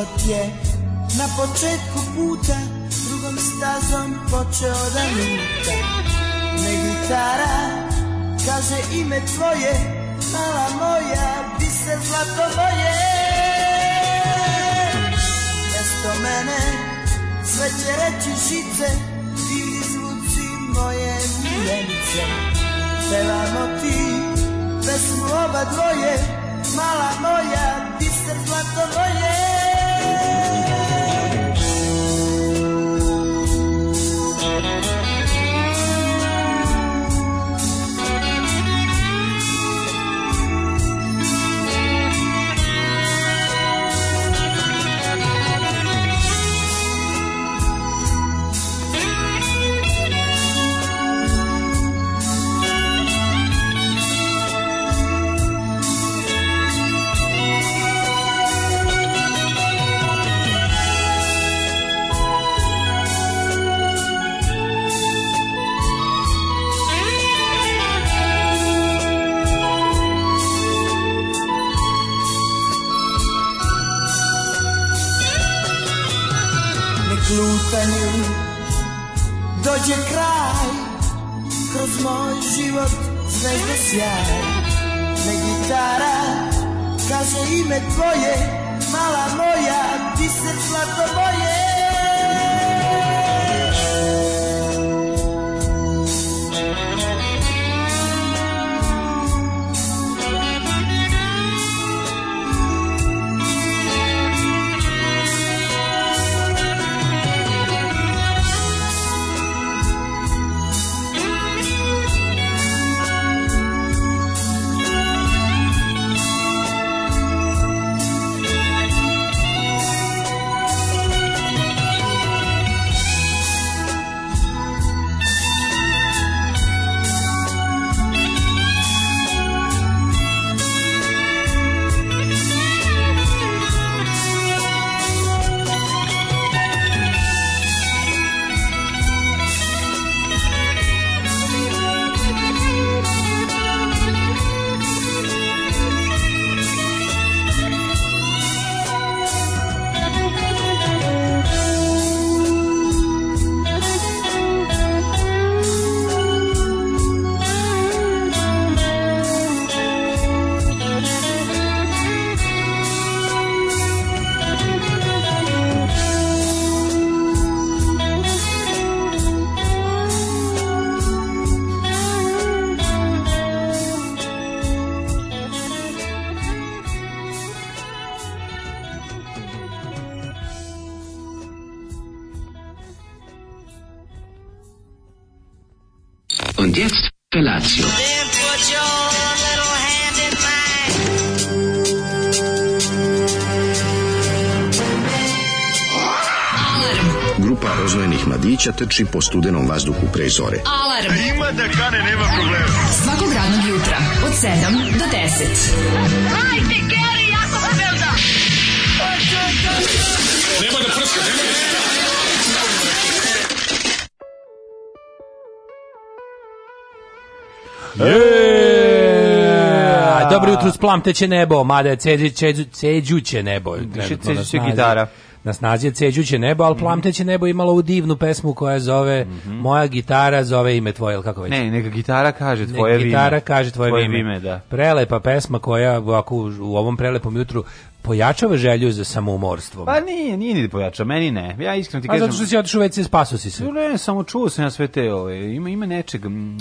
Život je na početku puta Drugom stazom počeo da muta Ne gitara kaže ime tvoje Mala moja bi se zlato moje Mesto mene sve će reći žice Divni zvuci moje miljenice Pevamo ti pesmu oba dvoje Mala moja bi se zlato moje deca trči po studenom vazduhu pre zore. Alarm! A ima da kane, nema problema. Svakog radnog jutra, od 7 do 10. Hajde, Geri, jako se velda! Nema da prska, nema da prska! Yeah! Dobro jutro, splamteće nebo, mada je ceđuće nebo. Više ceđuće gitara na snazi je ceđuće nebo, ali mhm. plamteće nebo imalo ovu divnu pesmu koja zove mm -hmm. Moja gitara zove ime tvoje, ili kako već? Ne, neka gitara kaže tvoje neka vime. gitara kaže tvoje, tvoje vime. vime da. Prelepa pesma koja ovako, u ovom prelepom jutru pojačava želju za samoumorstvom. Pa nije, nije ni da pojačava, meni ne. Ja iskreno ti kažem... A zato što si otišao već WC, spaso si se. Ne, samo čuo sam ja sve te ove, ovaj, ima, ima nečeg... Mm,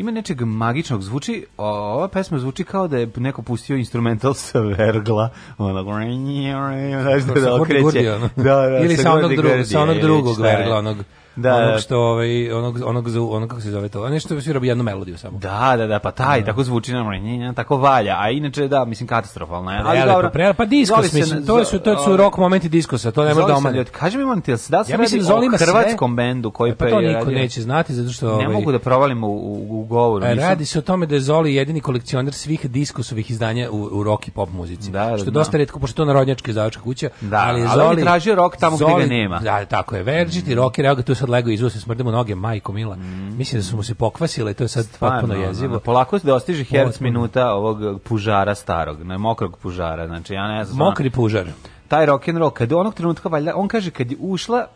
Ima nečeg magičnog zvuči, ova pesma zvuči kao da je neko pustio instrumental sa vergla, ono, znaš da okreće. Da, da, Ili sa onog, drugog, sa onog drugog vergla, onog da, onog da. što ovaj onog onog za onog kako se zove to. a Nešto svira jednu melodiju samo. Da, da, da, pa taj da. tako zvuči na nam, tako valja. A inače da, mislim katastrofalno je. Ali dobro. Pa, pa disko mislim, to su to su rok momenti diskosa, to nema da omali. Kaži mi molim te, da se ja radi o hrvatskom bendu koji e, pa to niko neće znati zato što ovaj, ne mogu da provalim u u, govoru. E, radi se o tome da je Zoli jedini kolekcionar svih diskosovih izdanja u rock i pop muzici. Da, što je dosta retko pošto to narodnjačka izdavačka kuća, ali Zoli tražio rock tamo gde ga nema. Da, tako je. Vergit i rock i tu sad podlegao izvosu se smrdemo noge, majko mila. Mm. Mislim da su mu se pokvasile, to je sad Stvarno, potpuno jezivo. No, polako se dostiže herc minuta ovog pužara starog, ne, mokrog pužara, znači ja ne znam. Mokri pužar. Taj rock and roll, kad onog trenutka valjda, on kaže kad je ušla,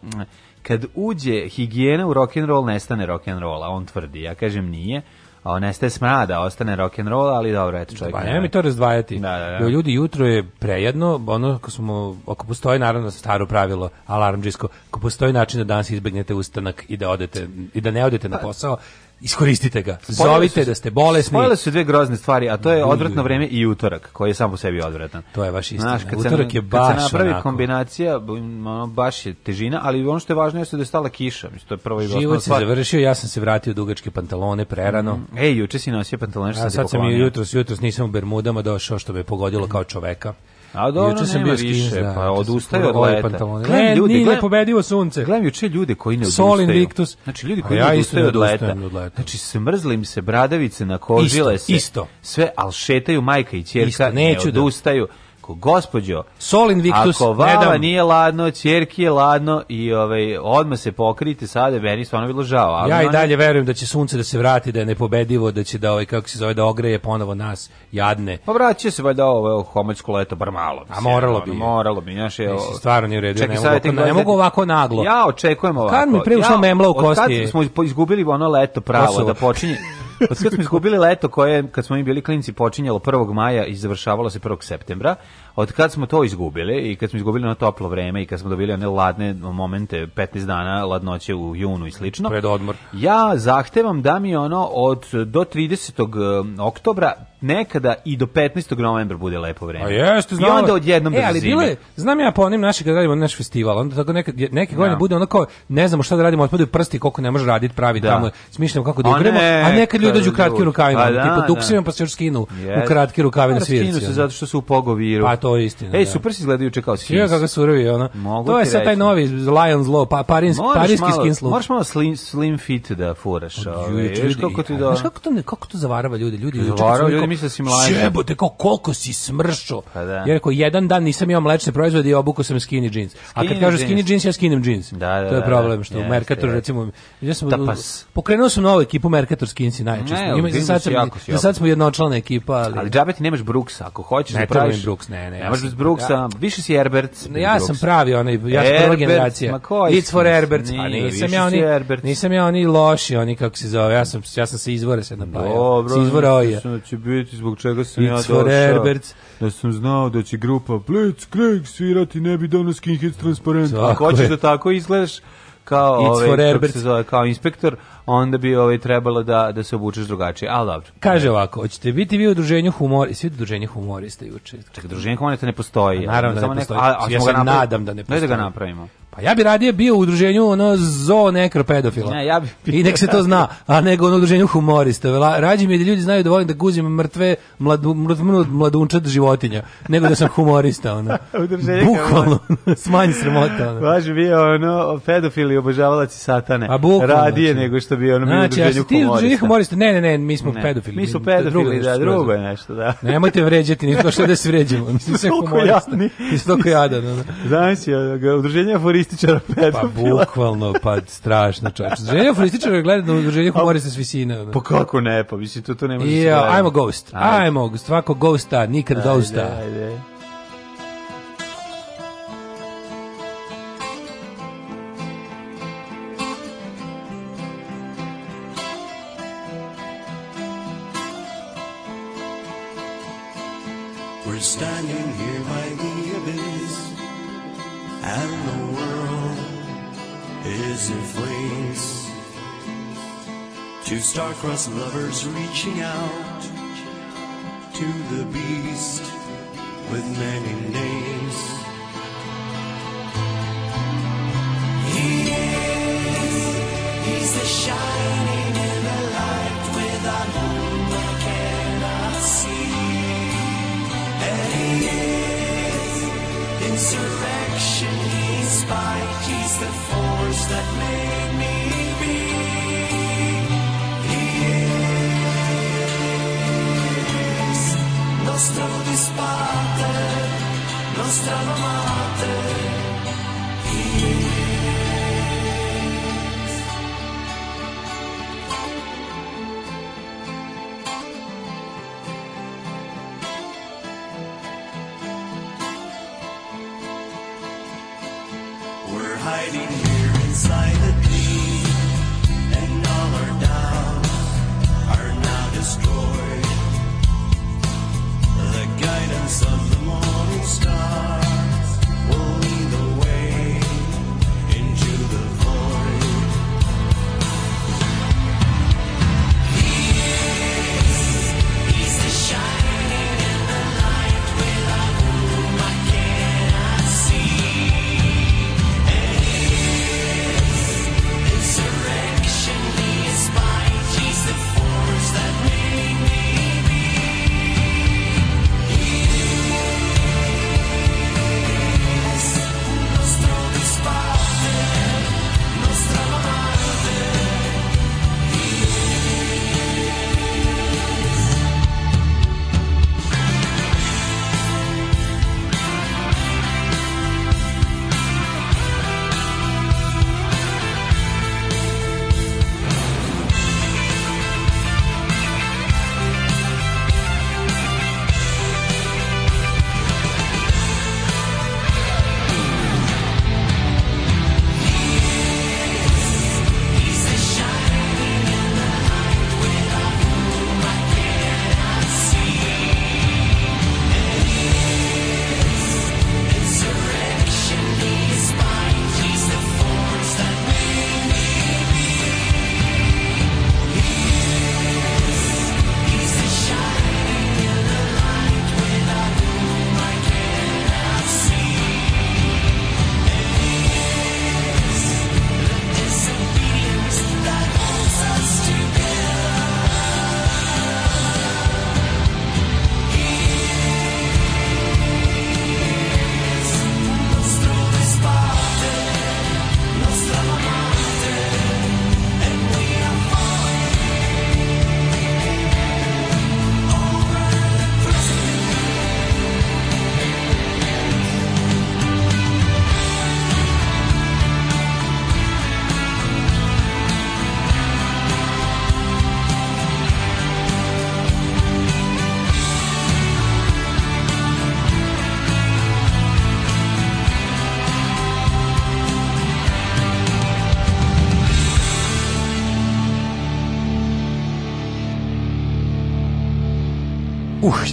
kad uđe higijena u rock and roll, nestane rock and roll, a on tvrdi. Ja kažem nije a jeste smrada, ostane rock and roll, ali dobro, eto čovjek. Pa mi to razdvajati. Da, da, da. Ljudi jutro je prejedno, ono ako smo ako postoji naravno staro pravilo alarmdžisko, ako postoji način da danas izbegnete ustanak i da odete i da ne odete na pa, posao, Iskoristite ga. Zovite da ste bolesni. Spojile su dve grozne stvari, a to je odvratno vreme i utorak, koji je sam po sebi odvratan. To je baš istina. Znaš, utorak se, je baš kad se napravi onako. kombinacija, mm, baš je težina, ali ono što je važno je da je stala kiša. Mislim, to je prvo i Život se završio, ja sam se vratio dugačke pantalone prerano. Mm. Ej, juče si nosio pantalone što a, sad sam jutros, jutros nisam u Bermudama došao što me pogodilo kao čoveka. A dobro, Juče sam bio više, da, pa odustaje od leta. Gledam ljudi, nije pobedio sunce. Gledam juče ljude koji ne odustaju. Sol invictus. Znači ljudi koji ja ne odustaju od leta. od leta. Znači smrzlim se bradavice na kožile se. Isto. Sve, al šetaju majka i ćerka, ne da- odustaju. Da Ko gospođo, Sol Invictus, ako vama nije ladno, ćerki je ladno i ovaj odmah se pokrijte sada, meni stvarno bilo žao. Ali ja i dalje verujem da će sunce da se vrati, da je nepobedivo, da će da ovaj kako se zove da ogreje ponovo nas jadne. Pa vraća se valjda ovo homoćsko leto bar malo. Mislim, A moralo bi. Moralo bi, znači je. Mislim, stvarno nije u redu. Čekaj, ne, mogu, ne, ne mogu ovako naglo. Ja očekujem ovako. Kad mi preušao ja, memla u kosti. Kad smo izgubili ono leto pravo da počinje Od pa sve smo izgubili leto koje, kad smo mi bili klinici, počinjalo 1. maja i završavalo se 1. septembra, od kad smo to izgubili i kad smo izgubili na toplo vreme i kad smo dobili one ladne momente 15 dana ladnoće u junu i slično. Pred odmor. Ja zahtevam da mi ono od do 30. Eh, oktobra nekada i do 15. novembra bude lepo vreme. A jeste, znam. I onda odjednom e, ali zime. Bile, znam ja po onim našim kad radimo naš festival, onda tako neke, neke godine ja. Da. bude ono kao, ne znamo šta da radimo, otpadaju prsti koliko ne može raditi, pravi da. tamo, smišljamo kako da ugremo, ne, a nekad ljudi dođu kratki kratkim rukavima, pa, da, tipa duksima da. pa se još skinu yes. u kratki rukave na svirci. Skinu se zato što su u pogoviru. Pa to je istina. Ej, da. super si izgledao juče kao Skins. Ja kako surovi ona. To je sad taj novi Lions Law, pa parins, pariski Skins Law. Moraš malo slim, slim fit da furaš. Ovaj. Juče kako ti da. Znaš kako to ne kako to zavarava ljude, ljudi juče. Zavarava ljudi misle da si mlađi. Jebote, kako koliko si smršao. Ja pa da. rekao jedan dan nisam imao mlečne proizvode i obukao sam skinny jeans. A kad kažu skinny jeans, ja skinem jeans. Da, to je problem što u Mercatoru recimo, ja sam pokrenuo sam novu ekipu Mercator Skinsi najčešće. Ima za sad smo jednočlana ekipa, ali Ali džabeti nemaš Brooks, ako hoćeš da praviš. Ne, Brooks, ne, ne. Ja Brooks, Brooksa, više si Herbert. Ja Brooks. sam pravi onaj, ja sam prva generacija. Ma koji? It's for Herbert. Nije, a pa nisam ja oni, nisam ja oni loši, oni kako se zove. Ja sam ja sam se izvore se napajao. Dobro. Se izvora oja. Da će biti zbog čega sam It's ja došao. for Herbert. Da sam znao da će grupa Blitzkrieg svirati ne bi donos Skinheads transparent. Ako hoćeš da tako izgledaš kao, It's ovaj, for Herbert. Se zove, kao inspektor, onda bi ovaj trebalo da da se obučeš drugačije. Al dobro. Kaže ovako, hoćete biti vi u druženju humor i svi druženje humorista juče. Čekaj, druženje humorista ne postoji. A naravno da, da ne postoji. Neko, a, a ja se nadam da ne postoji. Da ga napravimo. Pa ja bi radije bio u udruženju ono zo nekropedofila. Ne, ja bi... I nek se to zna, a nego ono udruženju humorista. Rađi mi da ljudi znaju da volim da guzim mrtve mladu, mladunčad životinja, nego da sam humorista. Ono. Bukvalno, smanj sramota. Ono. Baš bio ono pedofil i obožavalac satane. A bukvalno. Radije znači. nego što bi ono znači, udruženju humorista. Znači, ti udruženju humorista, ne, ne, ne, mi smo ne, pedofili. Mi smo pedofili, da, drugo je nešto, da. Nemojte vređati, nismo što da se vređamo. Mislim, sve humorista. Jadni. Mislim, toliko jadan. Ono. Znači, udruženje humorista humorističara pedofila. Pa bukvalno, pa strašno čovječ. Znači, udruženje humorističara gleda na udruženje humorista s visine. Ono. Pa kako ne, pa mislim, to, to ne može yeah, da se gledati. I'm a ghost, ajde. I'm a ghost, svako ghosta, nikad ajde, ghosta. Ajde, ajde. We're standing here by the abyss. And ashes and Two star-crossed lovers reaching out to the beast with many names. He is, he's the shining in the light with a whom I cannot see. And he is, insurrection, he's spiking is the force that made me be. disparte, nostra amate. hiding here inside the deep, and all our doubts are now destroyed. The guidance of the morning star.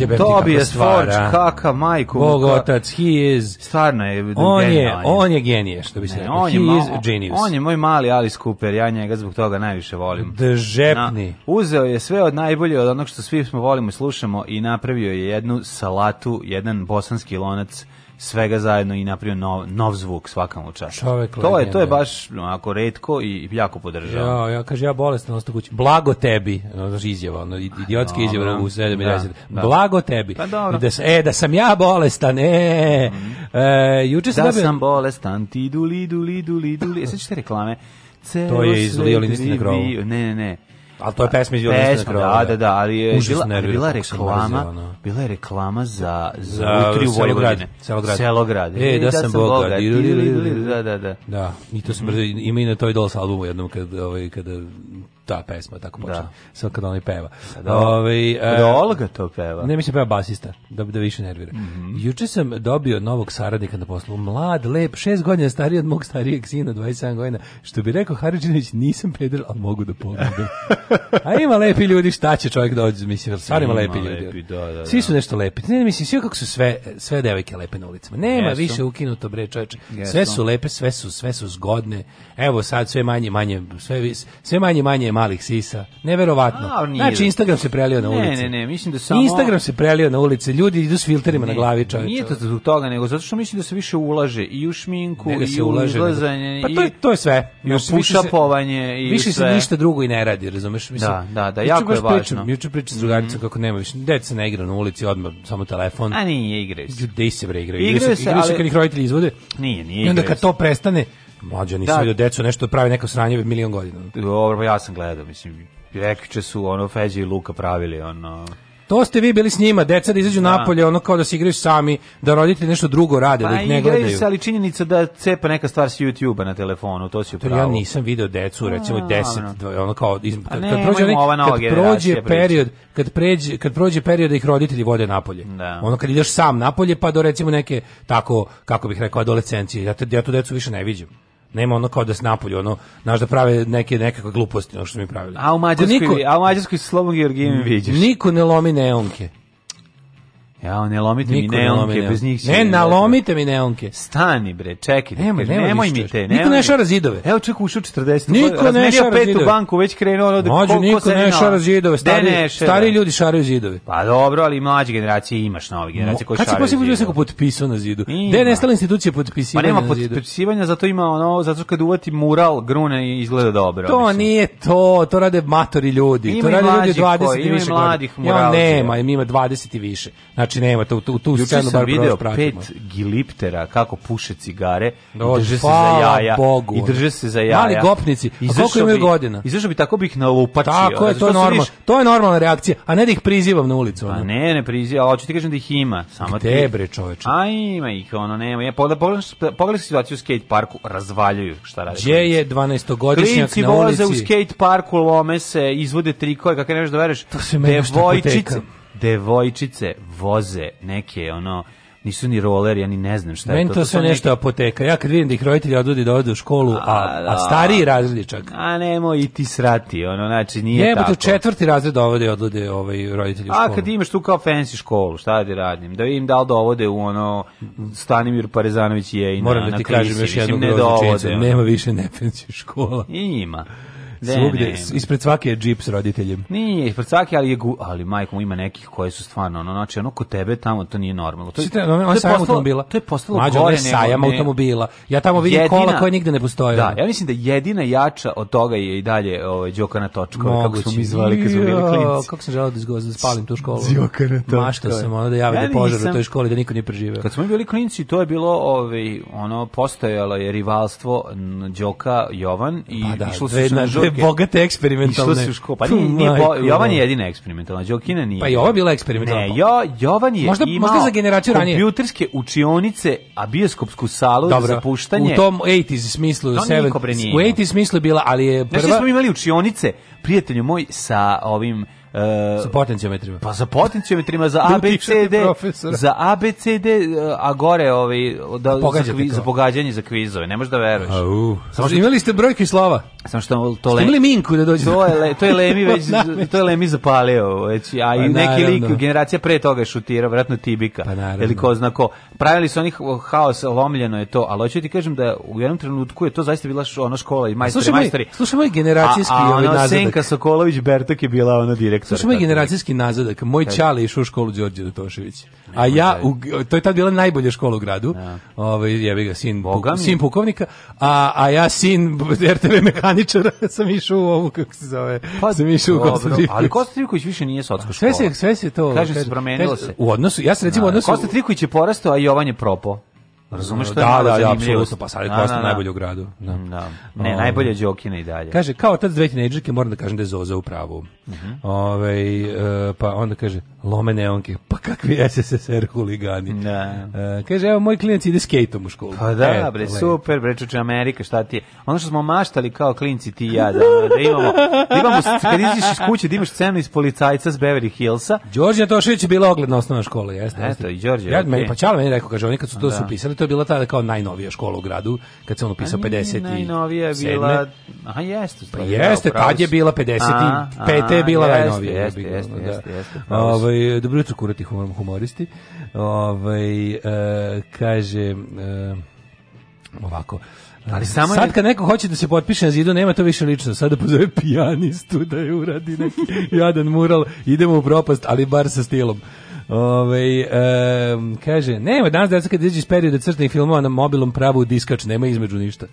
jebem ti Tobias Forge, kaka, majku. Bog otac, he is... Stvarno je on Je, on je genije, što bi se rekao. On he je, is genius. On je moj mali Alice Cooper, ja njega zbog toga najviše volim. Držepni. Na, uzeo je sve od najbolje, od onog što svi smo volimo i slušamo i napravio je jednu salatu, jedan bosanski lonac svega zajedno i napravio nov, nov zvuk svakam u to je to je baš onako retko i jako podržavam. Ja, ja kažem ja bolestan ostao kući. Blago tebi, znači izjava, ono idiotski no, izjava u 7 da, da, Blago tebi. Pa dobro. Da, e, da sam ja bolestan, e. Mm. E, juče sam da dobio... sam bolestan, ti du li duli duli. E, Sećate reklame? Celo to je iz Violinisti na krovu. Ne, ne, ne. Al to je pesma iz Jolinskog Da, da, da, ali je bila, nervira, bila reklama, bila je reklama za za, za Lutriju Vojvodine. Selograd. Selograd. E, da, da, sam Boga. Da, da, da. Da, i to se brzo ima i na toj Dols albumu jednom kad ovaj kada ta pesma tako da. počne. Sve kad on peva. Da, Ove, da ovaj, e, Olga to peva. Ne, mislim da peva basista, da, da više nervira. Mm -hmm. Juče sam dobio novog saradnika na poslu. Mlad, lep, šest godina stariji od mog starijeg sina, 27 godina. Što bi rekao Haridžinović, nisam peder, ali mogu da pogledam. A ima lepi ljudi, šta će čovjek dođe, da mislim, stvarno ima lepi ljudi. Lepi, da, da, da. Svi su nešto lepi. Ne, mislim, svi kako su sve, sve devojke lepe na ulicama. Nema Jesu. više ukinuto, bre, čovječe. Sve su lepe, sve su, sve su zgodne. Evo sad sve manje, manje, sve, sve manje, manje, manje malih sisa. Neverovatno. A, znači Instagram se prelio na ne, ulice. Ne, ne, mislim da samo Instagram se prelio na ulice. Ljudi idu s filterima ne, na glavi, čoveče. Nije to zbog toga, nego zato što mislim da se više ulaže i u šminku ne, da i u ulaže, izlazanje pa to je, to je sve. I u pušapovanje i Više sve. se ništa drugo i ne radi, razumeš? Mislim, da, da, da, jako je važno. Pričam, juče pričam s drugaricom mm. kako nema više. Deca ne igra na ulici, odmah samo telefon. A nije igraju se. Gde se bre igraju? Igraju se, igraju se kad ih roditelji izvode. Nije, nije. I onda kad to prestane, Mlađe nisam da. vidio decu nešto pravi neko sranje milion godina. Dobro, pa ja sam gledao, mislim, rekče su ono Feđe i Luka pravili ono to ste vi bili s njima, deca da izađu da. napolje, ono kao da se igraju sami, da roditelji nešto drugo rade, da pa, da ih ne gledaju. Pa igraju se, ali činjenica da cepa neka stvar s YouTube-a na telefonu, to si upravo. Ja nisam video decu, recimo 10, ono kao, iz, pa kad, ne, kad prođe, oni, kad prođe period, kad, pređe, kad prođe period da ih roditelji vode napolje. Da. Ono kad ideš sam napolje, pa do recimo neke, tako, kako bih rekao, adolescencije, ja, te, ja tu decu više ne vidim. Nema ono kao da se napolju, ono, znaš da prave neke nekakve gluposti, ono što mi pravili. A u Mađarskoj, niko, a u Mađarskoj Slobom Georgijem mm. vidiš. Niko ne lomi neonke. Ja, ne lomite Niko mi neonke, ne bez njih Ne, nalomite mi neonke. Stani bre, čekaj. Nemoj, nemoj, nemoj mi te, nemoj. Niko ne šara zidove. Evo čovjek ušao 40. Niko ne da šara pet zidove. u banku, već krenuo ono da Mlađe, niko ne šara zidove. Stari, ne stari ljudi šaraju zidove. Pa dobro, ali mlađe generacije imaš nove generacije koji šaraju. Kad se poslije neko potpisao na zidu? Gde je nestala institucija potpisivanja? Pa nema potpisivanja, zato ima ono, zato kad uvati mural, grune i izgleda dobro. To nije to, to rade matori ljudi. To rade ljudi 20 i više. Ima mladih murala. Ja nema, ima 20 i više. Znači, znači nema tu tu tu scenu sam bar video pet giliptera kako puše cigare Do, i drže se za jaja Bogu. i drže se za jaja mali gopnici a koliko imaju godina izašao bi tako bih na ovo upačio tako je to je normalno to je normalna reakcija a ne da ih prizivam na ulicu a pa ne ne prizivam hoću ti kažem da ih ima samo te bre čoveče a ima ih ono nema ja pogledaj pogledaj situaciju u skate parku razvaljuju šta radi gdje je 12 godišnjak na ulici voze u skate parku lome se izvode trikove kako ne možeš da veruješ devojčice devojčice voze neke ono nisu ni roller, ja ni ne znam šta Meni je to. Meni to sve nešto neke... apoteka. Ja kad vidim da ih roditelji odvodi da odu u školu, a, a, a da. stariji razredničak. A nemoj i ti srati, ono, znači nije Jebate, tako. četvrti razred dovode odvode ovaj, roditelji u školu. A kad imaš tu kao fancy školu, šta da radim? Da vidim da li dovode u ono Stanimir Parezanović je i Moram na, da ti kažem još jednu ne dovode, Nema više ne fancy škola. Ima. Ne, Svugde, ne, ispred svake je džip s roditeljem. Nije, ispred svake, ali je ali majkom ima nekih koje su stvarno, ono, znači, ono, kod tebe tamo, to nije normalno. To, je, Siste, znači, ono, to je sajam postalo, automobila. To je postalo Mađo, gore nego... sajam ne, automobila. Ja tamo vidim jedina, kola koje nigde ne postoje. Da, ja mislim da jedina jača od toga je i dalje ovaj, Đokana Točkova, Mogući. kako smo mi zvali kad smo bili klinci. Kako sam želao da izgozim, da spalim tu školu. Đokana Točkova. Mašto sam, ono, da jave ja da požar u toj školi, da niko nije preživeo. Kad smo bili klinci, to je bilo, ovaj, ono, postojalo je rivalstvo Đoka Jovan i pa da, išlo se Đorđe bogate eksperimentalne. Išlo su ško, pa nije, nije bo, Jovan je jedina eksperimentalna, Đokina nije. Pa i ova bila eksperimentalna. Ne, jo, Jovan je možda, imao možda za generaciju ranije. kompjuterske učionice, a bioskopsku salu Dobro, za puštanje. U tom 80s smislu, to 7, u 80s smislu bila, ali je prva... Nešto smo imali učionice, prijatelju moj, sa ovim Uh, sa potencijometrima. Pa sa potencijometrima za ABCD, za ABCD, e, a gore ovaj da za, kviz, za pogađanje za kvizove, ne možeš da veruješ. Au. Samo što imali ste brojke i slava. Samo što to le. Imali minku da dođe. To je le, to je Lemi već pa to je Lemi zapalio, već a i pa neki lik generacija pre toga je šutirao, verovatno Tibika. Pa ili ko zna ko. Pravili su onih haos, lomljeno je to, ali hoću ti kažem da u jednom trenutku je to zaista bila ona škola i majstori, majstori. Slušaj moj generacijski a, a, ovaj Senka Sokolović Bertok je bila ona direkt lektora. Slušaj, moj generacijski nazadak, moj čale išao u školu Đorđe Dotošević. A ja, da u, to je tad bila najbolja škola u gradu, ja. Da. ovaj, jebi ga, sin, puk, sin pukovnika, a, a ja sin RTV mehaničara sam išao u ovu, kako se zove, pa, sam išao u Kosta Ali Kosta Trivković više nije socka škola. Sve se, sve se to... Kaže, se promenilo se. U odnosu, ja se recimo da. u odnosu... Kosta Trivković je porastao, a Jovan je propo. Razumeš da, što da, da, da, apsolutno, pa sad je Kosta da, da, da, najbolje u gradu. Da. da. Ne, um, najbolje Đokine i dalje. Kaže, kao otac dve tinejdžerke, moram da kažem da je Zoza u pravu. Uh mhm. -huh. Ove, ovaj, uh, pa onda kaže, lome neonke, pa kakvi SSSR huligani. Da. Uh, kaže, evo, moj klinac ide skejtom u školu. Pa da, e, bre, super, bre, čuče Amerika, šta ti je. Ono što smo maštali kao klinci ti i ja, da, da imamo, da imamo, kad iziš iz kuće, da imaš scenu iz policajca s Beverly Hillsa. Đorđe Tošić je bila ogledna osnovna škola, jeste. Eto, i Đorđe. Ja, okay. meni, pa Čala meni rekao, kaže, oni kad su to su pisali, to je bila tada kao najnovija škola u gradu, kad se on upisao 50 pa i najnovija je bila, aha, jeste. Pa da, jeste, tad je bila 50 55. je bila najnovija. Jeste, da. jeste, jeste, jeste. Ovaj dobro jutro kurati humoristi. Ovaj eh, kaže eh, ovako. Ali samo sad kad neko hoće da se potpiše na zidu, nema to više lično. Sada pozove pijanistu da je uradi neki jadan mural, idemo u propast, ali bar sa stilom. Ove, ovaj, e, kaže, nema danas deca kad izađe iz perioda crtnih filmova na mobilom pravu diskač, nema između ništa.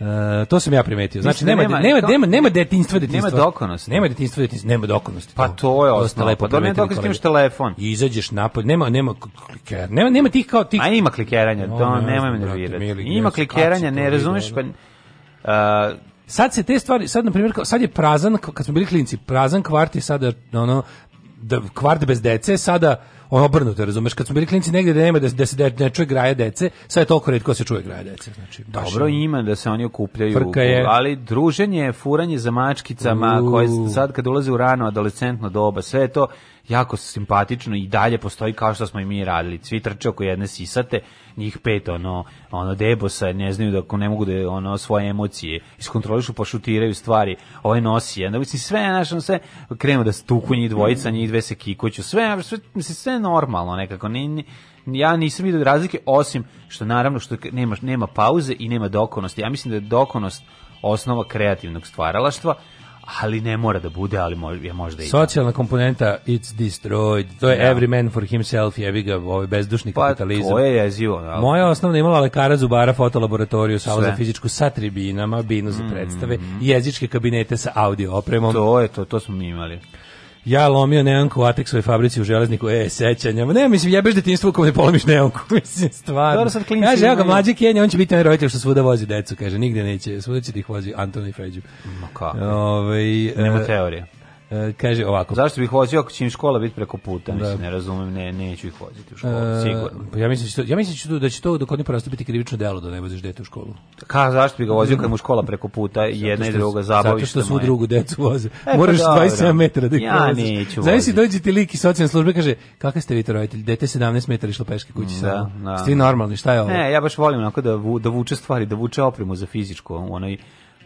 Uh, to sam ja primetio. Znači nema nema nema, nema, detinjstva, detinjstva. Nema dokonosti. Nema detinjstva, detinjstva, nema dokonosti. Pa to je ostalo. Lepo pa nema dokonosti, imaš telefon. I izađeš napolje, nema nema kliker. Nema nema tih kao tih. A ima klikeranja, no, to nema me nervirati. Ima klikeranja, ne razumeš pa uh, Sad se te stvari, sad na primjer, sad je prazan, kad smo bili klinci, prazan kvart je sada ono da kvart bez dece sada ono obrnuto, razumeš, kad smo bili klinci negde da nema da, da se de, da ne čuje graja dece, sad je toliko redko se čuje graja dece. Znači, Dobro je, ima da se oni okupljaju, je. ali druženje, furanje za mačkicama, koje sad kad ulaze u rano adolescentno doba, sve to jako simpatično i dalje postoji kao što smo i mi radili. Svi trče oko jedne sisate, njih pet ono, ono debosa, ne znaju da ako ne mogu da ono svoje emocije iskontrolišu, pošutiraju stvari, ovaj nosi jedan, mislim sve našo sve krenu da stuku njih dvojica, mm. njih dve se kikuću, sve sve mislim sve normalno nekako. Ne, ne ja nisam vidio razlike osim što naravno što nema nema pauze i nema dokonosti. Ja mislim da je dokonost osnova kreativnog stvaralaštva ali ne mora da bude, ali može, je možda i Socijalna komponenta It's Destroyed, to je yeah. Da. Every Man for Himself, jebi ga, ovaj bezdušni pa, kapitalizam. Pa to je jezivo. Ali... Da. Moja osnovna imala lekara Zubara, fotolaboratoriju, salu za fizičku sa tribinama, binu za mhm. predstave, mm -hmm. jezičke kabinete sa audio opremom. To je to, to smo mi imali ja lomio neonku u Atexovoj fabrici u železniku, e, sećanja. Ne, mislim, jebeš detinstvo kako ne polomiš neonku, mislim, stvarno. Dobro, sad klinci. Kaže, evo ga, mlađi Kenja, on će biti onaj roditelj što svuda vozi decu, kaže, nigde neće, svuda će ti da ih vozi Antoni Feđu. Ma kako? Ove, ovaj, Nema e, teorije. E, kaže ovako. Zašto bih vozio ako će im škola biti preko puta? Da. Mislim, ne razumem, ne, neću ih voziti u školu, e, sigurno. Pa ja mislim, da ja mislim što, da, da će to dok oni porastu biti krivično delo da ne voziš dete u školu. Ka, zašto bih ga vozio kad mu škola preko puta jedna i druga zabaviš? Zato što su drugu decu voze. E, pa Moraš pa, 27 metara da ih ja voziš. neću Znaš si dođe ti lik iz socijalne službe kaže, kakav ste vi to roditelj, dete 17 metara išlo peške kući da, da. Ste normalni, šta je ovo? Ne, ja baš volim onako da, vu, da vuče stvari, da vuče opremu za fizičko u onoj,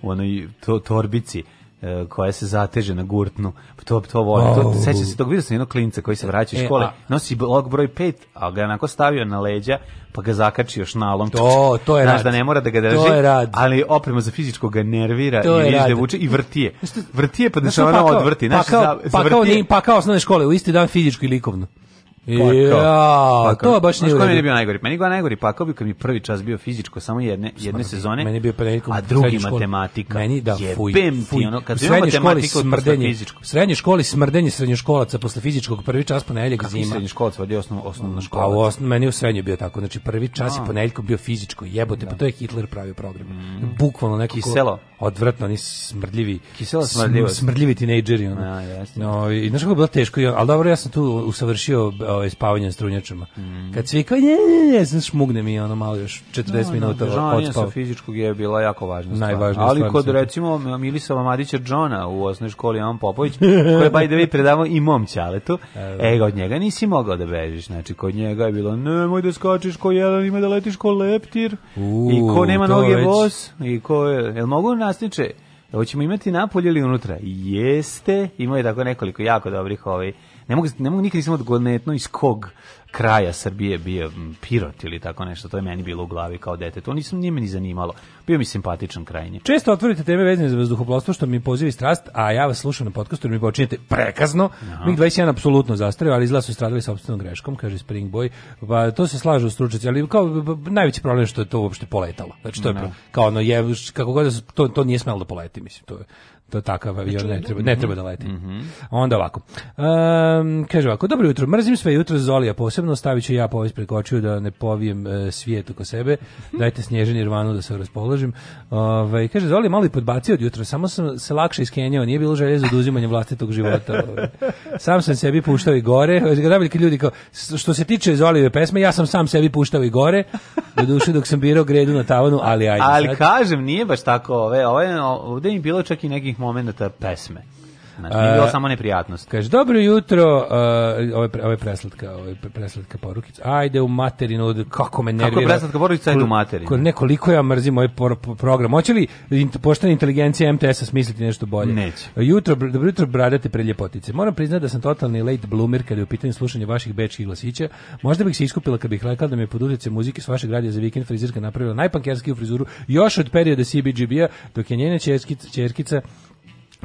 u onoj to, torbici E, koja se zateže na gurtnu. To to volim. To sećam se tog vidio sam jednog klinca koji se vraća iz e, škole, nosi blok broj 5, a ga je onako stavio na leđa, pa ga zakači još nalom. To, to je Znaš rad. da ne mora da ga drži, to je rad. ali oprema za fizičko ga nervira to i da vuče i vrtije. Vrtije pa da se ona pa odvrti. Znaš, pa kao, pa kao, pa kao osnovne škole, u isti dan fizičko i likovno. Ja, to baš nije. Koji je bio najgori? Meni bio najgori pakao bi kad mi prvi čas bio fizičko samo jedne jedne sezone. Meni je bio prilikom a drugi matematika. Meni da fuj. Ti, ono, kad u srednjoj školi smrdenje, fizičko. srednjoj školi smrdenje srednjoškolaca posle fizičkog prvi čas ponedeljak zima. Srednjoškolac vodi osnovnu osnovnu školu. Pa osn, meni u srednjoj bio tako, znači prvi čas i ponedeljak bio fizičko. Jebote, pa da. pa to je Hitler pravio program. Mm. Bukvalno neki selo odvratno, oni smrdljivi, Kisela smrdljivi, smrdljivi tinejdžeri. Ono. Ja, jasno. no, i, znaš kako je bilo teško, ali dobro, ja sam tu usavršio ovaj, spavanje na strunjačama. Mm. Kad svi kao, nje, nje, nje, smugne mi ono malo još 40 no, minuta no, odspao. Žanje sa fizičkog je bila jako važna stvar. Najvažnija ali stvar. Ali kod, recimo, Milisa Mamadića Džona u osnovnoj školi Ivan Popović, koji je by the way predavao i mom ćaletu, e, od njega nisi mogao da bežiš. Znači, kod njega je bilo, nemoj da skačeš ko jedan, ima da letiš ko leptir, Uu, i ko nema noge već... voz, i ko je, jel mogu na nastiče, hoćemo imati napolje ili unutra? Jeste, imao je tako nekoliko jako dobrih ovih. Ovaj, ne mogu, ne mogu nikad nisam odgonetno iz kog kraja Srbije bio Pirot ili tako nešto, to je meni bilo u glavi kao dete. To nisam nije ni zanimalo. Bio mi simpatičan krajnje. Često otvorite teme vezane za vazduhoplovstvo što mi pozivi strast, a ja vas slušam na podcastu jer mi počinjete prekazno, prikazno. Mig 21 apsolutno zastario, ali izlazu su stradali sopstvenom greškom, kaže Spring Boy. Pa to se slažu stručnjaci, ali kao najveći problem je što je to uopšte poletalo. Znači to je no. Da. kao ono je kako god da to to nije smelo da poleti, mislim, to je to da takav znači, avion ne treba, ne treba da leti. Mm -hmm. Onda ovako. Um, kaže ovako, dobro jutro, mrzim sve jutro Zolija, posebno stavit ću ja povijest preko očiju da ne povijem e, svijet oko sebe, dajte snježeni rvanu da se raspoložim. Ove, ovaj, kaže, Zolija malo i podbacio od jutra, samo sam se lakše iskenjao, nije bilo želje za oduzimanje vlastitog života. Ove. Ovaj. Sam sam sebi puštao i gore, kad ljudi kao, što se tiče Zolijeve pesme, ja sam sam sebi puštao i gore, do duše dok sam birao gredu na tavanu, ali ajde. Ali sad. kažem, nije baš tako, ove, ove, ovde je bilo čak i nekih najvažnijih momenata pesme. Znači, nije e, bilo samo neprijatnost. Kaže, dobro jutro, uh, e, ovo pre, je preslatka, ovo je preslatka porukica. Ajde u materinu, kako me nervira. Kako je preslatka porukica, ajde u materinu. Nekoliko ja mrzim ovaj por, por, program. Hoće li poštena inteligencija MTS-a smisliti nešto bolje? Neće. Jutro, dobro jutro, bradate preljepotice. Moram priznati da sam totalni late bloomer kada je u pitanju slušanja vaših bečkih glasića. Možda bih se iskupila kad bih rekla da me podutice muzike s vašeg radija za vikend frizirka napravila najpankerskiju frizuru još od perioda CBGB-a, dok je njena čerkica, čerkica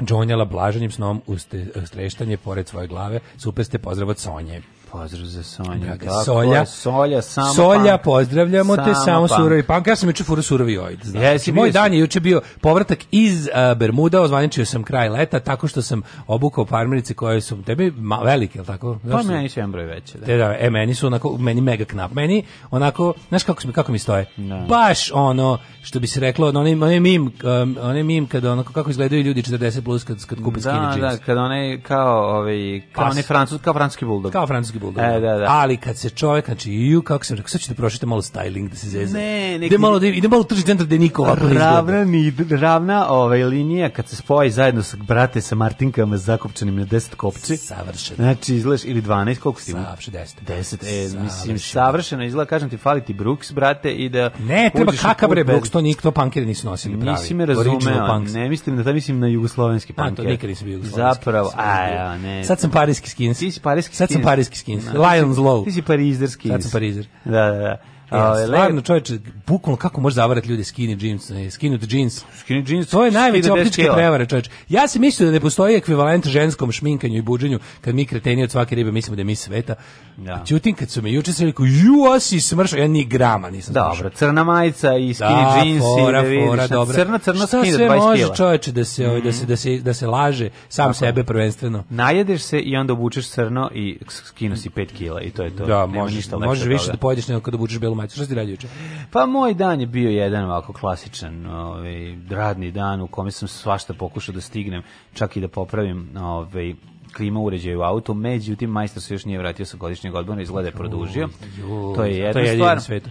džonjala blaženjem snom uz e, streštanje pored svoje glave, super ste pozdrav od Sonje. Pozdrav za Sonju. Tako, solja, solja, samo solja, punk. pozdravljamo samo te, samo punk. surovi punk. Ja sam juče furo surovi ojd. Znači, moj dan je juče bio povratak iz uh, Bermuda, ozvaničio sam kraj leta tako što sam obukao parmerice koje su tebi ma, velike, jel tako? Znači, pa meni su jedan broj veće. Da. Te, da, e, meni su onako, meni mega knap. Meni onako, znaš kako, mi, kako mi stoje? No. Baš ono, što bi se reklo, onaj, onaj mim, um, onaj mim kada onako, kako izgledaju ljudi 40 plus kad, kad kupe da, skinny jeans. Da, da, kada onaj, kao, ovaj, kao, Pas. onaj francus, kao francuski bulldog. Kao francuski buldožera. E, da. da, da. Ali kad se čovjek, znači, ju, kako sam rekao, sad ću da prošete malo styling da se zezne. Ne, neki... Ide malo, da ide malo trži centar da niko ovako ravna, ni, ravna ovaj, linija kad se spoji zajedno sa brate sa Martinkama zakopčanim na 10 kopči. Savršeno. Znači, izgledaš, ili 12, koliko ste imali? Savršeno, 10. 10, e, mislim, savršeno izgleda, kažem ti, fali ti Brooks, brate, i da... Ne, treba kakabre Brooks, to nikto pankere nisu nosili pravi. Nisi me razumeo, ne mislim da ta mislim na jugoslovenski panker. A, to nikad nisam bio jugoslovenski. Zapravo, a, ja, ne. Sad sam parijski skins. Ti si parijski skins. Sad sam parijski Lions znači, Low. Ti si parizerski. Sad sam parizer. Da, da, da. Ja, stvarno čoveče, bukvalno kako može zavarati ljude skinny jeans, skinny jeans. Skinny jeans. To je najveća optička prevara, čoveče. Ja se mislim da ne postoji ekvivalent ženskom šminkanju i buđenju kad mi kreteni od svake ribe mislimo da mi sveta. Ja. Da. Ćutim kad su me juče se rekao, ju, si smršao, ja ni grama nisam Dobro, crna majica i skinny da, jeans. Fora, i da fora, dobra. Crna, crna Šta skinny, sve može čoveče da se, mm. da se, mhm. da se, da se laže sam Tako. sebe prvenstveno. Najedeš se i onda obučeš crno i skinu si 5 kila i to je to. Da, Nema možeš, ništa možeš više da pojedeš nego kad obučeš belu mađo, što si radio juče? Pa moj dan je bio jedan ovako klasičan, ovaj, radni dan u kome sam svašta pokušao da stignem, čak i da popravim ovaj, klima uređaj u autu, međutim majstor se još nije vratio sa godišnjeg odmora, izgleda je produžio. Joj, to je jedna to je stvar. Svijetu.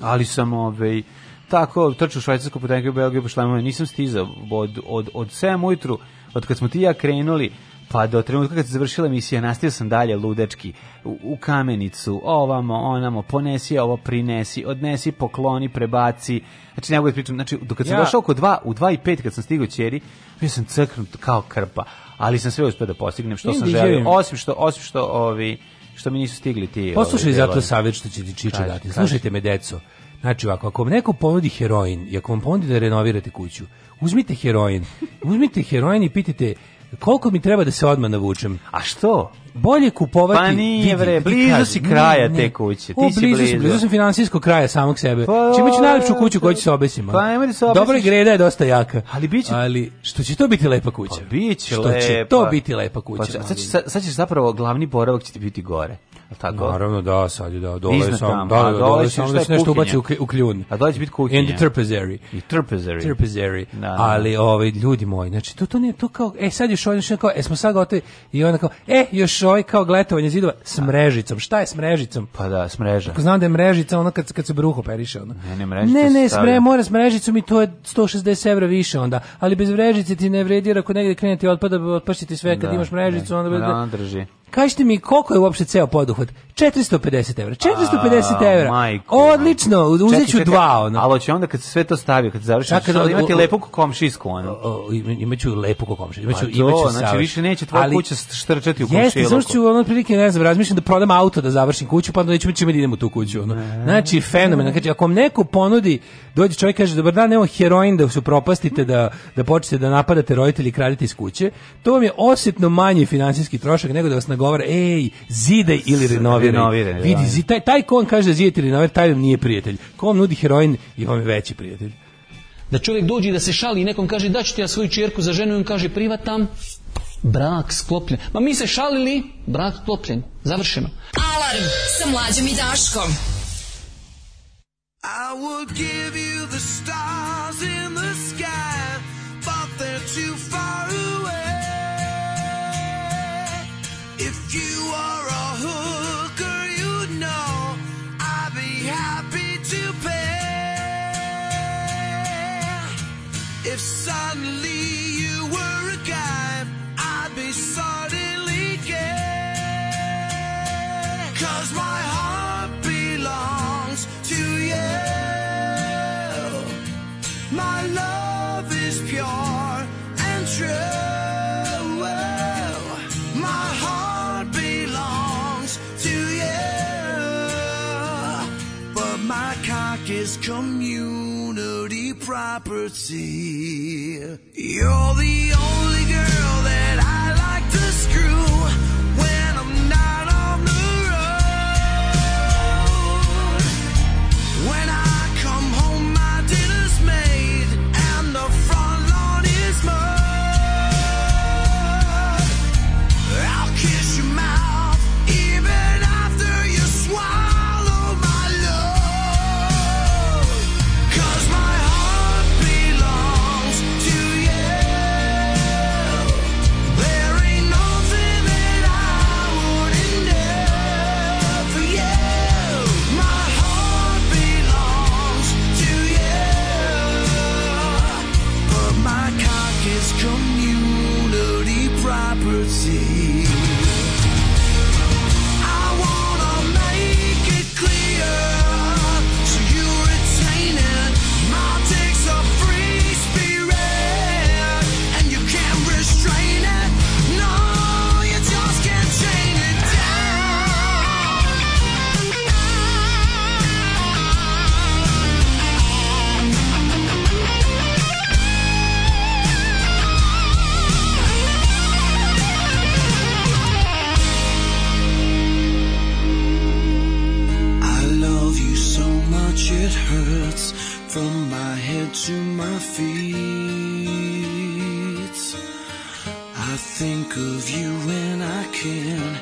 Ali sam ovaj, tako trčao u Švajcarsku po Belgiju, po šlamovima, nisam stizao od, od, od 7 ujutru, od kad smo ti ja krenuli, Pa do trenutka kad se završila emisija, nastavio sam dalje ludečki u, u kamenicu, ovamo, onamo, ponesi ovo, prinesi, odnesi, pokloni, prebaci. Znači, nego da pričam, znači, dok kad sam ja. došao oko dva, u dva i pet kad sam stigao ćeri, bio sam crknut kao krpa, ali sam sve uspio da postignem što Indi, sam da želio, osim što, osim što ovi što mi nisu stigli ti. Poslušaj zato savjet što će ti čiča dati. Slušajte kaži. me, deco. Znači ovako, ako vam neko ponudi heroin i ako vam ponudi da renovirate kuću, uzmite heroin, uzmite heroin i pitajte koliko mi treba da se odmah navučem? A što? Bolje kupovati... Pa nije vidi, blizu si kraja ne, te kuće. Ti o, blizu, si blizu. blizu sam finansijskog kraja samog sebe. Pa, Čim ću najlepšu kuću koju ću se obesim. Pa nema da se obesim. Dobra greda je dosta jaka. Ali, biće, ali što će to biti lepa kuća? Pa biće što lepa. Što će to biti lepa kuća? Pa, sad, će, sad, sad ćeš zapravo, glavni boravak će ti biti gore tako? Naravno da, sad je da, dole Iznad sam, da, da, dole, dole, sam da se nešto ubaci u, u kljun. A dole će biti kuhinja. And the trpezeri. I trpezeri. Trpezeri. Da, da. Ali, ovaj, ljudi moji, znači, to, to nije to kao, e, sad još ovaj, nešto znači, kao, e, smo sad gotovi, i onda kao, e, još ovaj kao gletovanje zidova s mrežicom. Šta je s mrežicom? Pa da, s mreža. Tako znam da je mrežica ono kad, kad se bruho periše, ono. Ne, ne, mrežica ne, ne, smre, mora s mrežicom i to je 160 evra više onda, ali bez mrežice ti ne vredi, ako negde krenete otpada, otpašćete sve kad da, imaš mrežicu, onda... Da, drži. Kažite mi koliko je uopšte ceo poduhvat? 450 evra. 450 evra. Majko, Odlično, uzeću dva. Ono. Ali će onda kad se sve to stavio, kad završi, kad, o, imati lepu komšijsku. Ono. imaću lepu komšijsku. Imaću, pa to, imaću znači više neće tvoja ali, kuća štrčati u komšiluku. Jeste, zašto ću ono prilike, ne znam, razmišljam da prodam auto da završim kuću, pa onda neću čime da idem u tu kuću. Ono. Znači, fenomen. Znači, ako vam neko ponudi, dođe čovjek kaže, dobar dan, evo heroin da se propastite, da, da počnete da napadate roditelji i kradite iz kuće, to vam je osjetno manji finansijski trošak nego da vas nagovara, ej, zidaj ili renovi renovirani. Da, vidi, da. zi, taj, taj ko vam kaže da zidatelj renoviran, taj vam nije prijatelj. Ko vam nudi heroin, i vam je veći prijatelj. Da čovjek dođe da se šali i nekom kaže da ću ti ja svoju čerku za ženu i on kaže privatam, brak sklopljen. Ma mi se šalili, brak sklopljen. Završeno. Alarm sa mlađom i Daškom. I would give you the stars in the sky, but they're too property. You're the only girl that feet. I think of you when I can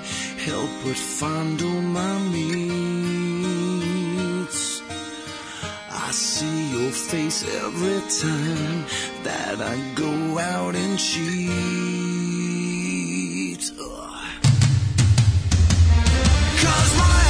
help but fondle my meat. I see your face every time that I go out and cheat. Ugh. Cause my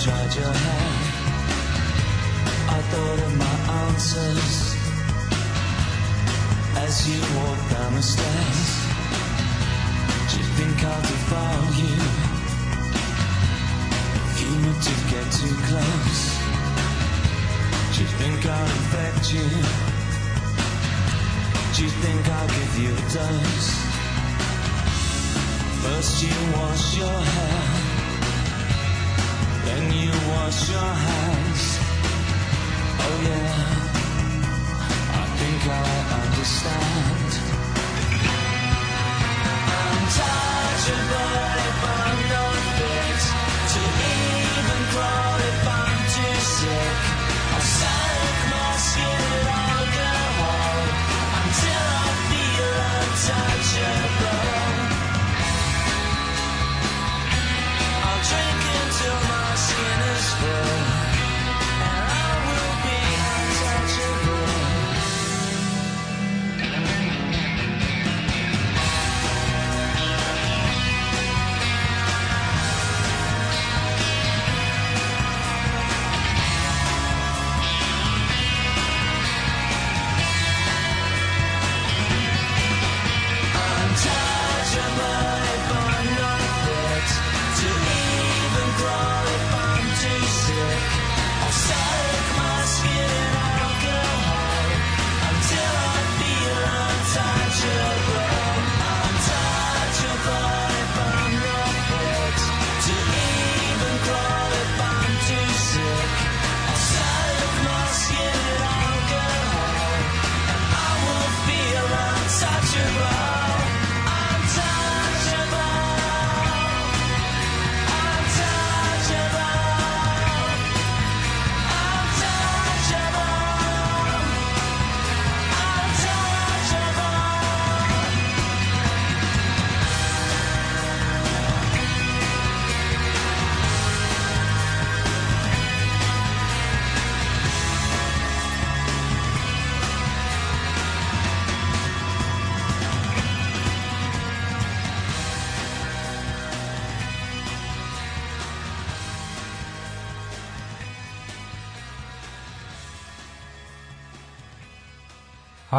tried your hand. I thought of my answers as you walked down the stairs. Do you think I'll devour you? If you were to get too close, do you think I'll infect you? Do you think I'll give you a dose? First you wash your hair when you wash your hands. Oh yeah, I think I understand. I'm if I'm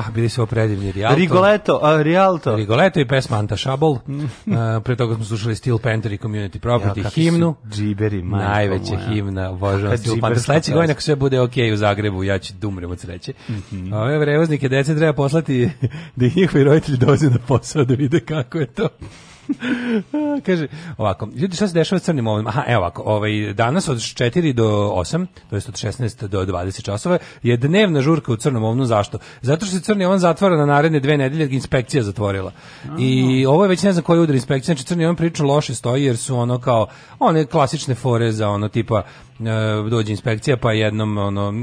Ah, bili su opredivni Rialto. Rigoletto, a, Rialto. Rigoletto i pesma Anta Šabol. uh, pre toga smo slušali Steel Panther i Community Property ja, himnu. Džiberi, Najveća moja. himna, obožavam Steel Panther. Sledeći godin, ako sve bude ok u Zagrebu, ja ću dumrem od sreće. Mm -hmm. Ove vrevoznike dece treba poslati da ih njihovi roditelji doze na posao da vide kako je to. Kaže, ovako, ljudi, šta se dešava s crnim ovnom? Aha, evo ovako, ovaj, danas od 4 do 8, to jest od 16 do 20 časova, je dnevna žurka u crnom ovnu. Zašto? Zato što se crni ovan zatvara na naredne dve nedelje, inspekcija zatvorila. I ovo je već ne znam koji udar inspekcija, znači crni ovan priča loše stoji, jer su ono kao, one klasične fore za ono tipa, E, dođe inspekcija pa jednom ono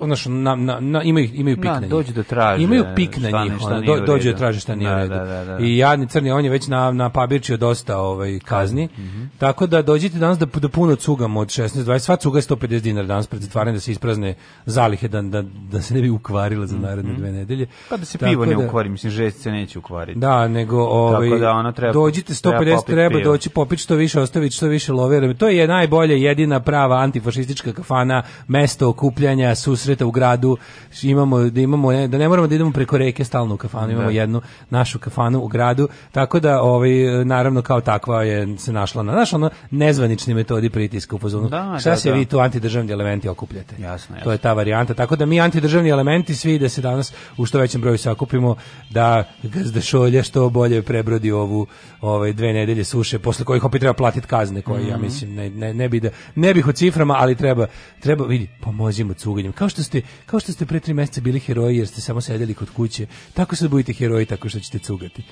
ono što na, na, na, imaju imaju da, pik na, dođu da traže imaju pik na njih ono, da traže šta nije da, redu. Da, da, da, i jadni crni on je već na na pabirči dosta ovaj kazni mm -hmm. tako da dođite danas da, da puno cugamo od 16 20 sva cuga je 150 dinara danas pred zatvaranje da se isprazne zalihe da, da, da se ne bi ukvarila za naredne mhm. dve nedelje pa da se tako pivo ne da- ukvari mislim žest se neće ukvariti da nego ovaj tako da ovaj, ona treba dođite 150 treba, treba doći popiti što više ostaviti što više lovere to je najbolje jedina prava prava antifašistička kafana, mesto okupljanja, susreta u gradu. Imamo da imamo da ne moramo da idemo preko reke stalno u kafanu, imamo da. jednu našu kafanu u gradu. Tako da ovaj naravno kao takva je se našla na našo nezvanični metodi pritiska u pozonu. Da, Šta da, se da. vi tu antidržavni elementi okupljate? Jasno, jasno. To je ta varijanta. Tako da mi antidržavni elementi svi da se danas u što većem broju sakupimo da gazda šolja što bolje prebrodi ovu ovaj dve nedelje suše posle kojih opet treba platiti kazne koje mm -hmm. ja mhm. mislim ne, ne, ne bi da ne bih po ciframa, ali treba treba vidi, pomozimo cuganjem. Kao što ste kao što ste pre 3 mjeseca bili heroji jer ste samo sedeli kod kuće, tako se budite heroji tako što ćete cugati.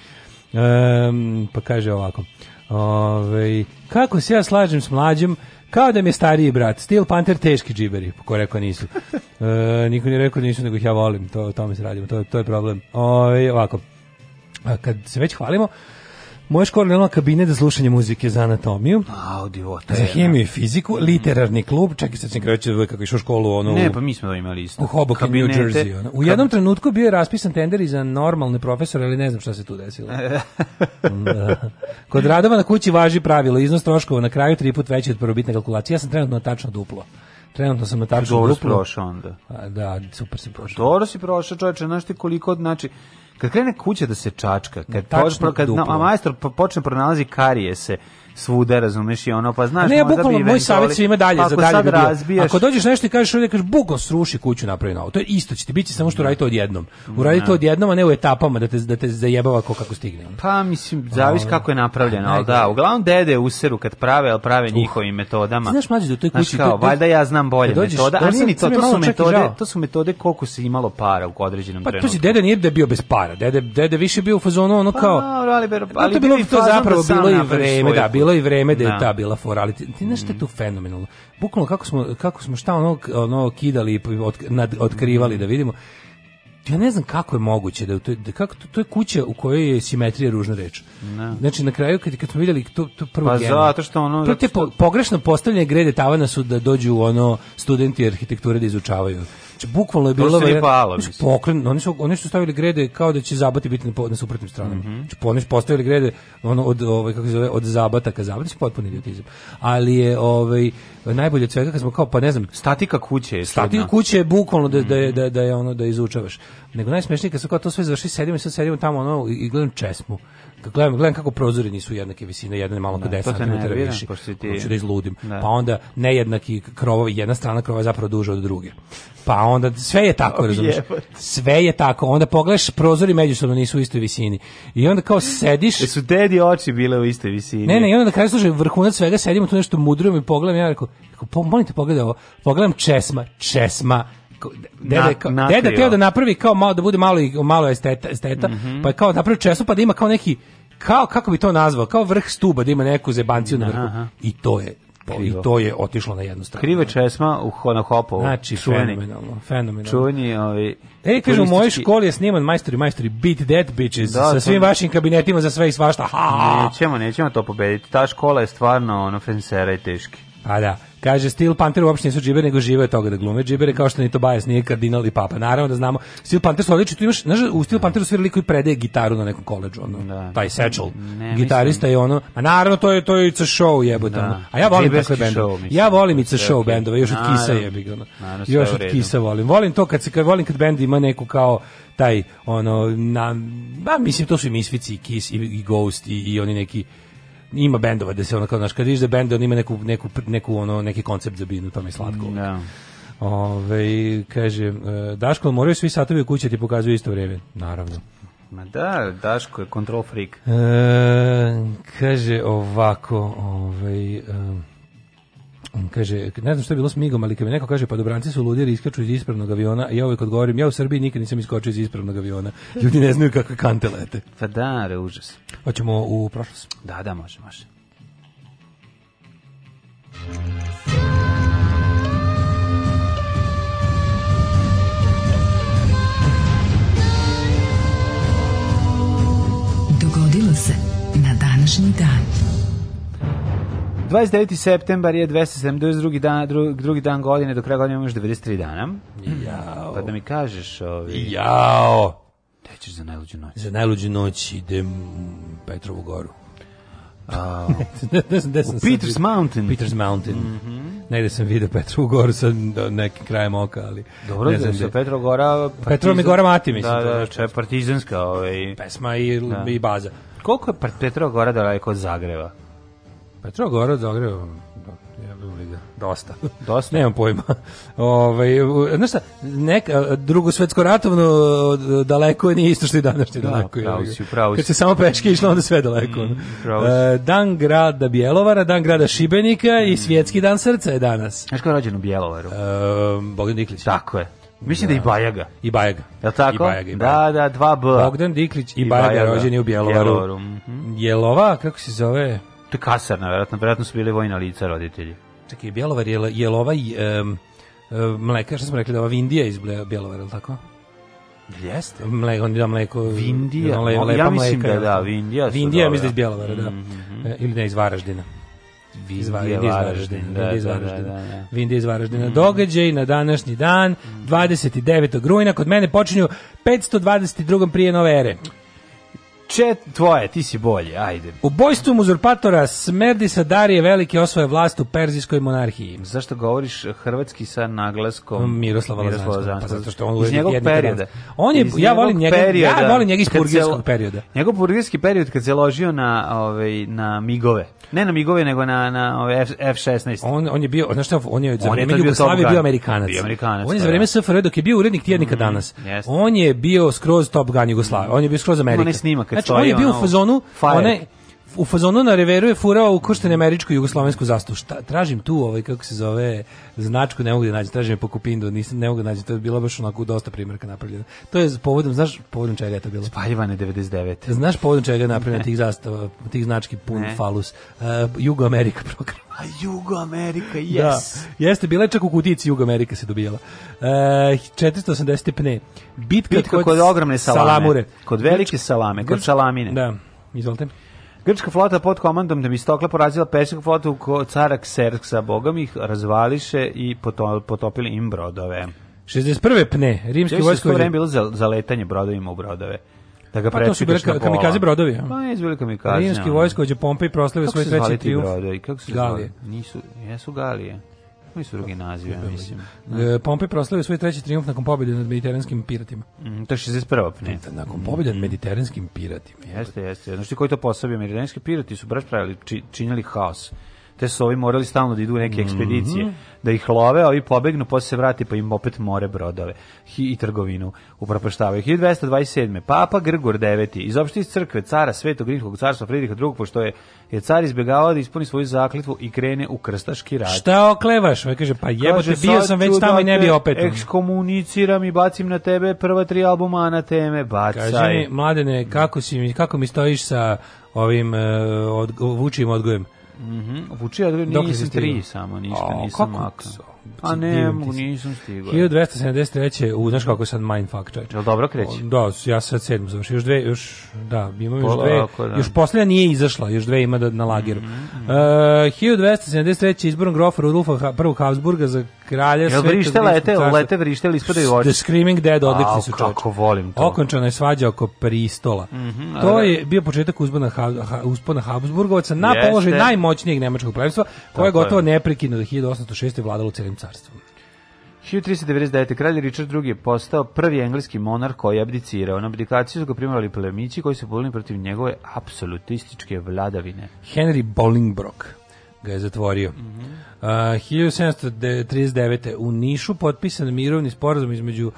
Um, pa kaže ovako. Ove, ovaj, kako se ja slažem s mlađim, kao da mi je stariji brat. Steel Panther teški džiberi, ko rekao nisu. E, niko nije rekao da nisu, nego ih ja volim. To, o tome se radimo, to, to je problem. Ove, ovaj, ovako, a kad se već hvalimo, Moje škola je kabine za slušanje muzike za anatomiju. Audio, u divota. Za da. hemiju i fiziku, literarni klub, čekaj sad sam kreću da, da kako išao školu. Ono, ne, pa mi smo imali isto. U Hoboken, Kabinete. New Jersey. Ono. U jednom trenutku bio je raspisan tender i za normalne profesore, ali ne znam šta se tu desilo. Da. Kod radova na kući važi pravilo, iznos troškova na kraju tri put veći od prvobitne kalkulacije. Ja sam trenutno tačno duplo. Trenutno sam na tačno duplo. Dobro si prošao onda. A, da, super si prošao. Dobro si prošao, čovječe, znaš ti koliko, znači, Kad krene kuća da se čačka, kad, počne, kad no, a majstor počne pronalazi karije se, svuda, razumeš i ono, pa znaš, ne, ja, bukvalno moj savjet svima dalje, pa za dalje bi razbijaš... Ako dođeš nešto i kažeš, ovdje kažeš, bukvalno sruši kuću, napravi novo. To je isto će ti biti samo što radite odjednom. Uradite to odjednom, a ne u etapama da te da te zajebava ko kako stigne. Pa mislim, zavisi kako je napravljeno, al da, uglavnom dede useru kad prave, al prave njihovim metodama. Znaš, mlađi, do da toj kući, kao, valjda ja znam bolje metoda, ali da, ni to, to su metode, to su metode koliko se imalo para u određenom pa, trenutku. Pa to dede nije da bio bez para. Dede dede više bio u fazonu ono pa, kao. Pa, ali, ali, ali, bilo to da zapravo bilo i vreme, da, bilo bilo i vreme da je da. ta bila fora, ali ti, ti znaš što je tu mhm. fenomenalno? Bukvalno kako smo, kako smo šta ono, ono kidali i otkrivali da vidimo, ja ne znam kako je moguće da, to, da kako to, to je kuća u kojoj je simetrija ružna reč. Ne. Da. Znači na kraju kad kad smo vidjeli to to prvo pa genu, zato što ono to je po, pogrešno postavljanje grede tavana su da dođu ono studenti arhitekture da izučavaju. Znači, bukvalno je bilo je palo. Znači, poklen, oni su oni su stavili grede kao da će zabati biti na, na suprotnim stranama. Mm -hmm. Znači, oni su postavili grede ono od ovaj kako se zove od zabata ka zabati, znači, potpuni idiotizam. Ali je ovaj najbolje od svega kad smo kao pa ne znam, statika kuće je statika kuće je bukvalno da, da, je, mhm. da, da je ono da izučavaš. Nego najsmešnije kad su kao to sve završi, sedimo i sad sedimo tamo ono i, i gledam česmu gledam, gledam kako prozori nisu jednake visine, jedan je malo da, kod 10 cm viši, hoću da izludim. Da. Pa onda nejednaki krovovi, jedna strana krova je zapravo duža od druge. Pa onda sve je tako, razumiješ? Sve je tako. Onda pogledaš, prozori međusobno nisu u istoj visini. I onda kao sediš... E su dedi oči bile u istoj visini. Ne, ne, i onda na kraju slušaj, vrhunac svega, sedimo tu nešto mudrujem i pogledam, ja rekao, molim te pogledaj ovo, pogledam česma, česma, deda, kao, Na, deda teo da napravi kao malo, da bude malo, i malo esteta, esteta mm -hmm. pa je kao napravi česu pa da ima kao neki kao kako bi to nazvao, kao vrh stuba da ima neku zebanciju na vrhu. Aha. I to je Krivo. I to je otišlo na jednu stranu. Kriva česma u na hopovu. Znači, fenomenalno. fenomenalno. Čuveni, ovi... Ovaj, e, kaže, u mojoj školi je sniman majstori, majstori, beat dead bitches, da, sa svim vašim kabinetima za sve i svašta. Ha! Nećemo, nećemo to pobediti. Ta škola je stvarno, ono, fensera i teški. A pa da. Kaže, Steel Panther uopšte nisu džibere, nego žive od toga da glume džibere, kao što ni to nije kardinal i papa. Naravno da znamo, Steel Panther su odlični, tu imaš, znaš, u Steel Pantheru svira liko i predaje gitaru na nekom koleđu, ono, da. taj Satchel, gitarista mislim. je ono, a naravno to je, to je It's a Show jebote, da. a ja volim Žiberski takve bendove, ja volim It's a Show okay. bendove, još od Kisa jebi, ono, još od Kisa volim, volim to kad se, kad volim kad bend ima neku kao, taj ono na ba mislim to su i Misfits i Kiss i, i Ghost i, i oni neki ima bendova da se ono kao znaš kad vidiš da bend on ima neku, neku, neku ono neki koncept za binu to mi slatko. Da. Ove, kaže, e, Daško, moraju svi satovi u kući da ti pokazuju isto vrijeme? Naravno. Ma da, Daško je control freak. E, kaže ovako, ovaj... Um, Kaže, ne znam što je bilo s migom, ali kad mi neko kaže pa dobranci su ludiri, iskaču iz ispravnog aviona, a ja uvijek odgovorim, ja u Srbiji nikad nisam iskočio iz ispravnog aviona. Ljudi ne znaju kakve kante lete. Pa da, re, užas. Hoćemo u prošlost. Da, da, može, može. Dogodilo se na današnji dan. 29. septembar je 272. dan, dru, drugi dan godine, do kraja godine još 93 dana. Jao. Pa da mi kažeš... Ovi... Jao. Gde ćeš za najluđu noć? Za najluđu noć idem u Petrovu goru. A, Peters sam Mountain. Peters Mountain. Mm -hmm. Negde sam video Petrovu goru sa nekim krajem oka, ali... Dobro, ne znam da, Petrov gora... Partizan... mi gora mati, mislim. Da, da, če partizanska. Ovaj... Pesma i, da. i baza. Koliko je Petrova gora daleko od Zagreba? gora pa Petrogorod zagreva dosta. Dosta. Nemam pojma. Ovaj znaš šta, nek drugo svetsko ratovno daleko nije isto što i današnje da, daleko. Pravo si, pravo Kad se samo peške išlo onda sve daleko. Mm, e, dan grada Bjelovara, dan grada Šibenika mm. i svjetski dan srca je danas. Znaš ko je rođen u Bjelovaru? E, Bogdan Diklić. Tako je. Mislim da, da i Bajaga. I Bajaga. Je tako? I Bajaga, i da, Bajaga. Da, da, 2 B. Bogdan Diklić i, I Bajaga, Bajaga rođeni u Bjelovaru. Bjelovaru. Mm -hmm. Jelova, kako se zove? To je kasarna, verovatno, verovatno su bili vojna lica roditelji. Čekaj, Bjelovar je, je ovaj um, mleka, što smo rekli, da ova Vindija iz Bjelovara, al tako? Jeste. Mleko, on da mleko. Vindija. Le, lepa ja mislim mleka, da, da, Vindija. Vindija mislim iz Bjelovara, da. Mm -hmm. Ili ne, iz Varaždina. Vindija iz Varaždina. iz Varaždina. Vindija iz Varaždina. Događaj na današnji dan, 29. Mhm. rujna, kod mene počinju 522. prije nove ere. Čet, tvoje, ti si bolji, ajde. Ubojstvo bojstvu uzurpatora Smerdisa Darije Velike osvoje vlast u Perzijskoj monarhiji. Zašto govoriš hrvatski sa naglaskom mm, Miroslava Lazanskog? Pa zato što on iz njegovog perioda. On je, ja volim njega, ja volim njegov iz purgirskog perioda. Njegov purgirski period kad se ložio na, ovaj, na migove. Ne na migove nego na na ove F, F16. On on je bio, znači on je za vreme Jugoslavije bio Amerikanac. Bio Amerikanac. On je za pa da. vreme SFRJ dok je bio urednik tjednika mm, danas. Yes. On je bio skroz Top Gun Jugoslavije. On je bio skroz Amerika. On je snima kad Znači on je bio u fazonu one u fazonu na reveru je furao ukrštenu američku jugoslovensku zastavu. Šta, tražim tu ovaj kako se zove značku, ne mogu da nađem, tražim je po Kupindu, nisam ne mogu da nađem, to je bila baš onako dosta primjerka napravljena. To je povodom, znaš, povodom čega je to bilo? Spaljivane 99. Znaš povodom čega je napravljena tih zastava, tih znački pun ne. falus. Uh, Jugo Amerika program. A Jugo Amerika, da, yes. Da, jeste, bila je čak u kutici Jugo Amerika se dobijala. E, 480 pne. Bitka, Bitka kod, kod ogromne salame. Salamure. Kod velike znači, salame, kod salamine. Da, izvolite. Grčka flota pod komandom Demistokla porazila Persijsku flotu cara Kserksa, bogom ih razvališe i potopili im brodove. 61. pne, rimski vojsko... je bilo za, za letanje brodovima u brodove da ga pa to su bile ka, kamikaze brodovi. Pa je izbili kamikaze. Rimski vojskovođe Pompej proslavio svoj treći trijumf. Brodovi, kako se Galije. Zvali? Nisu, jesu Galije imali su drugi naziv, ja mislim. Da. E, Pompej proslavio svoj treći trijumf nakon pobjede nad mediteranskim piratima. Mm, to je 61. Pa ne? Da, nakon pobjede nad mm. mediteranskim piratima. Jeste, jeste. Znači koji to posabio, mediteranski pirati su baš pravili, činili haos te su ovi morali stalno da idu u neke mhm. ekspedicije, mm -hmm. da ih love, a ovi pobegnu, posle se vrati pa im opet more brodove i trgovinu upropaštavaju. 1227. Papa Grgor IX. Iz opštine crkve cara Svetog Rimskog carstva Fridriha II, pošto je, je car izbjegavao da ispuni svoju zaklitvu i krene u krstaški rad. Šta oklevaš? Ovo ovaj kaže, pa jebote, bio sam već tamo i ne bi dakle opet. Ekskomuniciram i bacim na tebe prva tri albuma na teme, bacaj. Kaže mi, mladene, kako, si, kako mi stojiš sa ovim uh, eh, od, vučijim odgojem? Mhm. Mm Vučija, da nisam tri samo, ništa, nisam makao. A ne, mogu, nisam stigao. 1273. U, znaš kako je sad Mindfuck, čovječ. Jel dobro kreće? Da, ja sad sedmu završio. Još dve, još, da, ima još dve. Da. Još posljednja nije izašla, još dve ima da, na lageru. Mm -hmm. uh, 1273. izborom grofa Rudolfa prvog Habsburga za kralja Jel svetog... Jel vrište lete, lete vrište ili ispadaju oči? The Screaming Dead, odlični su čovječ. Kako volim to. Okončana je svađa oko pristola. Mm -hmm, to je bio početak uzbona, ha, uspona Habsburgovaca na položaj najmoćnijeg nemačkog plemstva, koje je gotovo neprekidno do 1806. vladalo celim carstvom. 1399. kralj Richard II. je postao prvi engleski monar koji je abdicirao. Na abdikaciju su ga primorali plemići koji su bolili protiv njegove apsolutističke vladavine. Henry Bolingbroke ga je zatvorio. Mm -hmm. uh, 1739. u Nišu potpisan mirovni sporazum između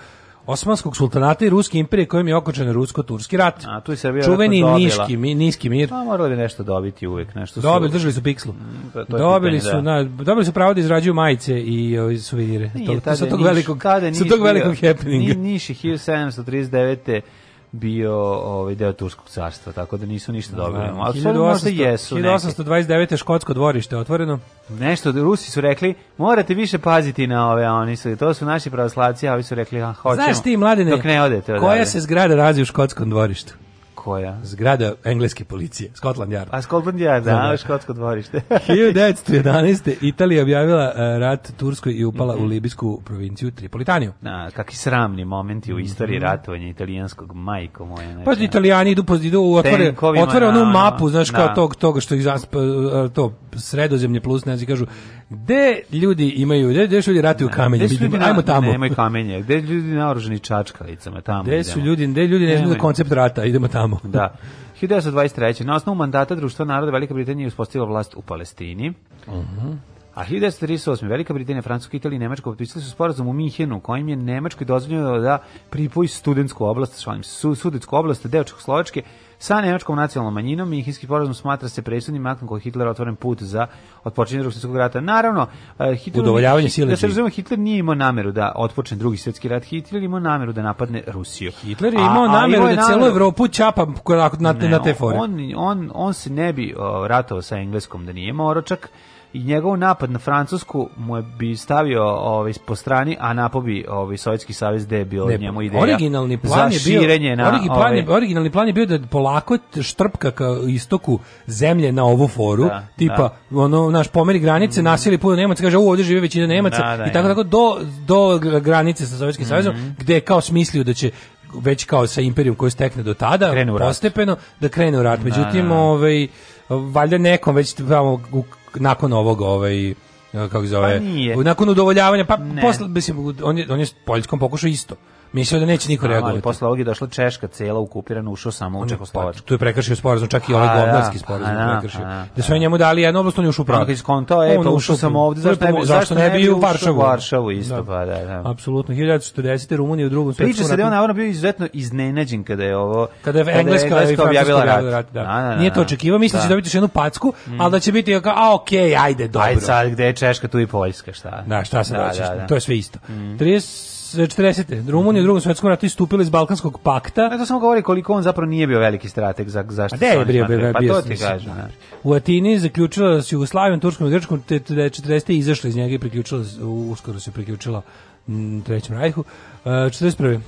Osmanskog sultanata i Ruske imperije kojim je okočen rusko-turski rat. A tu je Srbija Čuveni niški, mi, niski mir. A pa, morali bi nešto dobiti uvek, nešto su. Dobili, držali su pikslu. Mm, to dobili pitanje, su da. na dobili su pravo da izrađuju majice i ovi ovaj, suvenire. Nije, to, to sa tog velikog, sa tog velikog happeninga. Ni, niš 1739 bio ovaj deo turskog carstva, tako da nisu ništa da. dobili. No, ali možda jesu 1829. škotsko dvorište otvoreno. Nešto, Rusi su rekli, morate više paziti na ove, oni su, to su naši pravoslavci, a oni su rekli, a, hoćemo. Znaš ti, mladine, dok ne odete, koja se zgrada razi u škotskom dvorištu? Koja? Zgrada engleske policije, Scotland Yard. A pa, Scotland Yard, da, da. da. škotsko dvorište. 1911. Italija objavila e, rat Turskoj i upala mm -hmm. u mhm. libijsku provinciju Tripolitaniju. Na, kakvi sramni momenti u mhm. istoriji mm -hmm. ratovanja italijanskog majko moje. Znači. Pa italijani idu, idu otvore, otvore onu da, mapu, znaš, na. Da. kao tog, toga što ih zaspa, e, to sredozemlje plus, ne znači, kažu, Gde ljudi imaju, gde, gde su ljudi ratuju kamenje? Gde su ljudi, ajmo tamo. Nemoj kamenje, gde ljudi naoruženi čačkalicama, tamo. Gde su ljudi, gde ljudi ne znaju koncept rata, idemo tamo. Da. 1923. Na osnovu mandata Društva naroda Velika Britanija je uspostavila vlast u Palestini. Uh mhm. -huh. A 1938. Velika Britanija, Francuska, Italija i Nemačka potpisali su sporazum u Minhenu kojim je Nemačkoj dozvoljeno da pripoji studentsku oblast, šalim, su, sudetsku oblast deo Čehoslovačke Sa nemačkom nacionalnom manjinom Minhenski sporazum smatra se presudnim aktom koji Hitler otvoren put za otpočinje drugog svjetskog rata. Naravno, e, Hitler, udovoljavanje sile. Da se razumemo, Hitler nije imao nameru da otpočne drugi svjetski rat. Hitler je imao nameru da napadne Rusiju. Hitler je imao a, nameru a da celu Evropu čapa na, ne, na te fore. On, on, on se ne bi ratovao sa engleskom da nije imao oročak i njegov napad na Francusku mu je bi stavio ovaj po strani, a napobi ovaj Sovjetski savez da je bio ne, njemu ideja. Originalni plan je bio na origi plan ovaj, originalni plan je bio da polako štrpka ka istoku zemlje na ovu foru, da, da. tipa da. ono naš pomeri granice, mm. nasili puno Nemaca, kaže ovo ovde živi većina da, Nemaca da, i tako ja. Da. tako do do granice sa Sovjetskim mm savezom, gde je kao smislio da će već kao sa imperijom koju stekne do tada, postepeno da krene u rat. Međutim, ovaj valjda nekom već tamo nakon ovog ovaj kako se zove, pa nakon udovoljavanja, pa ne. posle, mislim, on je, on je Poljskom pokušao isto. Mislio da neće niko reagovati. Ali posle ovog je došla Češka cela ukupirana, ušao samo u Čehoslovačku. Tu je prekršio sporazum, čak i ovaj da. gobnarski sporazum da, prekršio. Da su njemu dali jednu oblast, on je ušao pravo. Ono skonto, e, pa ušao sam ovde, zašto ne bi, zašto ne bi u Varšavu? Varšavu isto, da. pa da, da. Apsolutno, 1940. Rumunija u drugom svetskom ratu. Priča se da je on naravno bio izuzetno iznenađen kada je ovo... Kada je Engleska i objavila rat. Nije to očekivao, misli da će dobiti jednu packu, mm. ali da će biti kao, a okej, ajde, dobro. Ajde sad, gde je Češka, tu i Poljska, šta? Da, šta se da, To je sve isto. 30 mm. 40. Rumunija u drugom svetskom ratu istupila iz Balkanskog pakta. E, to samo govori koliko on zapravo nije bio veliki strateg za zašto. A da je bio, bio, bio, pa to ti kažem. Da. Da. U Atini zaključila s Jugoslavijom, Turskom i Grčkom, te, te 40. izašla iz njega i priključila, uskoro se priključila Trećem rajhu. Uh, e, 41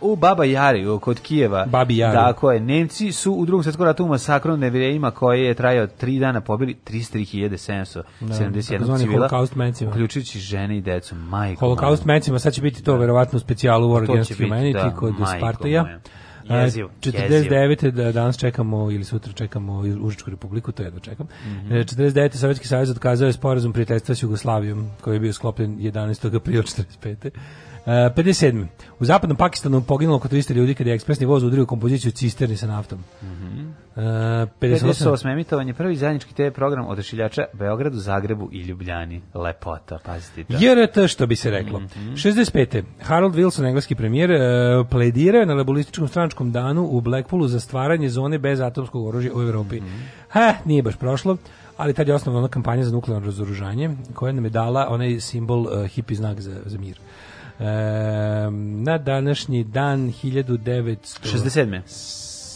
u Baba Jariju kod Kijeva. Babi Jari. Tako je. Nemci su u drugom svjetskom ratu u masakru nevrijima koji je trajao tri dana pobili 33.771 da, civila. Holokaust mecima. Uključujući žene i decu. Majko. Holokaust mecima, sad će biti to da. verovatno specijalu u War Against da, Humanity da, kod Spartaja. Jeziv, 49. da danas čekamo ili sutra čekamo Užičku republiku, to jedva čekam. Mm -hmm. 49. Sovjetski savez odkazao je sporazum prijateljstva s Jugoslavijom koji je bio sklopljen 11. aprila 45. 57. E, u zapadnom Pakistanu poginulo oko 300 ljudi kada je ekspresni voz udario kompoziciju cisterni sa naftom. Mm -hmm. uh, 58. 58. emitovanje prvi zajednički TV program od rešiljača Beogradu, Zagrebu i Ljubljani. Lepota, pazite to. JRT, što bi se reklo. Mm -hmm. 65. Harold Wilson, engleski premijer, uh, pledirao na labolističkom stranačkom danu u Blackpoolu za stvaranje zone bez atomskog oružja u Evropi. Mm -hmm. Ha, nije baš prošlo ali tad je osnovna ona kampanja za nuklearno razoružanje koja nam je dala onaj simbol uh, e, hipi znak za, za mir na današnji dan 1967.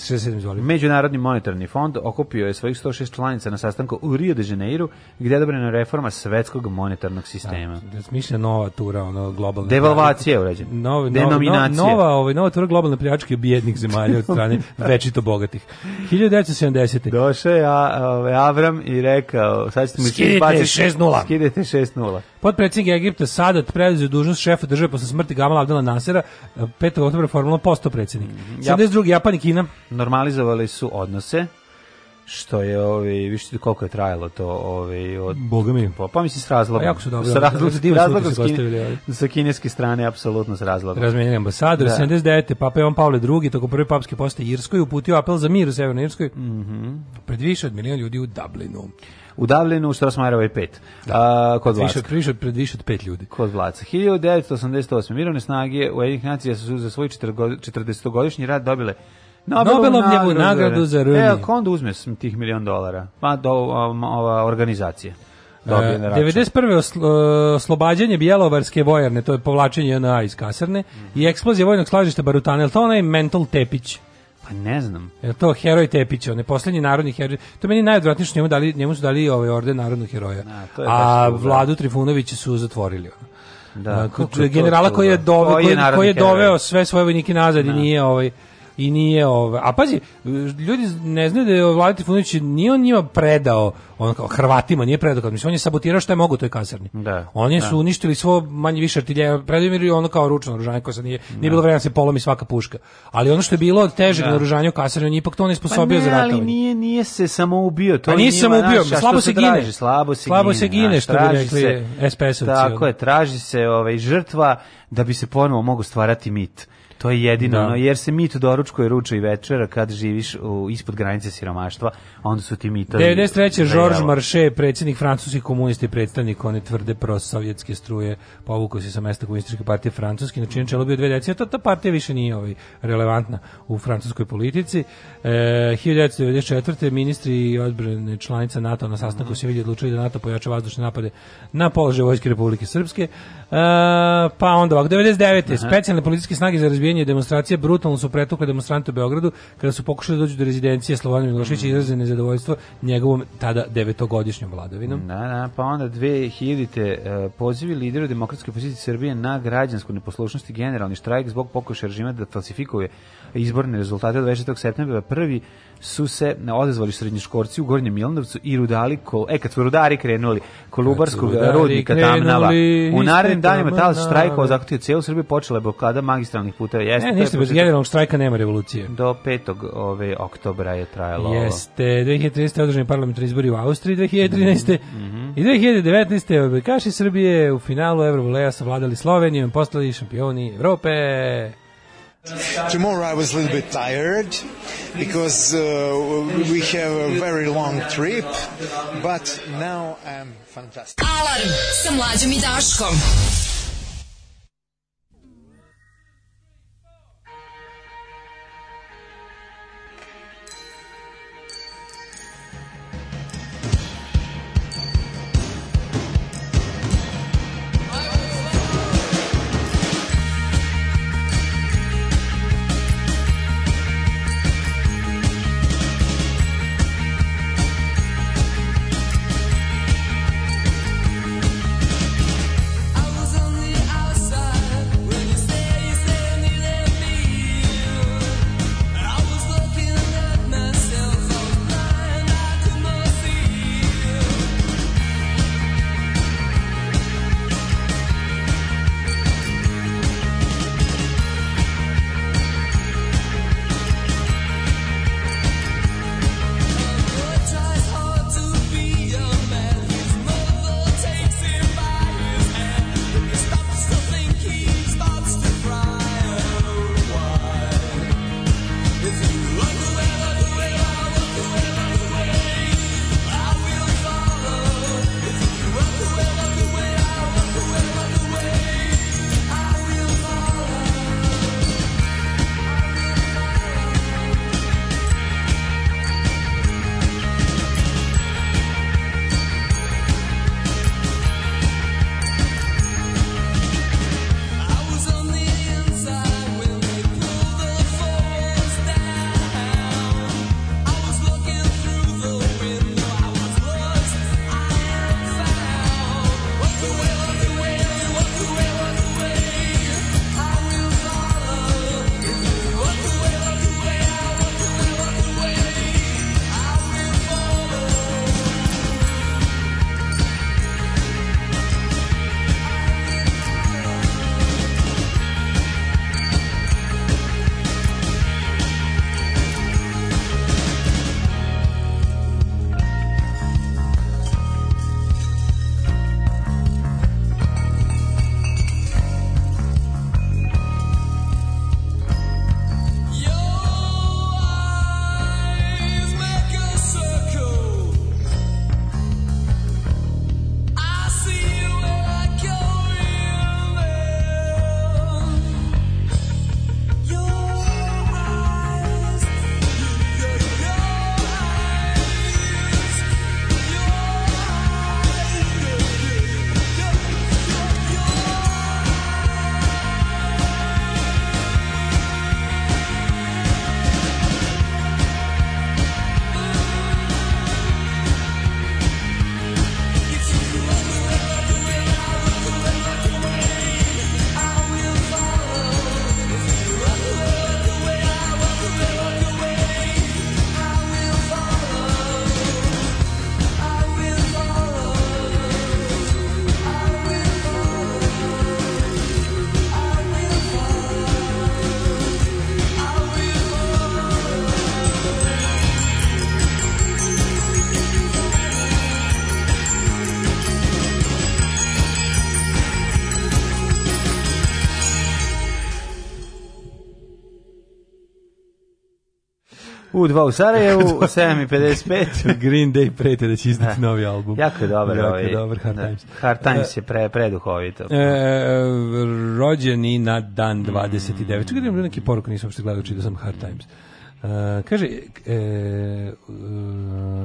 67, Međunarodni monetarni fond okupio je svojih 106 članica na sastanku u Rio de Janeiro, gdje je odobrena reforma svetskog monetarnog sistema. Da, da, smišlja nova tura, ono, globalna... Devalvacija je urađena. Nov, Denominacija. Nova, nova, nova tura globalne pljačke bijednih zemalja od strane večito bogatih. 1970. Došao je ovaj, Avram i rekao, sad ćete mi... Skidite 6-0. Skidite 6-0. Potpredsjednik Egipta Sadat preuzeo dužnost šefa države posle smrti Gamala Abdela Nasera 5. Eh, oktobra formalno postao predsjednik. 72. Mm, Japan i Kina normalizovali su odnose što je ovaj više koliko je trajalo to ovaj od Boga mi pa, pa mislim s razlogom pa jako su dobro sa razlogom razlogom sa, kine, sa kineske strane apsolutno s razlogom razmenjen ambasador da. 79 papa Ivan Pavle II tokom prve papske poste Irskoj uputio apel za mir u Severnoj Irskoj mm pred više od milion ljudi u Dublinu u Davlenu, u Strasmajerovoj 5. Da. Uh, kod Vlaca. Više, više, pred više od 5 ljudi. Kod Vlaca. 1988. Mirovne snage u Ujedinih nacija su za svoj 40-godišnji rad dobile Nobelovu nagradu, nagradu za Rumi. Evo, ko onda uzme tih milion dolara? Pa do um, ova organizacija. Dobije 91. E, oslo, e, oslobađanje Bjelovarske vojarne, to je povlačenje na iz kasarne, mm. i eksplozija vojnog slažišta Barutane, to onaj mental tepić. Pa ne znam. Je to heroj Tepić, on je poslednji narodni heroj. To meni najodvratnije što njemu dali, njemu su dali ovaj orden narodnog heroja. Na, to je A što, Vladu Trifunovića su zatvorili. Da, A, dakle, generala to, koji je doveo, koji, koji je doveo sve svoje vojnike nazad da. i nije ovaj i nije ove, a pazi ljudi ne znaju da je Vlada Trifunić nije on njima predao on kao Hrvatima nije predao mislim on je sabotirao što je mogu toj kasarni da, oni da. su da. uništili svo manje više artiljerije predimiri ono kao ručno oružanje koje se nije da. nije bilo vremena da se polomi svaka puška ali ono što je bilo od težeg da. oružanja u kasarni on je ipak to ne sposobio pa ne, za ratovanje ali nije nije se samo ubio to pa a nije samo ubio naša, slabo se traži, gine slabo se slabo gine, se gine što bi rekli SPS-ovci tako je traži se ovaj žrtva da bi se ponovo mogu stvarati mit To je jedino, da. no, jer se mit doručkuje ruča i večera kad živiš u, ispod granice siromaštva, onda su ti mitovi... 93. Georges Marchais, predsjednik francuskih komunista i predstavnik one tvrde prosovjetske struje, povukao se sa mesta komunističke partije Francuske, na čijem čelu bio dve decije, ta, ta partija više nije ovaj, relevantna u francuskoj politici. E, 1994. ministri i odbrane članica NATO na sastanku mm -hmm. se vidi odlučili da NATO pojača vazdušne napade na položaj Vojske Republike Srpske. E, pa onda ovako, 99. Aha. Specijalne policijske snage za razbijanje demonstracije brutalno su pretukle demonstrante u Beogradu kada su pokušali da doći do rezidencije Slovana Miloševića mm. izraze nezadovoljstvo njegovom tada devetogodišnjom vladavinom. Da, da, pa onda 2000. Uh, e, pozivi lidera demokratske opozicije Srbije na građansku neposlušnost i generalni štrajk zbog pokušaja režima da falsifikuje izborne rezultate od 26. septembra prvi su se odazvali srednjoškorci u Gornjem Milanovcu i rudali, kol, e kad su rudari krenuli Kolubarskog rudari rodnika Tamnava u narednim danima ta štrajka zakutio cijelu Srbiju počela je blokada magistralnih puteva jeste, ne, ništa, bez generalnog štrajka nema revolucije do 5. ove, oktobra je trajalo jeste, 2013. održani parlamentarni izbori u Austriji 2013. Mm -hmm. i 2019. obojkaši Srbije u finalu Eurovoleja savladali Slovenijom postali šampioni Evrope Tomorrow I was a little bit tired because uh, we have a very long trip, but now I'm fantastic. Alarm sa mlađom i Daškom. U2 u Sarajevu, u 7.55. Green Day prete da će izdati da. novi album. Jako je dobar. Jako ovaj, dobar, Hard da, Times. Hard Times e, je pre, preduhovito. E, rođeni na dan 29. Mm. Čekaj da imam neke poruke, nisam uopšte gledao, čitao sam Hard Times. E, kaže, e,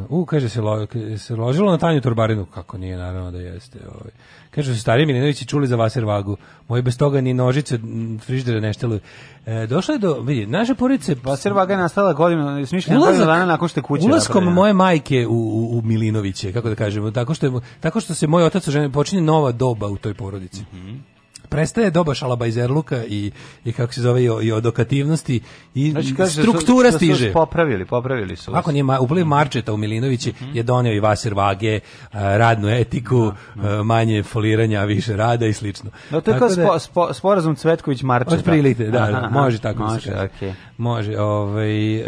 u, kaže, se, lo, se ložilo na Tanju Torbarinu, kako nije, naravno da jeste. Ovaj. Kaže, su stari Milinovići čuli za Vaser Vagu, moji bez toga ni nožice friždere nešteluju. E, došlo je do, vidi, naše porodice... Vaser Vaga je nastala godinu, smišljena ulazak, dana nakon što je kuća. Ulaskom napravljena. moje majke u, u, u, Milinoviće, kako da kažemo, tako što, je, tako što se moj otac oženio, počinje nova doba u toj porodici. Mm -hmm prestaje doba šalabajzerluka i i kako se zove i, i odokativnosti i znači, kaže, da struktura da su, stiže. Su popravili, popravili su. Ako nije upliv mhm. Marčeta u Milinovići mm -hmm. je donio i Vasir Vage, radnu etiku, da, da. manje foliranja, više rada i slično. No to je kao da, spo, spo, sporazum Cvetković Marčeta. Otprilike, da, da Aha, može tako može, se kaže. Okay. Može, ovaj e,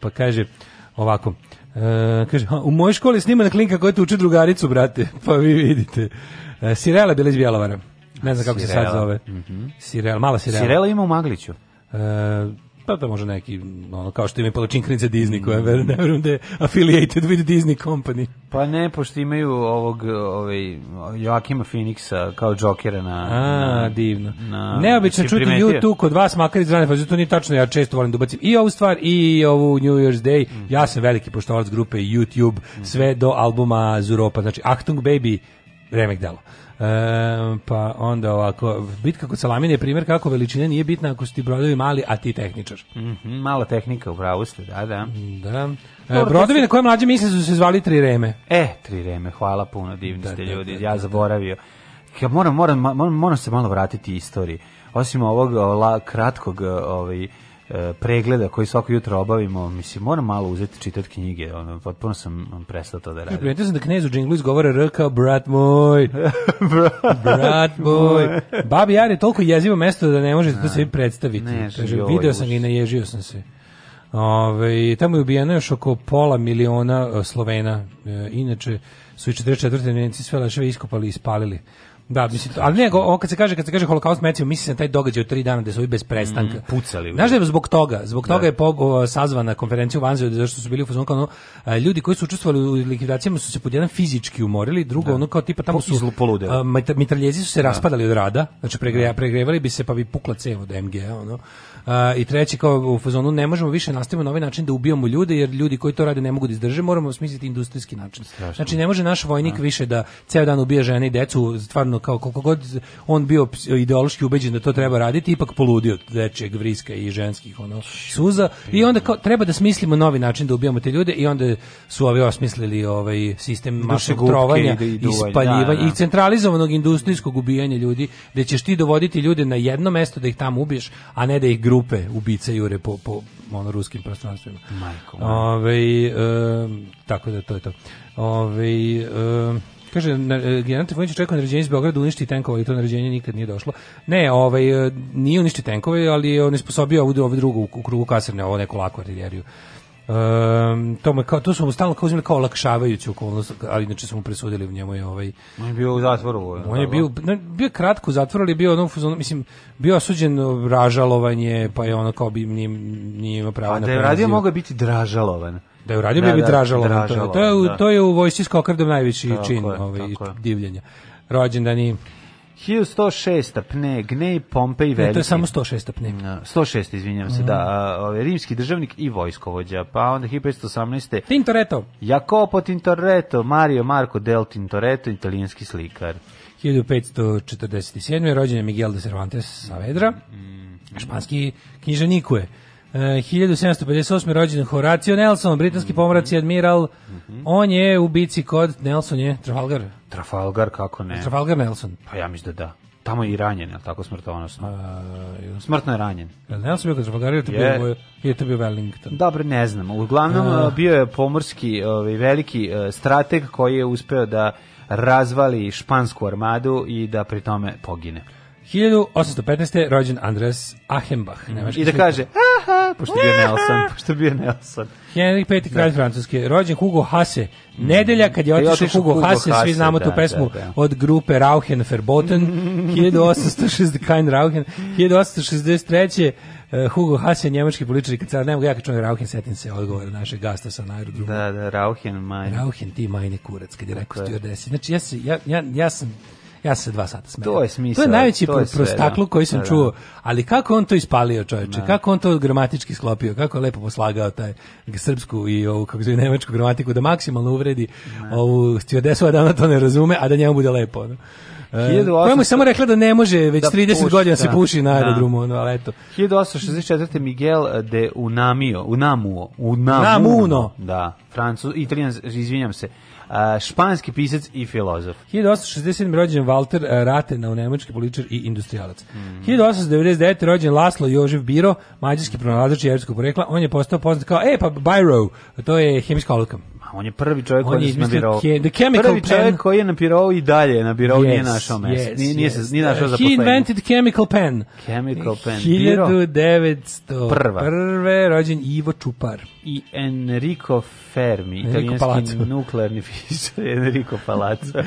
pa kaže ovako. E, kaže, u mojoj školi snima na klinka koja tu uči drugaricu, brate, pa vi vidite. E, sirela bila iz Bjelovara. Ne znam kako se sad zove. Mm -hmm. Sirela, mala Sirela. Sirela ima u Magliću. E, pa da može neki, ono, kao što imaju palačinkrnice Disney, mm. koja ver, ne verujem da je affiliated with Disney company. Pa ne, pošto imaju ovog ovaj, Joakima Phoenixa kao Jokera na... A, na, divno. Na, Neobično čuti primetio. tu kod vas, makar iz rane, to nije tačno, ja često volim da ubacim i ovu stvar i ovu New Year's Day. Mm. Ja sam veliki poštovalac grupe YouTube, mm. sve do albuma Zuropa, znači Achtung Baby, remek delo. E, pa onda ovako, bitka kod salamine je primjer kako veličina nije bitna ako su ti brodovi mali, a ti tehničar. Mm -hmm, mala tehnika, upravo ste, da, da. Da. E, pa brodovi na koje mlađe misle su se zvali tri reme. E, tri reme, hvala puno, divni da, ste da, ljudi, da, da, ja da. zaboravio. Ja moram, moram, moram, moram se malo vratiti istoriji. Osim ovog la, kratkog ovaj, pregleda koji svako jutro obavimo, mislim, moram malo uzeti čitat knjige, ono, potpuno sam prestao to da radim. Ja e, sam da knezu u džinglu izgovara R kao brat moj, brat moj. Babi Jar je toliko jezivo mesto da ne možete to sebi predstaviti. Ne, Kaže, video ovaj sam ga i naježio sam se. Ove, tamo je ubijeno još oko pola miliona e, Slovena. E, inače su i 44. nemci sve leševe iskopali i ispalili. Da, mislim, ali nego, on kad se kaže, kad se kaže holokaust meciju, se na taj događaj od tri dana gde su ovi bez mm, prestanka. Mm, pucali. Znaš da je zbog toga, zbog da. toga da. je pogo, sazvana konferencija u Vanziju, zato što su bili u fazonu kao ono, e, ljudi koji su učestvovali u likvidacijama su se pod jedan fizički umorili, drugo da. ono kao tipa tamo su a, e, mitraljezi su se da. raspadali od rada, znači pregreja, da. pregrevali bi se pa bi pukla cev od MG, ono i treći kao u fazonu ne možemo više nastaviti na ovaj način da ubijamo ljude jer ljudi koji to rade ne mogu da izdrže, moramo smisliti industrijski način. Strašno. Znači ne može naš vojnik da. više da ceo dan ubija žene i decu, stvarno kao koliko god on bio ideološki ubeđen da to treba raditi, ipak poludio od dečijeg vriska i ženskih ono suza i onda kao, treba da smislimo novi način da ubijamo te ljude i onda su ovi osmislili ovaj sistem da masovnog trovanja i, da i spaljivanja da, i centralizovanog industrijskog ubijanja ljudi, gde ćeš ti dovoditi ljude na jedno mesto da ih tamo ubiješ, a ne da ih grupe ubice jure po, po ono, ruskim prostranstvima. Majko. Ove, e, tako da to je to. Ove, e, Kaže, general Trifonić očekuje da naređenje iz Beograda uništi tenkova i to naređenje nikad nije došlo. Ne, ovaj, nije uništi tenkove, ali on je sposobio ovu, ovu drugu u krugu kasarne, ovo neku laku artiljeriju. Um, to, me kao, to su mu stalno kao uzimali kao olakšavajuću okolnost, ali inače su mu presudili u njemu i ovaj... On je bio u zatvoru. on je bio, ne, bio kratko u zatvoru, ali bio ono, mislim, bio osuđen ražalovanje, pa je ono kao bi nije, nije imao pravo na da je radio mogao biti dražalovan. Da je uradio da, bi da, dražalovan. dražalovan to, je, to, je, da. to je u vojsci s najveći tako čin je, ovaj, divljenja. Rođendani 1106. pne, Gnej Pompej Veliki. Ne, to je samo 106. pne. 106, da, izvinjam se, da, mm. da. Ovaj, rimski državnik i vojskovođa. Pa onda 1518. Tintoretto. Jacopo Tintoretto, Mario Marco del Tintoretto, italijanski slikar. 1547. rođen je Miguel de Cervantes Saavedra, mm. mm. španski knjiženikuje. Uh, 1758. rođen Horacio Nelson, britanski mhm. pomorac i admiral. Mm -hmm. On je u bici kod Nelson je Trafalgar. Trafalgar, kako ne? Trafalgar Nelson. Pa ja mislim da da. Tamo je i ranjen, ali tako smrtonosno. Uh, Smrtno je ranjen. Nelson bio kod Trafalgar ili je, bio, je to bio Wellington? Dobro, ne znam. Uglavnom uh. bio je pomorski ovaj, veliki e, strateg koji je uspeo da razvali špansku armadu i da pri tome pogine. 1815. rođen Andres Achenbach. Mhm. I da kaže, aha, pošto bio Nelson, pošto bio Nelson. Henrik V. Da. kralj Francuske, rođen Hugo Hase. Nedelja mhm. kad je da, otišao Hugo, Hugo Hase, svi znamo da, tu pesmu da, da. od grupe Rauhen Verboten, 1860, Kain Rauhen, 1863. Uh, Hugo Hase, njemački političar i kancelar, nema ga ja kad čujem Rauhen, setim se odgovora našeg gasta sa aerodromu. Da, da, Rauhen, majne. Rauhen, ti majne kurac, kad je rekao okay. stewardessi. Znači, ja, se, ja, ja, ja sam Ja se dva sata smeo. To je smisao. To je najveći to je sve, prostaklu da. koji sam da, da, čuo, ali kako on to ispalio, čoveče? Da. Kako on to gramatički sklopio? Kako je lepo poslagao taj srpsku i ovu kako zove nemačku gramatiku da maksimalno uvredi ovu stiodesu da ona to ne razume, a da njemu bude lepo. No? E, koja mu samo rekla da ne može, već da 30 puši, godina da. se puši na aerodromu, ono, ali eto. 1864. Miguel de Unamio, Unamuo, Unamuno, Namuno. da, Francuz, italijan, izvinjam se, španski pisac i filozof. 1867. rođen Walter e, Rathenau, nemački političar i industrijalac. Mm. 1899. rođen Laslo Jožev Biro, mađarski pronalazač jevrskog porekla. On je postao poznat kao, e, pa Biro, to je hemijska oluka on je prvi čovjek on koji je na birovu. the chemical prvi čovjek pen. koji je na birovu i dalje na birovu yes, nije našao mesto. Yes, nije, nije, yes. Se, nije našao uh, zaposlenje. He invented chemical pen. Chemical pen. 1900. Prva. Prve rođen Ivo Čupar. I Enrico Fermi, Enrico italijanski Palazzo. nuklearni fizičar Enrico Palazzo.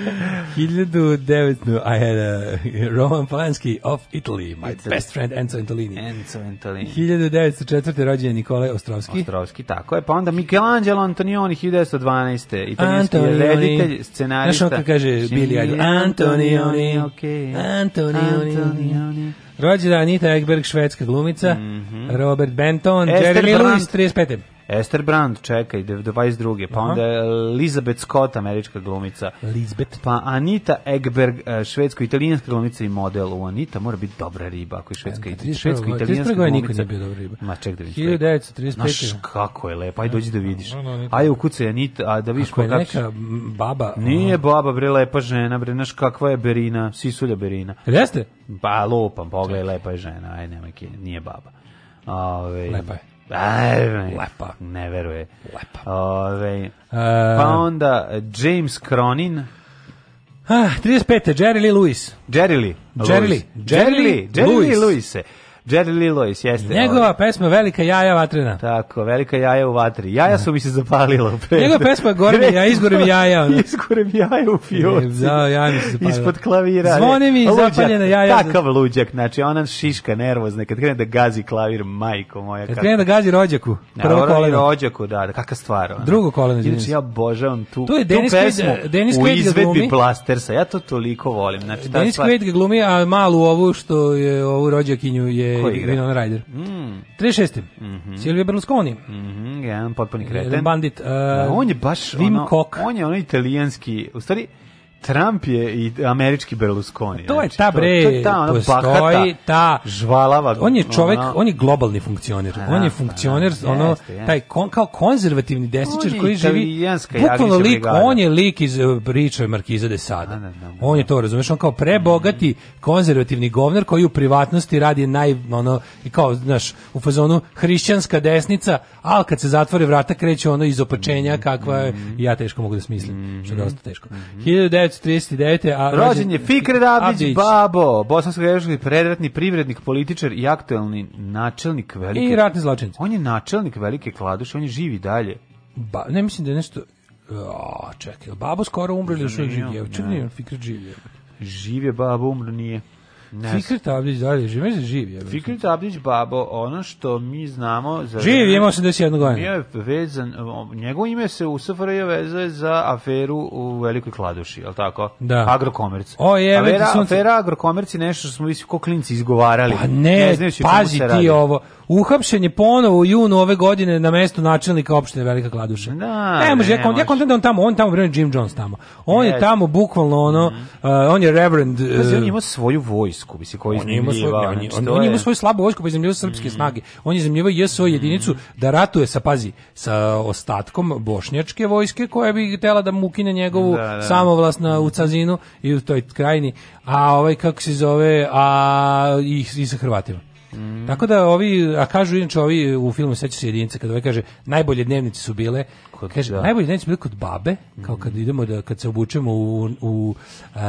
1900. I had a Roman Polanski of Italy, my Italy. best friend Enzo Antolini. Enzo Antolini. 1904. rođen je Nikolaj Ostrovski. Ostrovski, tako je. Pa onda Michelangelo Antonioni, 1900 1912. Italijanski reditelj, scenarista. Znaš on kaže Billy Idol. Antonioni. Antonioni. Antonioni. Rođena Anita Ekberg, švedska glumica. Mm -hmm. Robert Benton, Jeremy Lewis, 35. Esther Brand, čekaj, 22. Pa onda Elizabeth Scott, američka glumica. Elizabeth. Pa Anita Egberg, e, švedsko-italijanska glumica i model. U Anita mora biti dobra riba, ako je švedska e, i švedsko-italijanska glumica. niko nije bio dobra riba. Ma ček da vidiš. 1935. Znaš kako je lepa, aj dođi da vidiš. Aj ukucaj Anita, a da vidiš kako je neka baba. Nije baba, bre, lepa žena, bre, znaš kakva je Berina, sisulja Berina. Jeste? Pa lupam, pogledaj, lepa je žena, aj nemoj, nije baba. Ove, lepa je. Aj, lepa. Ne veruje. Lepa. Ove, ovaj, pa onda e, James Cronin. Ah, 35. Jerry Lee Lewis. Jerry Lee. Jerry Lee. Jerry Lee. Jerry Lee Lewis. Jerry Lee Lewis, jeste. Njegova ovaj. pesma Velika jaja vatrena. Tako, Velika jaja u vatri. Jaja su mi se zapalila. Pred... Njegova pesma Gore mi jaja, izgore mi jaja. izgore mi jaja u fioci. E, da, jaja mi se zapalila. Ispod klavira. Zvone mi luđak, zapaljena jaja. Takav luđak, znači ona šiška nervozna. Kad krene da gazi klavir, majko moja. Kad, kad krene da gazi rođaku, prvo ja, koleno. Rođaku, da, da, kakva stvar. Ona. Drugo koleno. Inače, ja obožavam tu, tu, je Denis tu pesmu Quaid, Dennis u izvedbi plastersa. Ja to toliko volim. Znači, Denis Quaid ga glumi, a malu ovu što je ovu rođakinju je Tako je, Mm. 36. Mm -hmm. Silvio Berlusconi. Mm -hmm, jedan potpuni kreten. Jedan bandit. Da, uh, da, on je baš Vim ono, Kok. on je onaj italijanski, u stvari, Trump je i američki Berlusconi. To je znači, ta bre, to, je ta, postoji ta žvalava. On je čovjek, ono, on je globalni funkcioner. A, pa, on je pa, funkcioner, a, ono, jeste, jeste. taj kon, kao konzervativni desničar koji živi bukvalno lik, brigada. on je lik iz e, priče Markiza de Sada. A, ne, ne, ne, on je to, razumeš, on kao prebogati mhm. konzervativni govner koji u privatnosti radi naj, ono, i kao, znaš, u fazonu hrišćanska desnica, ali kad se zatvore vrata kreće ono iz opačenja mhm. kakva, mm -hmm. ja teško mogu da smislim, mm -hmm. što je mhm. dosta teško. 19 1939. A rođen je Fikre Rabić, Babo, bosansko-hercegovački predratni privrednik, političar i aktuelni načelnik velike i ratni zločinci. On je načelnik velike kladuše, on je živi dalje. Ba, ne mislim da je nešto O, čekaj, babo skoro umro ili još uvijek živio? Čekaj, Fikre živio. Živje babo, umro nije. Ne Fikri Tablić dalje živi, mislim živ je. Fikri Tablić babo, ono što mi znamo za Živ je 81 godina. Bio je vezan njegovo ime se u SFRJ vezuje za aferu u Velikoj Kladuši, al tako? Da. Agrokomerc. O je, afera, sunce... afera Agrokomerc je nešto što smo vi ko klinci izgovarali. A pa ne, ne pazi ti ovo. Uhapšen je ponovo u junu ove godine na mesto načelnika opštine Velika Kladuša. Da, ne, može, ne, ja kontam da on tamo, on tamo brani Jim Jones tamo. On yes. je tamo bukvalno ono, mm uh, on je reverend. Uh, Pazi, on uh, ima svoju vojsku, bi se koji iznimljivao. On, on, on, on ima znači, svoju slabu vojsku, pa iznimljivao srpske mm snage. On je je svoju jedinicu mm da ratuje sa, pazi, sa ostatkom bošnjačke vojske koja bi htela da mukine njegovu da, da. samovlast u Cazinu i u toj krajini. A ovaj, kako se zove, a i, i sa Hrvatima. Mm. Tako da ovi, a kažu inače ovi u filmu Seća se jedinice, kada ovaj kaže, najbolje dnevnice su bile, kod, kaže, da. najbolje dnevnice su bile kod babe, kao kad mm. idemo da, kad se obučemo u, u uh,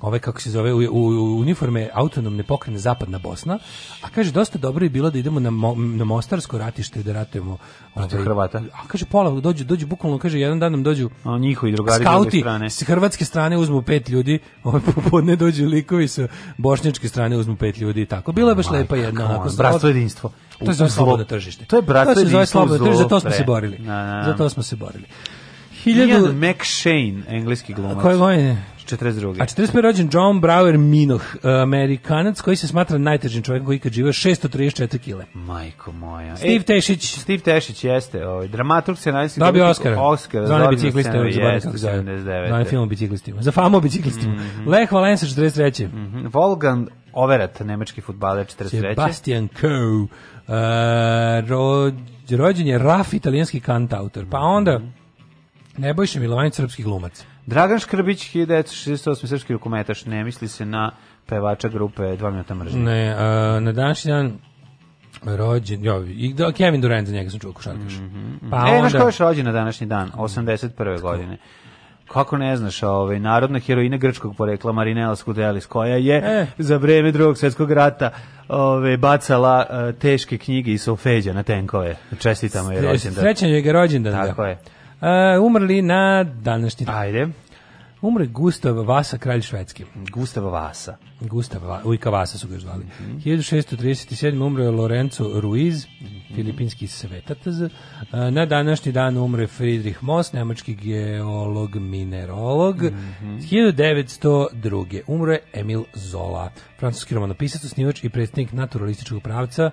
ove kako se zove u, u uniforme autonomne pokrajine Zapadna Bosna, a kaže dosta dobro je bilo da idemo na, mo, na Mostarsko ratište da ratujemo protiv ovaj, Hrvata. A kaže pola dođu dođu bukvalno kaže jedan dan nam dođu a njihovi drugari skauti, strane. S hrvatske strane uzmu pet ljudi, ove ovaj, popodne dođu likovi sa bošnjačke strane uzmu pet ljudi i tako. Bila je baš Majka, lepa jedna onako bratstvo jedinstvo. To je zove slobodno tržište. To je bratstvo jedinstvo. To je slobodno tržište, zato smo se borili. Zato smo se borili. 1000 Ian McShane, engleski glumac. Koje godine? 42. A 45. rođen John Brower Minoh, e, Amerikanac koji se smatra najtežim čovjekom koji ikad živa, 634 kile. Majko moja. E, Steve e, Tešić. Steve Tešić jeste, ovaj dramaturg se najsi dobio Oscar. Oscar za biciklista u Zabavu 79. Na filmu biciklistima. Za famu biciklistima. Mm -hmm. Lech Valensa 43. Mm -hmm. Volgan Overet, nemački fudbaler 43. Sebastian Coe, uh, ro, rođen je Raf, italijanski kantautor. Pa mhm. onda Nebojša Milovanić, srpski glumac. Dragan Škrbić, 1968. srpski rukometaš, ne misli se na pevača grupe 2 minuta mržnje. Ne, a, na današnji dan rođen, jo, i da, Kevin Durant za njega sam čuo košarkaš. Mm -hmm. Pa e, onda... znaš ko je rođen na današnji dan, 81. godine. Kako ne znaš, ovaj, narodna heroina grčkog porekla Marinela Skudelis, koja je e. za vreme drugog svjetskog rata ove, ovaj, bacala uh, teške knjige i solfeđa na tenkove. Čestitamo je rođendan. Srećan da. je ga rođendan. Tako da. je. Uh, umrli na današnji dan. Ajde. Umre Gustav Vasa, kralj švedski. Gustav Vasa. Gustav Va, Ujka Vasa su ga zvali. Mm -hmm. 1637. umre Lorenzo Ruiz, mm -hmm. filipinski svetatac. E, na današnji dan umre Friedrich Moss, nemački geolog, minerolog. Mm -hmm. 1902. umre Emil Zola, francuski romanopisac, osnivač i predstavnik naturalističkog pravca.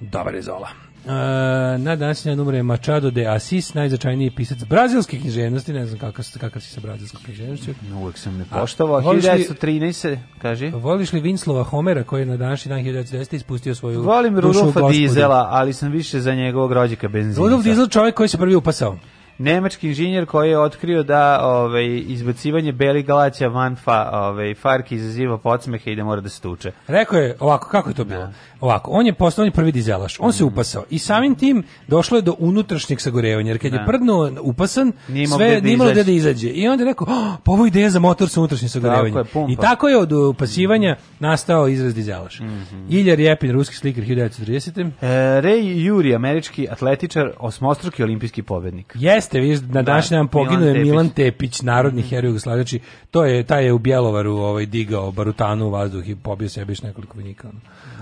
Dobar je Zola na današnji numero je Machado de Assis, najznačajniji pisac brazilske književnosti, ne znam kakav, kakav si sa brazilskom književnošću. Uvijek sam ne poštovao. 1913, kaže. Voliš li Vinslova Homera koji je na današnji dan 1910. ispustio svoju Volim dušu Rudolfa Dizela, ali sam više za njegovog rođaka benzinica. Rudolf Dizel čovjek koji se prvi upasao nemački inženjer koji je otkrio da ovaj izbacivanje belih glaća van fa, ovaj farki izaziva podsmehe i da mora da se tuče. Rekao je ovako kako je to bilo. Da. Ovako, on je postao prvi dizelaš. On mm. se mhm. upasao i samim tim došlo je do unutrašnjeg sagorevanja jer kad da. je prdno upasan, Nimo sve nimalo da, da izađe. I onda je rekao, oh, pa ovo ideja za motor sa unutrašnjim sagorevanjem. Tako je, I tako je od upasivanja mhm. nastao izraz dizelaš. Mm -hmm. Ilja Rjepin, ruski slikar 1930. E, Ray Juri, američki atletičar, osmostruki olimpijski pobednik. Yes, jeste, viš, na da, današnji dan poginuo je Milan Tepić, narodni mm. heroj Jugoslavije. Znači, to je, taj je u Bjelovaru ovaj, digao barutanu u vazduh i pobio sebi nekoliko vojnika. Mm.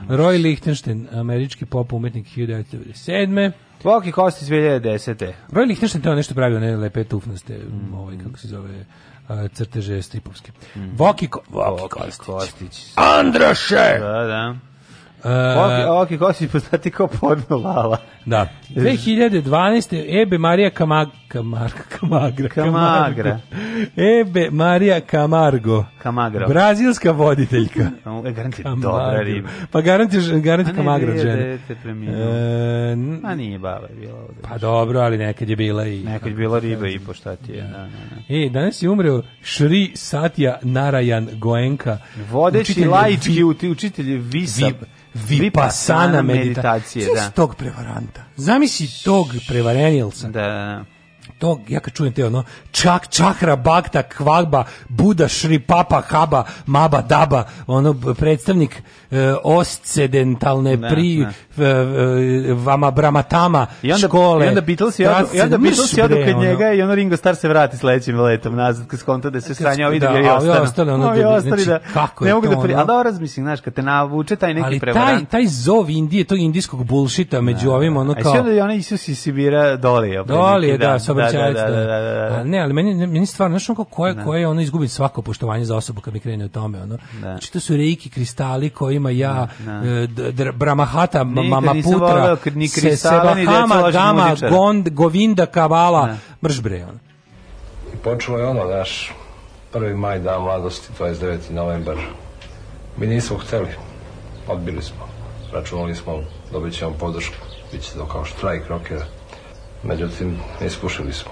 Roy Lichtenstein, američki pop umetnik 1997. Voki Kostić 2010. Roy Lichtenstein to nešto pravio, ne lepe tufnaste, mm. ovaj, kako se zove, crteže stripovske. Mm. Voki, Ko Voki, Voki Kostić. Kostić. Andraše! Da, da. Uh, Oki Kosić poznati kao podno lala. Da. 2012. Ebe Marija Kamag, Kamar, Kamagra. Kamagra. Ebe Marija Camargo. Kamagro. Brazilska voditeljka. garanti dobra riba. Pa garanti, garanti pa Kamagra žena. Ne, je e, A pa nije baba je bila ovde. Pa dobro, ali nekad je bila i... Nekad je bila riba i po šta ti je. Da, da, da. da. E, danas je umreo Šri Satya Narayan Goenka. Vodeći učitelj, laički učitelj Visa. Vi, Vipassana meditacije, da. Zamisli tog prevaranta. Zamisli tog prevarenjelca. Da, da, da to, ja kad čujem te ono, čak, čahra, bakta, kvagba, buda, šri, papa, haba, maba, daba, ono, predstavnik e, oscedentalne ne, pri, ne. E, vama, bramatama, I onda, škole. I onda Beatles jadu, i onda Beatles jadu kod ono, njega i ono Ringo Star se vrati sledećim letom nazad, kad skonta da se sranja ovi da, da i ostane. ostane ono, ovi da ostali znači, da, kako ne mogu da, pri, ono, a da razmislim, znaš, kad te navuče taj neki ali prevarant. taj, taj zov Indije, tog indijskog bullshita među ovim, ono kao... A sve da je onaj Isus iz Sibira dolio. Dolio, da, da, policajec. Da da da, da, da, da, A, ne, ali meni, meni stvarno, znaš ono koje, koje ono izgubi svako poštovanje za osobu kad mi krene o tome. Ono. Znači, to su reiki kristali kojima ja e, Bramahata, Mamaputra, Sebahama, Gama, Gond, Govinda, Kavala, mržbre. Ono. I počelo je ono, naš 1. maj dan mladosti, 29. novembar. Mi nismo hteli, odbili smo. Računali smo, dobit ćemo podršku, bit će to kao štrajk rokera Međutim, iskušali smo.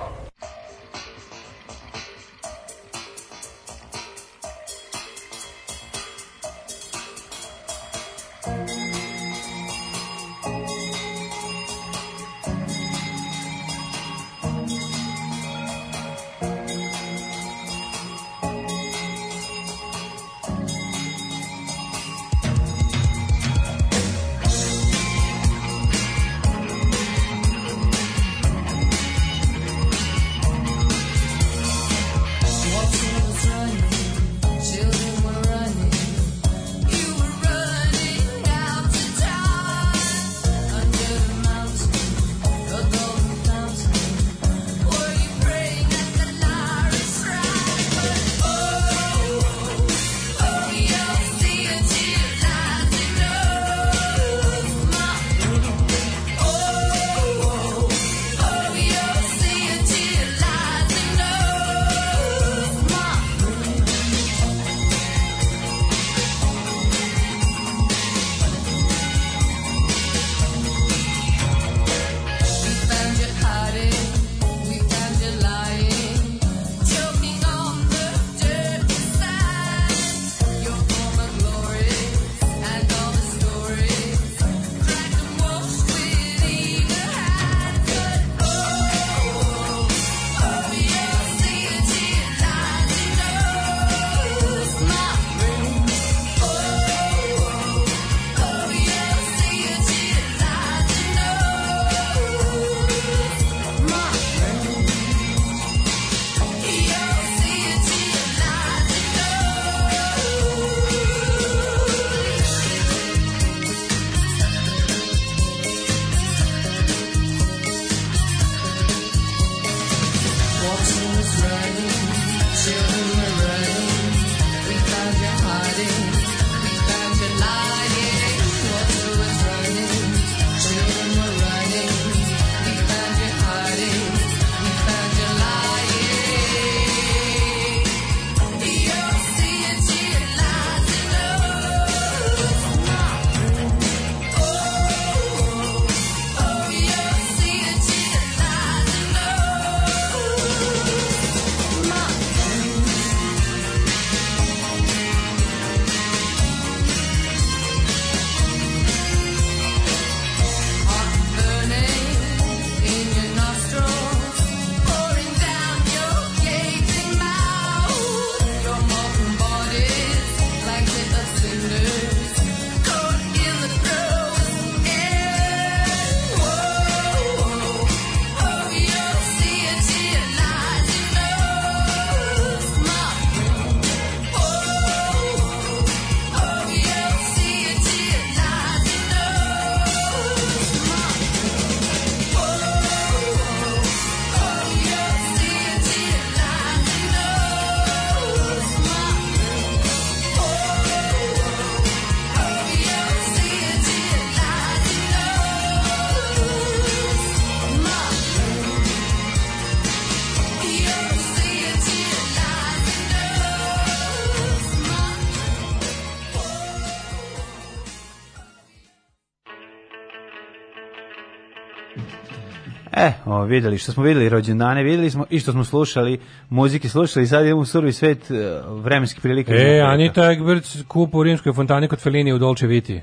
o, videli, što smo videli rođendane, videli smo i što smo slušali, muzike slušali, sad idemo u survi svet vremenski prilike. E, e Anita Egbert kupu u rimskoj fontani kod Felini u Dolce Viti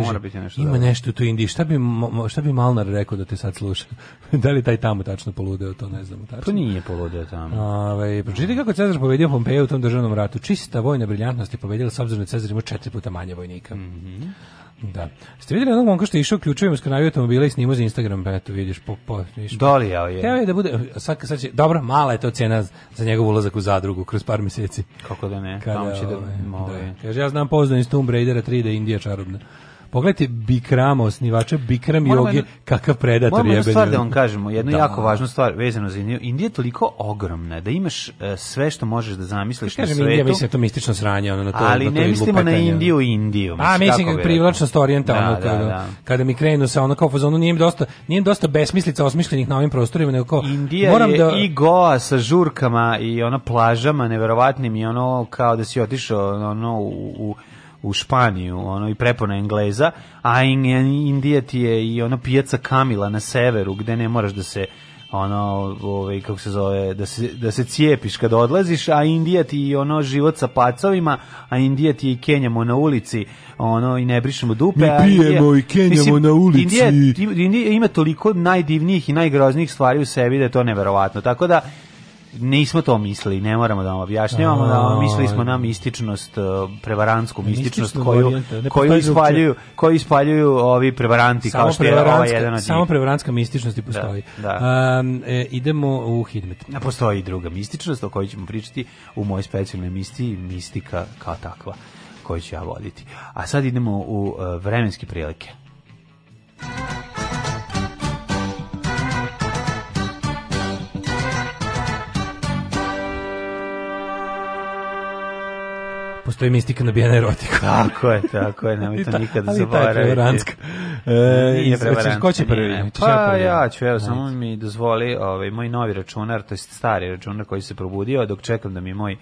mora biti nešto. Ima dobro. nešto u tu Indiji. Šta bi šta bi Malnar rekao da te sad sluša? da li taj tamo tačno poludeo, to ne znamo tačno. To pa nije poludeo tamo. Ovaj pročitaj kako Cezar pobedio Pompeju u tom državnom ratu. Čista vojna briljantnost je pobedila s obzirom da Cezar ima četiri puta manje vojnika. Mm -hmm. Da. Ste vidjeli onog momka što je išao ključevima skanavio automobila i snimao za Instagram, pa eto vidiš, po, po, vidiš. Dolijao da je. Teo je da bude, sad, sad će, dobro, mala je to cena za njegov ulazak u zadrugu kroz par meseci. Kako da ne, Kada, tamo će da... Ove, ovaj, da. Kaže, ja znam poznanje Tomb Raidera 3 da je Indija čarobna. Pogledajte Bikrama, osnivača Bikram joge, kakav predator je. Moramo stvar da vam kažemo, jednu da. jako važnu stvar vezano za Indiju. Indija je toliko ogromna da imaš uh, sve što možeš da zamisliš pa Kažem, na svetu. Indija, mislim, da to mistično sranje, ono, na to, ali na to ne mislimo na Indiju Indiju. Mislim, A, mislim kako privlačnost orijenta, da, da, kada, da, da. kada mi krenu sa ono kao fazonu, nije mi dosta, nije im dosta besmislica osmišljenih na ovim prostorima, nego kao, Indija moram je da... i Goa sa žurkama i ona plažama neverovatnim i ono kao da si otišao ono u, u u Španiju, ono i prepona Engleza, a Indija ti je i ono pijaca Kamila na severu gde ne moraš da se ono ovaj kako se zove da se da se cijepiš kad odlaziš a Indija ti je ono život sa pacovima a Indija ti je i kenjamo na ulici ono i ne brišemo dupe mi pijemo i kenjamo mislim, na ulici Indija, Indija ima toliko najdivnijih i najgroznijih stvari u sebi da je to neverovatno tako da nismo to mislili, ne moramo da vam objašnjavamo, da mislili smo na mističnost, e, prevarantsku mističnost koju, da, koju, ispaljuju, koju ispaljuju ovi prevaranti samo kao što je ova jedan od njih. Samo prevarantska mističnost i da, postoji. Da, da. Um, e, idemo u Hidmet. A postoji i druga mističnost o kojoj ćemo pričati u mojoj specijalnoj misti, mistika kao takva koju ću ja voditi. A sad idemo u e, vremenske prilike. To je mistika nabijena erotika. Tako je, tako je, nemoj to nikada zaboraviti. Ali e, e, nije prevarantska. Ko će prvi? Nije. Pa ja, prvi. ću, evo, samo mi dozvoli ovaj, moj novi računar, to je stari računar koji se probudio, dok čekam da mi moj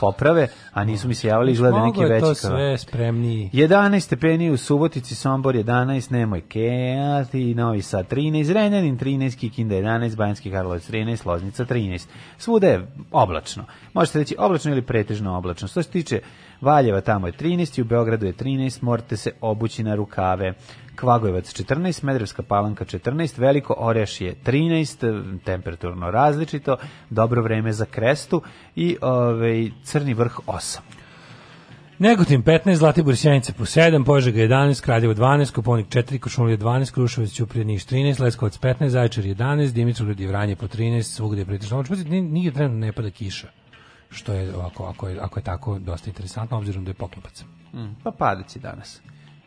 poprave, a nisu mi se javili izgleda da neki veći. Mogu je to sve spremniji. 11 stepeni u Subotici, Sombor 11, Nemoj Keati, Novi Sad 13, Renjanin 13, Kikinda 11, Bajanski Karlovac 13, Loznica 13. Svuda je oblačno. Možete reći oblačno ili pretežno oblačno. Što se tiče Valjeva tamo je 13 i u Beogradu je 13, morate se obući na rukave. Kvagojevac 14, Smedrevska palanka 14, Veliko Orešje 13, temperaturno različito, dobro vreme za krestu i ovaj, Crni vrh 8. Negotin 15, Zlatibor Sjenica po 7, Požega 11, Kraljevo 12, Koponik 4, Košumlija 12, Kruševac Ćuprije Niš 13, Leskovac 15, Zaječar 11, Dimitrov i Vranje po 13, svugde je pritično. Čuti, nije trenutno ne pada kiša što je ovako, ako je, ako je tako dosta interesantno, obzirom da je poklopac. Mm, pa padeći danas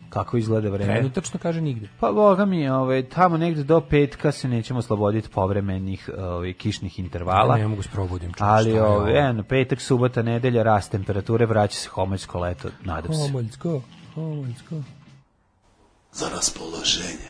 kako izgleda vreme. Ne, tačno kaže nigde. Pa boga mi, ovaj tamo negde do petka se nećemo sloboditi povremenih ovaj kišnih intervala. Ne, ne mogu sprobudim. Ali ovaj eno petak, subota, nedelja rast temperature, vraća se homoljsko leto, nadam se. Homoljsko, homoljsko. Za raspoloženje.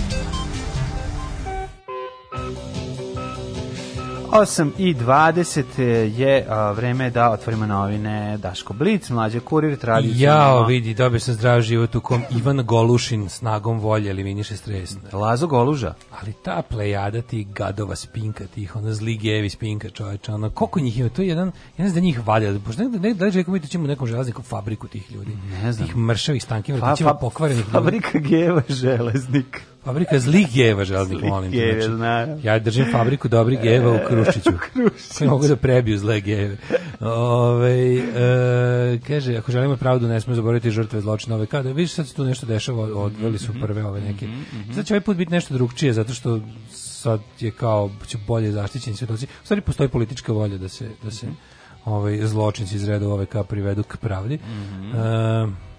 8 i 20 je a, vreme da otvorimo novine Daško Blic, mlađe kurir, tradicionalno. Jao, vidi, dobio sam zdrav život u kom Ivan Golušin snagom volje ali eliminiše stres. Lazo Goluža. Ali ta plejada ti gadova spinka, tih ona zli gevi spinka čovječa, ono, koliko njih ima, to je jedan, ja ne znam da njih valja, da pošto ne, ne, da li da čekamo da ćemo u nekom železniku fabriku tih ljudi, ne znam. tih mršavih stanki, vratićima fa, fa, pokvarenih ljudi. Fabrika geva železnik. Fabrika zlih geva, želim da molim. znači, ja držim fabriku dobrih geva u e, Krušiću. Krušiću. Mogu da prebiju zle geve. Ove, e, kaže, ako želimo pravdu, ne smemo zaboraviti žrtve zločina ove kada. Viš sad se tu nešto dešava, odveli su mhm, prve ove mhm, neke. Mhm, sad će ovaj put biti nešto drugčije, zato što sad je kao će bolje zaštićeni svedoci. U stvari postoji politička volja da se, da se ovaj, zločinci iz reda ove ka privedu k pravdi. Mm -hmm. e,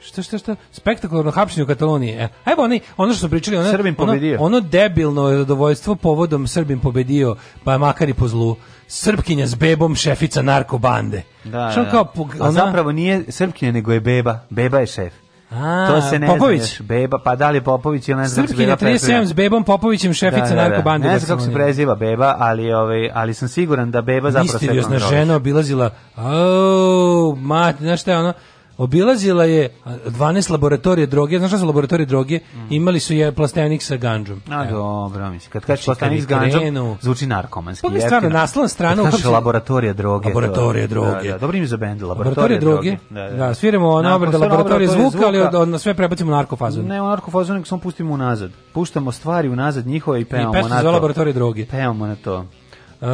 Šta, šta, šta? Spektakularno hapšenje u Kataloniji. E, ajmo oni, ono što su pričali, ono, Srbim pobedio. ono, ono debilno zadovoljstvo povodom Srbin pobedio, pa makar i po zlu. Srpkinja s bebom šefica narkobande. Da, da, da. Kao, ona... A zapravo nije Srpkinja, nego je beba. Beba je šef. A, to se ne Popović. Znaš, beba, pa da li Popović ili ne znam Srpkinja 37 s Bebom Popovićem šefica da, da, da. narkobande. Ne znam kako se preziva Beba, ali, ovaj, ali sam siguran da Beba zapravo... Misteriozna žena obilazila, au, mat, znaš šta je ono, Obilazila je 12 laboratorije droge, znaš šta su laboratorije droge? Mm. Imali su je plastenik sa ganđom. A Evo. dobro, mislim, kad kažeš plastenik sa ganđom, zvuči narkomanski. Pogledaj stvarno, naslovna strana. Kad kažeš laboratorije droge. Laboratorije droge. Da, da, dobro ime za bend, laboratorije, droge. droge. Da, da. da, da sviramo ono obrada da, laboratorija zvuka, zvuka, ali od, od, na sve prebacimo u narkofazu. Ne, u narkofazu, nego samo pustimo unazad. Puštamo stvari unazad njihove i pevamo I na to. I pesmu za laboratorije droge. Pevamo na to. Uh,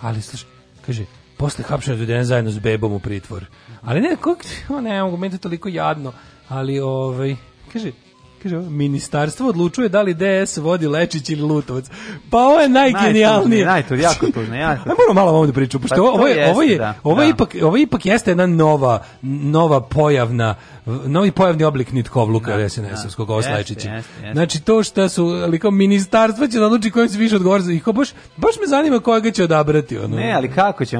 ali, slušaj, kaže, posle hapšenja odvedena zajedno s bebom u pritvor. Ali ne, kako, ne mogu, meni je toliko jadno, ali ovaj, kaže, kaže, ministarstvo odlučuje da li DS vodi Lečić ili Lutovac. Pa ovo je najgenijalnije. Najtužnije, jako tužno. Jako tužno. Moramo malo ovo da priču, pošto pa ovo, je, jeste, ovo, je, da, ovo, je da. ipak, ovo ipak jeste jedna nova, nova pojavna novi pojavni oblik nitkovluka da, SNS-ovskog da, Lečići. Znači to što su, ali kao ministarstvo će da odluči kojem se više odgovor za ih, baš, baš me zanima koga će odabrati. Ono. Ne, ali kako će?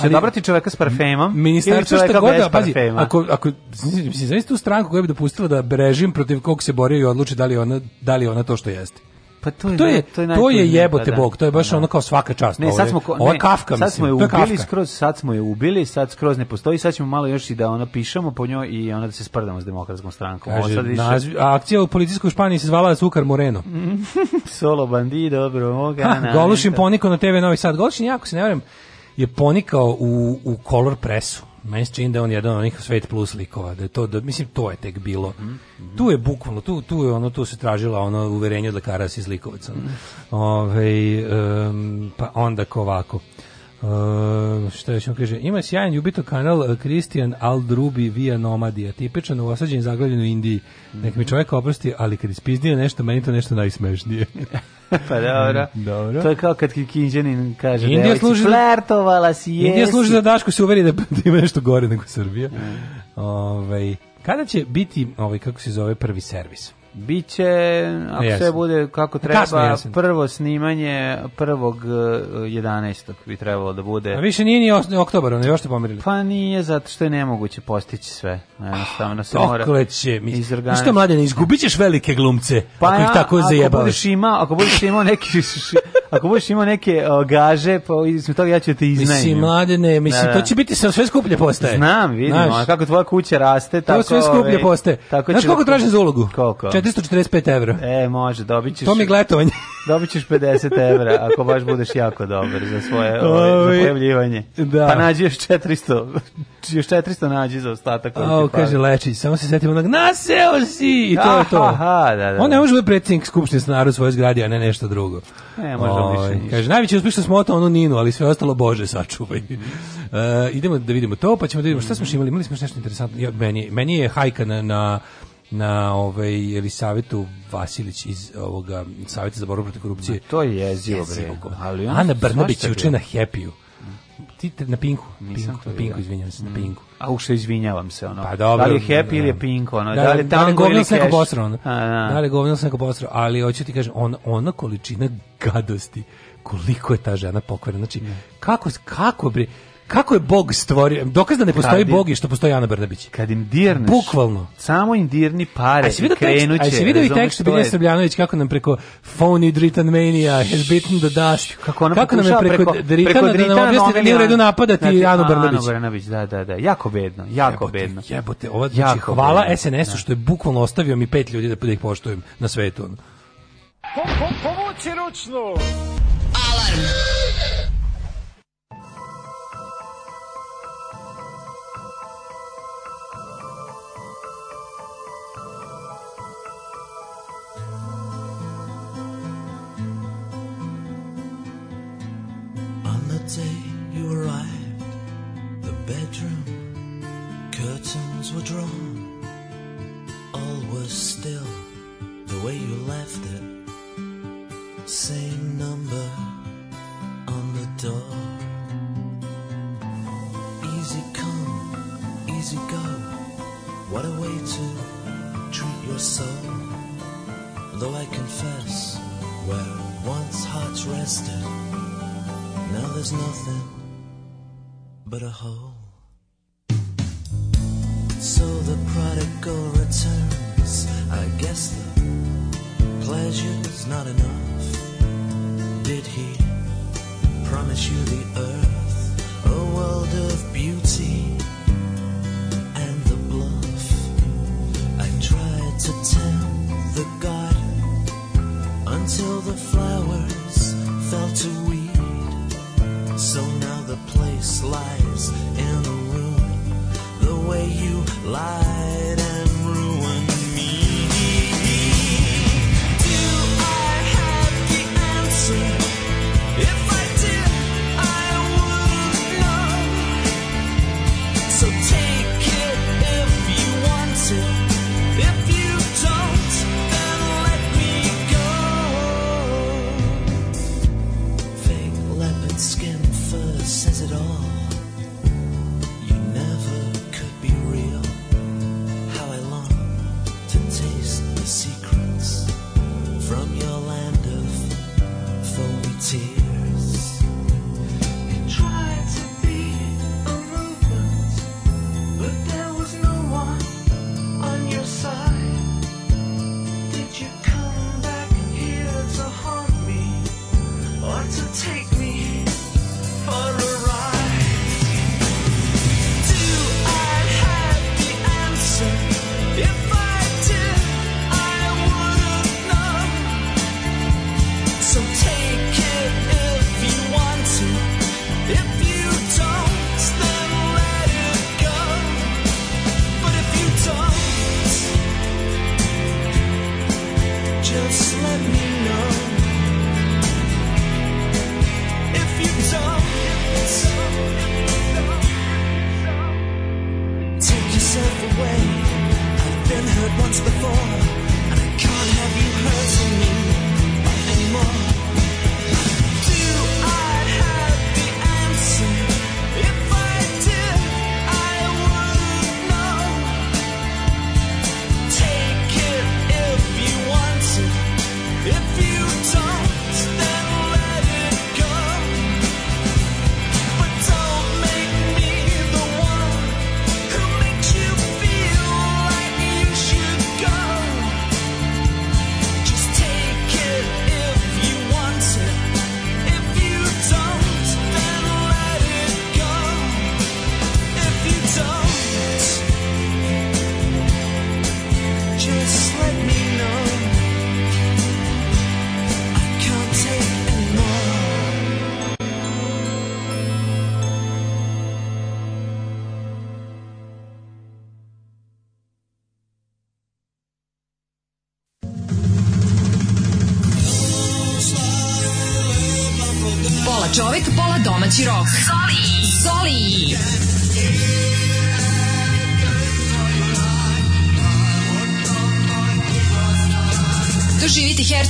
Će odabrati čoveka s parfemom ministarstvo ili čoveka bez da- parfema. Pazi, ako, ako, mislim, znači tu stranku koja bi dopustila da brežim protiv Bog se borio i odluči da li ona da li ona to što jeste. Pa to pa je, to je, to je, to je jebote pa da, bog, to je baš pa da. ono kao svaka čast. Ne, sad smo, ovo je kafka, sad smo je ubili skroz, sad smo je ubili, sad skroz ne postoji, sad ćemo malo još i da ona pišemo po njoj i ona da se sprdamo s demokratskom strankom. Kaže, sad više... naziv, akcija u policijskoj Španiji se zvala Sukar Moreno. Solo bandido, dobro, moga. Golušin poniko na TV Novi Sad. Golušim, jako se ne varam, je ponikao u, u color presu meni da on je jedan od onih svet plus likova, da je to, da, mislim, to je tek bilo. Mm -hmm. Tu je bukvalno, tu, tu je ono, tu se tražila ono uverenje od lekara iz Likovaca. Mm -hmm. Ove, ovaj, um, pa onda ovako. Uh, šta još on kaže, ima sjajan ljubito kanal eh, Christian Aldrubi via Nomadija, tipičan u osađenju zaglavljen u Indiji. Mm -hmm. Nek mi čovjek oprosti, ali kad ispiznije nešto, meni to nešto najsmešnije. pa dobro. Mm, dobro. To je kao kad Kinđanin kaže, Indija je služi, flertovala si, jesi. Indija služi da dašku, se uveri da, da, ima nešto gore nego Srbija. Mm. Ove, ovaj, kada će biti, ovaj, kako se zove, prvi servis? Biće, ako Jasne. sve bude kako treba, prvo snimanje prvog 11. E, bi trebalo da bude. A više nije ni oktobar, ono još ste pomerili. Pa nije, zato što je nemoguće postići sve. Jednostavno ah, se mora izorganizati. Što mladene, izgubit ćeš velike glumce pa ako ja, ih tako ako zajebavaš. ima, ako budeš imao neke, ako budeš imao neke o, gaže, pa mislim, toga ja ću te iznajmim. Mislim, mladene, mislim, da, da. to će biti sve skuplje postaje. Znam, vidimo, Znaš, kako tvoja kuća raste, to tako... To sve skuplje ovaj, postaje. Tako Znaš da koliko tražim za ulogu? Koliko? 445 €. E, može, dobićeš. To mi gletovanje. dobit 50 € ako baš budeš jako dobar za svoje ovaj za pojavljivanje. Da. Pa nađi još 400, još 400 nađi za ostatak. O, pa. kaže, leči, samo se setimo onog, naseo si! I to Aha, je to. Aha, da, da. On ne da. može biti predsjednik Skupštine stanara u svojoj zgradi, a ne nešto drugo. Ne, možda više. Kaže, najviše uspješno smo otao onu Ninu, ali sve ostalo, Bože, sačuvaj. Uh, idemo da vidimo to, pa ćemo da vidimo šta smo imali. Imali smo nešto interesantno. Ja, meni, meni je hajka na, na na ovaj Elisavetu Vasilić iz ovoga Saveta za borbu protiv korupcije. Ma to je jezivo bre. Ali ona Ana Brnabić juče na Happyu. Ti te, na Pinku, Nisam Pinku, na Pinku, izvinjavam se, mm. na Pinku. A u što izvinjavam se, ono. Pa dobro. Da li je Happy da, ili je Pink, ono, da, da li tamo tango da li ili cash. Neko posra, ono. da. li je govnilo neko posra, da. da ali hoću ti kažem, on, ona količina gadosti, koliko je ta žena pokvarena, znači, mm. kako, kako bre, kako je Bog stvorio, dokaz da ne postoji Bog i što postoji Ana Brnabić. Kad im dirneš, bukvalno. Samo im dirni pare i krenuće. A si vidio i tekst Bilje Srbljanović kako nam preko Phony Dritan Mania has beaten the dust. Kako, ona kako nam je preko, preko Dritana, da nam objasni da nije u redu napadati znači, Anu Brnabić. Anu Brnabić, da, da, da. Jako bedno, jako jebote, bedno. Jebote, ova, znači, jako hvala SNS-u da. što je bukvalno ostavio mi pet ljudi da, da ih poštujem na svetu. Po, po, povući ručnu! Alarm! Say day you arrived, the bedroom curtains were drawn. All was still the way you left it. Same number on the door. Easy come, easy go. What a way to treat your soul. Though I confess, where once hearts rested. Now there's nothing but a hole.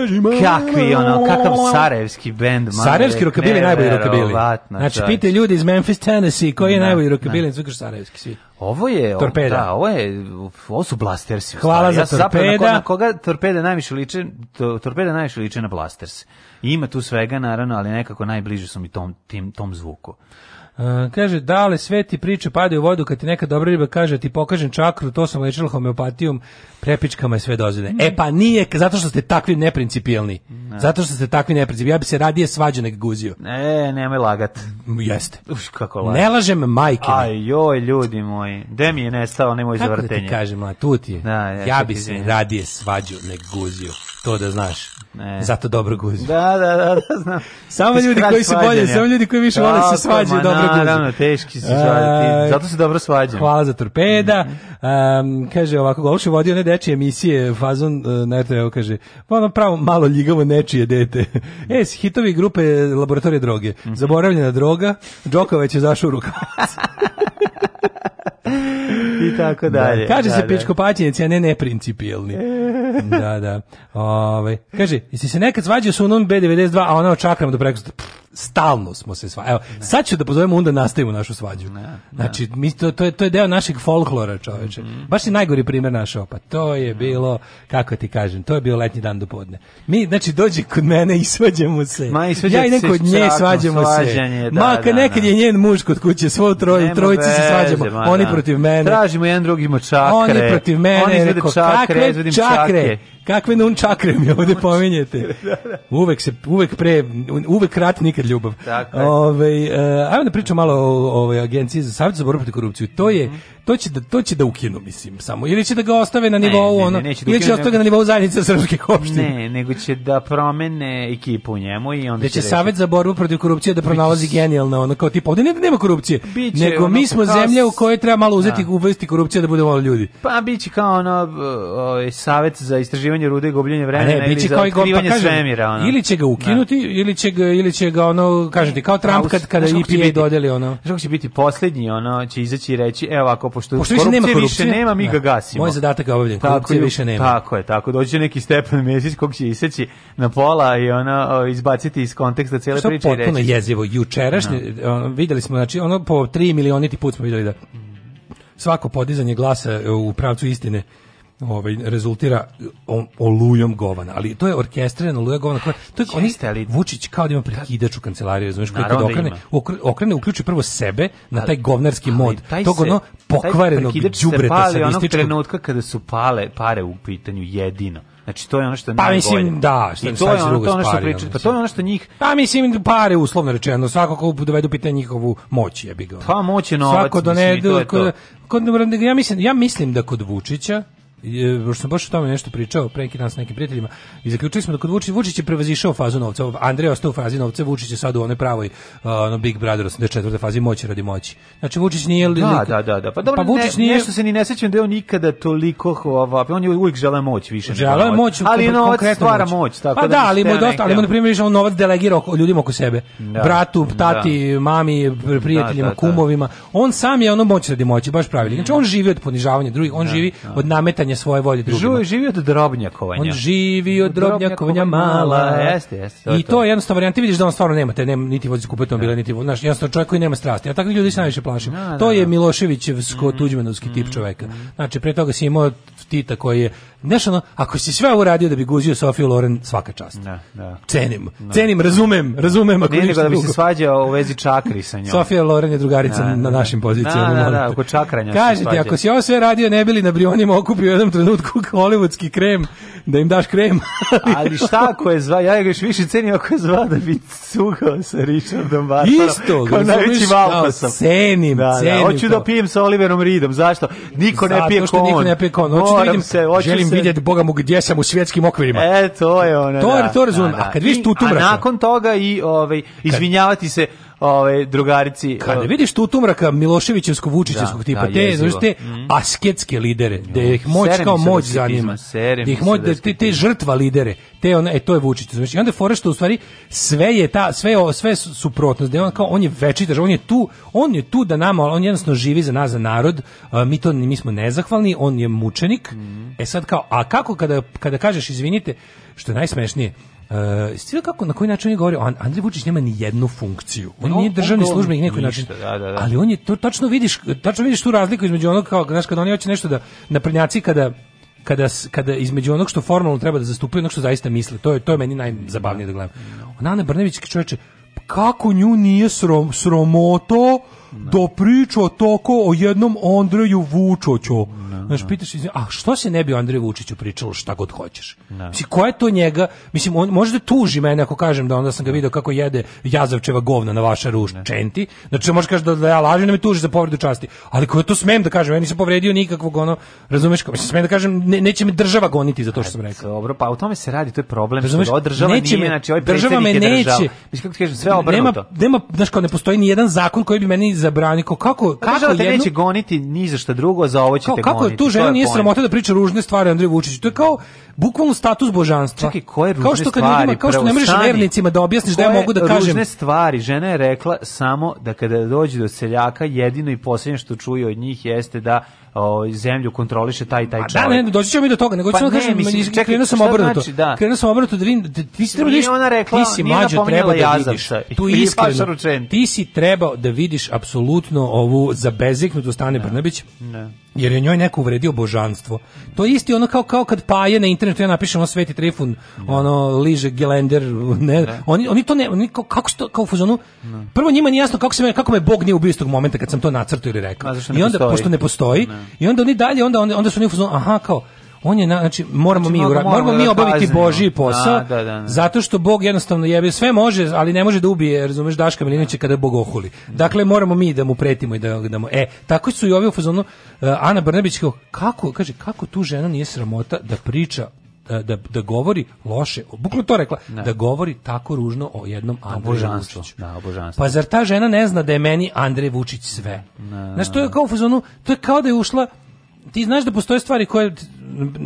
režima. Kakvi ono, kakav sarajevski bend, Sarajevski rokabili najbolji rokabili. Znači pite ljudi iz Memphis, Tennessee, koji je da, najbolji rokabili, znači sarajevski svi. Ovo je torpeda. Da, ovo je ovo su blasters. Hvala za ja torpeda. Na koga torpeda najviše liče, to, torpeda najviše liče na blasters. I ima tu svega naravno, ali nekako najbliže su mi tom tim tom zvuku. Uh, kaže, dale, sve ti priče padaju u vodu kad ti neka dobra riba kaže, ti pokažem čakru, to sam lečila homeopatijom, prepičkama je sve dozine. Mm. E pa nije, zato što ste takvi neprincipijelni. Ne. Zato što ste takvi neprincipijelni. Ja bi se radije svađao nek guzio. E, nemoj lagat. Jeste. Uš, kako lagat. Ne lažem majke. Aj, joj, ljudi moji. Gde mi je nestao nemoj zavrtenje. Kako da ti kažem, a tu ti je. Da, ja, ja bi se radije svađao nek guzio to da znaš. Ne. Zato dobro guzi. Da, da, da, da znam. Samo ljudi koji se bolje, samo ljudi koji više vole da se svađaju dobro guzi. Naravno, teški se svađati. Zato se dobro svađaju. Hvala za torpeda. um, kaže ovako, Golše vodio one dečije emisije, fazon e, na RTL kaže, pa ono pravo malo ljigavo nečije dete. e, hitovi grupe laboratorije droge. Mhm. Zaboravljena droga, Đoković je zašao u rukavicu. I tako dalje. Da, kaže da, se da. da. pičkopaćenjac, a ne neprincipijelni. da, da. Ove, ovaj, kaže, jesi se nekad svađao sa onom B92, a ona očakram do preko... Pff, stalno smo se svađali. Evo, ne. sad ću da pozovemo onda da nastavimo našu svađu. Ne, ne. Znači, mi, to, to, je, to je deo našeg folklora, čoveče. Mm -hmm. Baš je najgori primer našao, pa to je bilo, kako ti kažem, to je bio letnji dan do podne. Mi, znači, dođi kod mene i svađamo se. Ma, i ja idem kod nje, svađamo se. Da, Maka, da, nekad da. je njen muž kod kuće, svoj troj, trojici se svađamo, ma, oni da. protiv mene. Tražimo jedan drugi čakre. Oni protiv mene, oni čakre, čakre, čakre. Kakve nun čakre mi ovde pominjete? Da, da. Uvek, se, uvek pre, uvek rat, nikad ljubav. Tako je. Ove, ovaj, eh, da pričamo malo o, o, agenciji za savet za borbu protiv korupcije. To je mhm to će da to će da ukinu mislim samo ili će da ga ostave na nivou ne, ne, ono ne, neće da ili će da ostave na nivou zajednice srpskih opštine Ne, nego će da promene ekipu u njemu i onda da će, će savet za borbu protiv korupcije da pronalazi genijalno ono kao tipa ovdje ne da nema korupcije. Biće nego mi smo kao... zemlja u kojoj treba malo uzeti da. uvesti korupcije da budemo ljudi. Pa biće kao ono ovaj savet za istraživanje rude i gubljenje vremena ne, ili za kao pa otkrivanje pa, kažem, svemira ono. Ili će ga da. ukinuti da. ili će ga ili će ga ono kažete kao Trump kad kada e IPB dodeli ono. Što će biti poslednji ono će izaći i reći evo ako pošto, pošto više nema korupcije, više nema, mi da. ga gasimo. Moj zadatak je obavljen, korupcije tako, više nema. Tako je, tako. Dođe neki Stepan Mesić kog će iseći na pola i ona o, izbaciti iz konteksta cele Što priče i reći. Što potpuno jezivo. Jučerašnje, no. Da. videli smo, znači, ono po 3 milioniti put smo videli da svako podizanje glasa u pravcu istine ovaj rezultira olujom govana, ali to je orkestrirana oluja govana koja to je oni ali... Vučić kao da ima prekidač u kancelariji, razumeš, koji kad da okrene, okrene uključi prvo sebe na da. taj govnarski mod, to tog pokvareno ono pokvarenog đubreta sa trenutka kada su pale pare u pitanju jedino. Znači to je ono što je pa, najbolje. mislim da, što I to je ono, pa ono što pričaju, pa to je ono što njih Pa mislim pare uslovno rečeno, svako ko dovedu pitanje njihovu moć je bi ga. Pa moć je novac. Svako donedu, kod, kod, ja mislim, ja mislim da kod Vučića E, pošto sam baš o tome nešto pričao pre neki dan s nekim prijateljima i zaključili smo da kod Vučić, Vučić je prevazišao fazu novca. Andrej ostao u fazi novca, Vučić je sad u onoj pravoj uh, ono Big Brother 84. fazi moći radi moći. Znači Vučić nije li, da, da, da, da. Pa dobro, pa Vučić ne, nije... nešto se ni ne sećam da je on ikada toliko hova, pa on je uvijek žele moć više. Želeo moć, ali konkretno novac stvara moć, tako pa da. da, da ali mu dosta, ali mu na primjer on novac delegira ljudima oko sebe. Da, Bratu, da. tati, da. mami, prijateljima, kumovima. On sam je ono moć radi moći, baš pravilno. Znači on živi od ponižavanja drugih, on živi od nametanja podmetanja svoje volje drugima. Živi, živi od drobnjakovanja. On živi od drobnjakovanja mala. Jeste, jeste. To I to je jednostavno varijanta. Vidiš da on stvarno nema te, nema, niti vozi kupe bile, da. niti, vozi, znaš, jednostavno čovjek koji nema strasti. Ja takvih ljudi se najviše plašim. No, da, no, to da, je Miloševićevsko-tuđmanovski mm, tip mm, čoveka. Mm. Znači, pre toga si imao Tita koji je Znaš, ono, ako si sve uradio da bi guzio Sofiju Loren, svaka čast. Da, da. Cenim, no. Da. cenim, razumem, razumem. Ako ne, nego da bi se svađao u vezi čakri sa njom. Sofija Loren je drugarica da, na da. našim pozicijama. Da, da, da, oko čakranja Kažete, ako si ovo sve radio, ne bili na brionima okupio u jednom trenutku hollywoodski krem, da im daš krem. Ali šta ako je zva, ja ga još više cenim ako je zva da bi cugao sa Richardom Bartonom. Isto, kao najveći valpasom. Da, cenim, da, cenim. Da, hoću to. da pijem sa Oliverom Ridom, zašto? Niko ne pije kon. Zato što niko ne pije kon. Hoću da vidim, se, želim se... vidjeti, boga mu, gdje sam u svjetskim okvirima. E, to je ono, To, da, to razumem. Da, da. A kad vidiš tu tu A nakon toga i, ovaj, izvinjavati se ovaj drugarici. Kada vidiš tu tumraka Miloševićevskog da, Vučićevskog da, tipa, da, te, znači te mm. asketske lidere, da, da ih moć serim kao moć zanima. Da ih moć da te, te žrtva lidere, te ona e to je Vučić, znači onda fora što u stvari sve je ta sve ovo sve su suprotnost, da je on kao on je večit, on je tu, on je tu da nama, on jednostavno živi za nas, za narod. mi to mi smo nezahvalni, on je mučenik. Mm. E sad kao, a kako kada kada kažeš izvinite, što je najsmešnije, Uh, eh, Stil kako na koji način oni govori, An Andrej Vučić nema ni jednu funkciju. On no, nije državni službenik neki način. Da, da, da. Ali on je to tačno vidiš, tačno vidiš tu razliku između onog kao znaš kad oni hoće nešto da na prnjaci kada kada, kada između onog što formalno treba da zastupaju onog što zaista misle. To je to je meni najzabavnije da gledam. Ona Ana Brnević čoveče pa kako nju nije srom, sromoto ne. dopričao da toko o jednom Andreju Vučoću. Znaš, pitaš, a što se ne bi Andreju Vučiću pričalo šta god hoćeš? Ne. Mislim, ko je to njega? Mislim, on može da tuži mene ako kažem da onda sam ga video kako jede Jazavčeva govna na vaša ruš čenti. Znači, može kaži da, da ja lažem da me tuži za povredu časti. Ali ko je to smem da kažem? Ja nisam povredio nikakvog ono, razumeš? Kao, mislim, smem da kažem, ne, neće me država goniti za to što sam rekao. Dobro, pa u tome se radi, to je problem. Razumeš, što da država neće nije, me, znači, ovaj država me neće. Mislim, kako ti kažem, sve obrnuto. Nema, nema, znaš, kao ne postoji ni jedan zakon koji bi meni zabrani kako kako pa, kako jednu... neće goniti ni za šta drugo, za ovo ćete kako, kako goniti. Kako tu žena nije sramota da priča ružne stvari Andrej Vučić. To je kao bukvalno status božanstva. Čekaj, koje ružne kao što kad stvari? Ljudima, kao što ne možeš vernicima da objasniš da ja mogu da kažem. Ružne stvari, žena je rekla samo da kada dođe do seljaka jedino i poslednje što čuje od njih jeste da o, ovaj, zemlju kontroliše taj taj čovjek. Da, ne, doći ćemo mi do toga, nego pa ćemo da ne, kažem, mislim, čekaj, krenuo sam obrnuto. Znači, da. Krenuo sam obrnuto da vidim, da ti si trebao da vidiš, ti si mađo treba da vidiš, tu iskreno, ti si trebao da vidiš apsolutno ovu zabeziknutu Stane Brnabić. Ne jer je njoj neko uvredio božanstvo. To je isti ono kao kao kad paje na internetu ja napišem ono Sveti Trifun, da. ono liže gelender, ne, ne. Da. Oni, oni to ne oni kao, kako što kao u fazonu. Da. Prvo njima nije jasno kako se me kako me Bog nije ubio istog momenta kad sam to nacrtao ili rekao. I onda postoji. pošto ne postoji, i onda oni dalje onda onda, onda su oni u fazonu, aha kao on je znači moramo znači, mi moramo, moramo mi da obaviti božji da, posao da, da, da, zato što bog jednostavno jebe sve može ali ne može da ubije razumeš Daška Milinovića kada bog ohuli dakle moramo mi da mu pretimo i da, da mu e tako su i ovi u fazonu uh, Ana Brnabić kao, kako kaže kako tu žena nije sramota da priča da, da, da govori loše, bukvalno to rekla, ne. Da. da govori tako ružno o jednom Andreju Vučiću. Da, obožanstvo. Pa zar ta žena ne zna da je meni Andrej Vučić sve? Ne, Znaš, to je kao u fazonu, to je kao da je ušla ti znaš da postoje stvari koje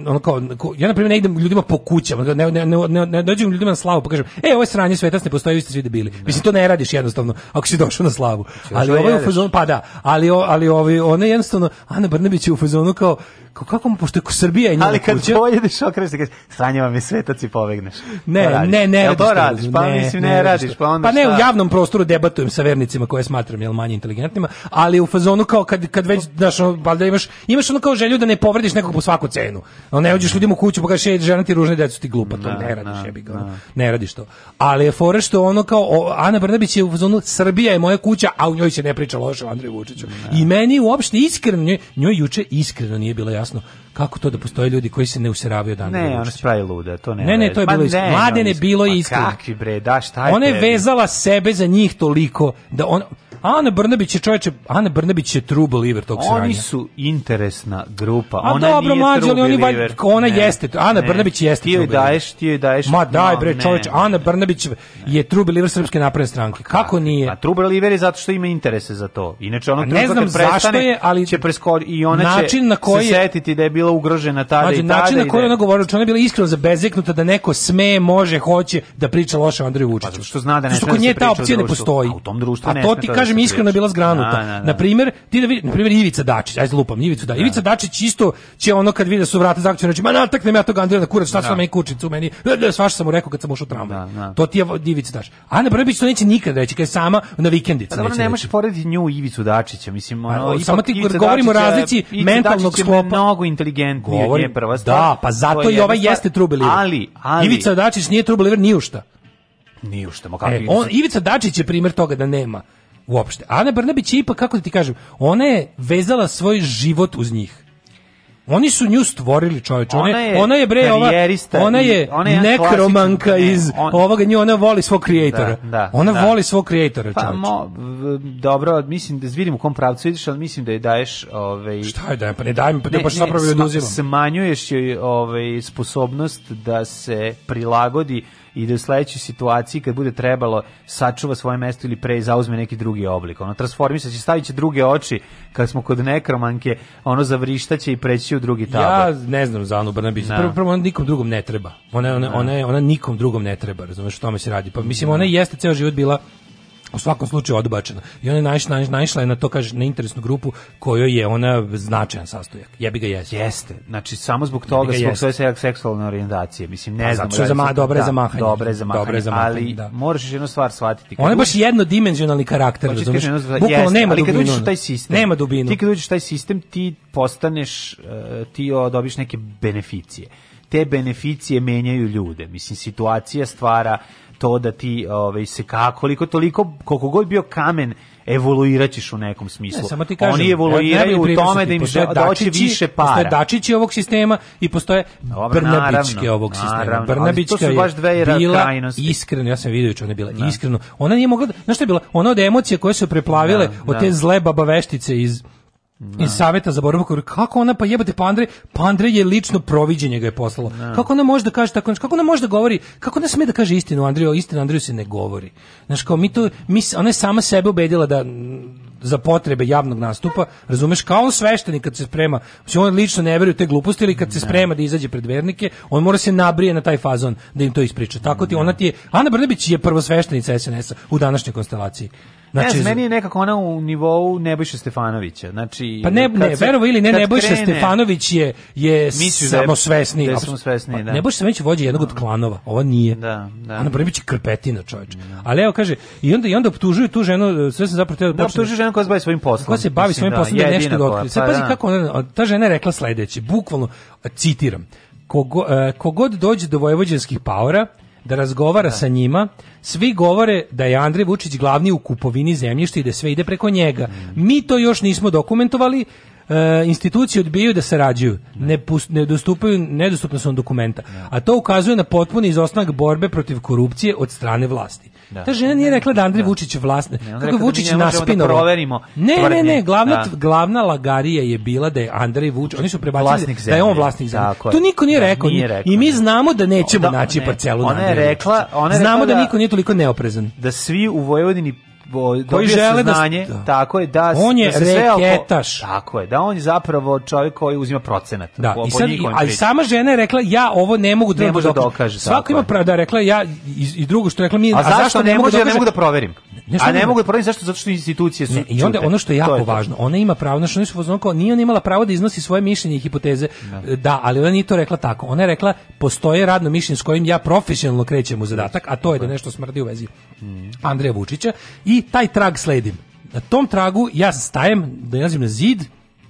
ono kao, ja na primjer ne idem ljudima po kućama, ne, ne, ne, ne dođem ljudima na slavu pa kažem, e, ovo je sranje svetac, ne postoje, vi ste svi debili. Da. Mislim, to ne radiš jednostavno, ako si došao na slavu. Znači, ali ovo ovaj je u fazonu, pa da, ali, ali ovi, ona jednostavno, Ana Brnabić je u fazonu kao, kao kako mu, pošto je Srbija i njena Ali kad kuća, pojedeš, okreneš i kažeš, sranje vam je svetac i pobegneš. Ne, da ne, ne, ne radiš, to radiš, pa ne, mislim, ne, radiš, pa onda Pa ne, u javnom prostoru debatujem sa vernicima koje smatram, jel, manje inteligentnima, ali u fazonu kao kad, kad već, znaš, ono, imaš, imaš ono kao želju da ne povrediš nekog po svaku cenu terenu. No ne hođeš da. ljudima u kuću pa kažeš ej žena ti ružne decu ti glupa, to da, ne radiš, da, jebi ga. Ne radiš to. Ali je fora što ono kao o, Ana Brnabić je u zonu Srbija je moja kuća, a u njoj se ne priča loše o Andreju Vučiću. I meni uopšte iskreno njoj, njoj juče iskreno nije bilo jasno kako to da postoje ljudi koji se ne useravaju od Ne, ona se pravi luda, to ne. Ne, ne, to je bilo iskreno. Mladene bilo je iskreno. Kakvi bre, da, šta je? Ona je vezala sebe za njih toliko da ona... Ana Brnabić je čoveče, Ana Brnabić je true believer tog sranja. Oni su interesna grupa. A ona dobro, nije mlađe, ali oni valj, ona ne, jeste, Ana ne. Brnabić jeste ti joj daješ, ti joj daješ. Ma daj bre, no, čoveče, Ana Brnabić ne. je true believer srpske napredne stranke. Kako da? nije? A true believer je zato što ima interese za to. Inače ono ne znam zašto je, ali će preskori i ona način će na koji se setiti da je bila ugrožena tada mlađe, i tada. Način na koji da- ona govorila, znači, ona je bila iskreno zabezeknuta da neko sme, može, hoće da priča loše o Andreju pa Vučiću. Pa što zna da ne sme da se priča. ta društvu A to ti da kažem iskreno je bila zgranuta. Da, da, da. Na, primjer, ti da vidi, na primjer Ivica Dačić, ajde lupam Ivicu da. Ivica Dačić isto će ono kad vidi da su vrata zaključena, znači ma nataknem ja tog Andrija na kurac, šta su meni kučicu, meni svašta sam mu rekao kad sam ušao tramvaj. To ti je Ivica Dačić. A Ana Brnabić to neće nikad reći, kad je sama na vikendici. Da, ne možeš porediti nju Ivicu Dačića, mislim, ono, pa, samo ti govorimo razlici mentalnog sklopa. Mnogo inteligentniji je prva stvar. Da, pa zato i ovaj jeste trubeliver. Ali, ali Ivica Dačić nije trubeliver ni u Ni u šta, ma kako. E, on Ivica Dačić je primjer toga da nema uopšte. Ana Brnabić je ipak, kako da ti kažem, ona je vezala svoj život uz njih. Oni su nju stvorili, čoveče. Ona, ona je, ona je bre ova, ona je, ona je nekromanka ne, iz on, ovoga nju, ona voli svog kreatora. Da, da, ona da. voli svog kreatora, pa, čoveče. Pa mo, dobro, mislim da vidim u kom pravcu ideš, al mislim da je daješ, ovaj Šta je dajem? Pa ne dajem, pa ne, baš zapravo sma, oduzimam. Smanjuješ joj ovaj sposobnost da se prilagodi i da u sledećoj situaciji kad bude trebalo sačuva svoje mesto ili pre zauzme neki drugi oblik. Ono transformisaće, staviće druge oči kad smo kod nekromanke, ono zavrištaće i preći u drugi tabor. Ja ne znam za Anu Brnabić. No. Da. Prvo, prvo ona nikom drugom ne treba. Ona ona, no. Da. ona, ona, nikom drugom ne treba, razumeš, o tome se radi. Pa mislim da. ona jeste ceo život bila u svakom slučaju odbačena. I ona je naišla, naišla je na to, kaže, na interesnu grupu kojoj je ona značajan sastojak. Jebi ga jeste. Jeste. Znači, samo zbog toga, zbog jeste. svoje seksualne orijentacije. Mislim, ne pa znam. Zato za, dobre, da, za mahanje. Dobre za mahanje. Dobre za mahanje, ali da. moraš još jednu stvar shvatiti. Ona je baš jednodimenzionalni karakter, pa razumiješ? Bukvalno nema ali dubinu. Kad taj sistem, nema dubinu. Ti kad uđeš taj sistem, ti postaneš, uh, ti dobiš neke beneficije te beneficije menjaju ljude. Mislim, situacija stvara to da ti ovaj, se ka, toliko, koliko god bio kamen, evoluiraćeš u nekom smislu. Ne, samo ti kažem, Oni evoluiraju u tome da im se doći više para. Postoje dačići ovog sistema i postoje Dobre, Brnabićke ovog naravno, sistema. Brnabićka su baš dve bila krajnosti. iskreno, ja sam vidio ona je bila da. iskreno. Ona nije mogla, da- znaš što je bila? Ona od emocije koje su preplavile da, od da. te zle babaveštice iz No. Da. iz saveta za borbu kako ona pa jebate pa Andrej pa Andrej je lično proviđenje ga je poslalo no. Da. kako ona može da kaže tako kako ona može da govori kako ona sme da kaže istinu Andreju istinu Andreju se ne govori znači kao mi to mi ona je sama sebe ubedila da za potrebe javnog nastupa, razumeš, kao on sveštenik kad se sprema, znači on lično ne veruje te gluposti ili kad se da. sprema da izađe pred vernike, on mora se nabrije na taj fazon da im to ispriča. Tako ti ona ti je, Ana Brnabić je prvosveštenica SNS-a u današnjoj konstelaciji. Znači, ne, meni je nekako ona u nivou Nebojša Stefanovića. Znači, pa ne, ne, verovo ili ne, Nebojša krene, Stefanović je, je samosvesni. Da, svesni, da, da. Nebojša Stefanović vođa jednog od da. klanova, ova nije. Da, da. Ana Brbić krpetina, čovječ. Da. Ali evo, kaže, i onda, i onda optužuju tu ženu, e, sve sam zapravo teo da, da optužuju ženu koja se bavi svojim poslom. Koja se bavi svojim poslom da, nešto dokri. Sve, pa pazi kako ona, ta žena je rekla sledeće, bukvalno, e, citiram, Kogo, e, kogod dođe do vojvođanskih paura, da razgovara da. sa njima, svi govore da je Andrej Vučić glavni u kupovini zemljišta i da sve ide preko njega. Mm. Mi to još nismo dokumentovali, e, institucije odbijaju da sarađuju, ne, pust, ne dostupaju, nedostupno su dokumenta, da. a to ukazuje na potpuni izostanak borbe protiv korupcije od strane vlasti. Da. Ta žena nije rekla da Andrej da. Vučić vlast, kako rekla, da Vučić naspinovo. Da ne, ne, ne, glavna, da. glavna lagarija je bila da je Andrej Vučić, oni su prebacili da je on vlasnik zemlje. To niko nije da, rekao, nije rekao. I mi znamo da nećemo naći ne. parcelu. Ona je rekla, ona je znamo rekla da, da niko nije toliko neoprezan. Da svi u Vojvodini koji žele da znanje, da, tako je da on je da reketaš. Oko, tako je, da on je zapravo čovjek koji uzima procenat. Da, po, i sad, po ali sama žena je rekla ja ovo ne mogu da ne mogu da dokažem. Svako ima pravo da rekla ja i, i drugo što rekla mi a, a zašto, ne, ne mogu da ne mogu da proverim? Ne, a ne mogu da, da proverim zašto zato što institucije su. Ne, I onda ono što je jako važno, ona ima pravo, znači oni su fazon ona imala pravo da iznosi svoje mišljenje i hipoteze. Da. da, ali ona nije to rekla tako. Ona je rekla postoje radno mišljenje s kojim ja profesionalno krećem u zadatak, a to je da nešto smrdi u vezi mm. Andreja Vučića i taj trag sledim. Na tom tragu ja stajem, nalazim na zid.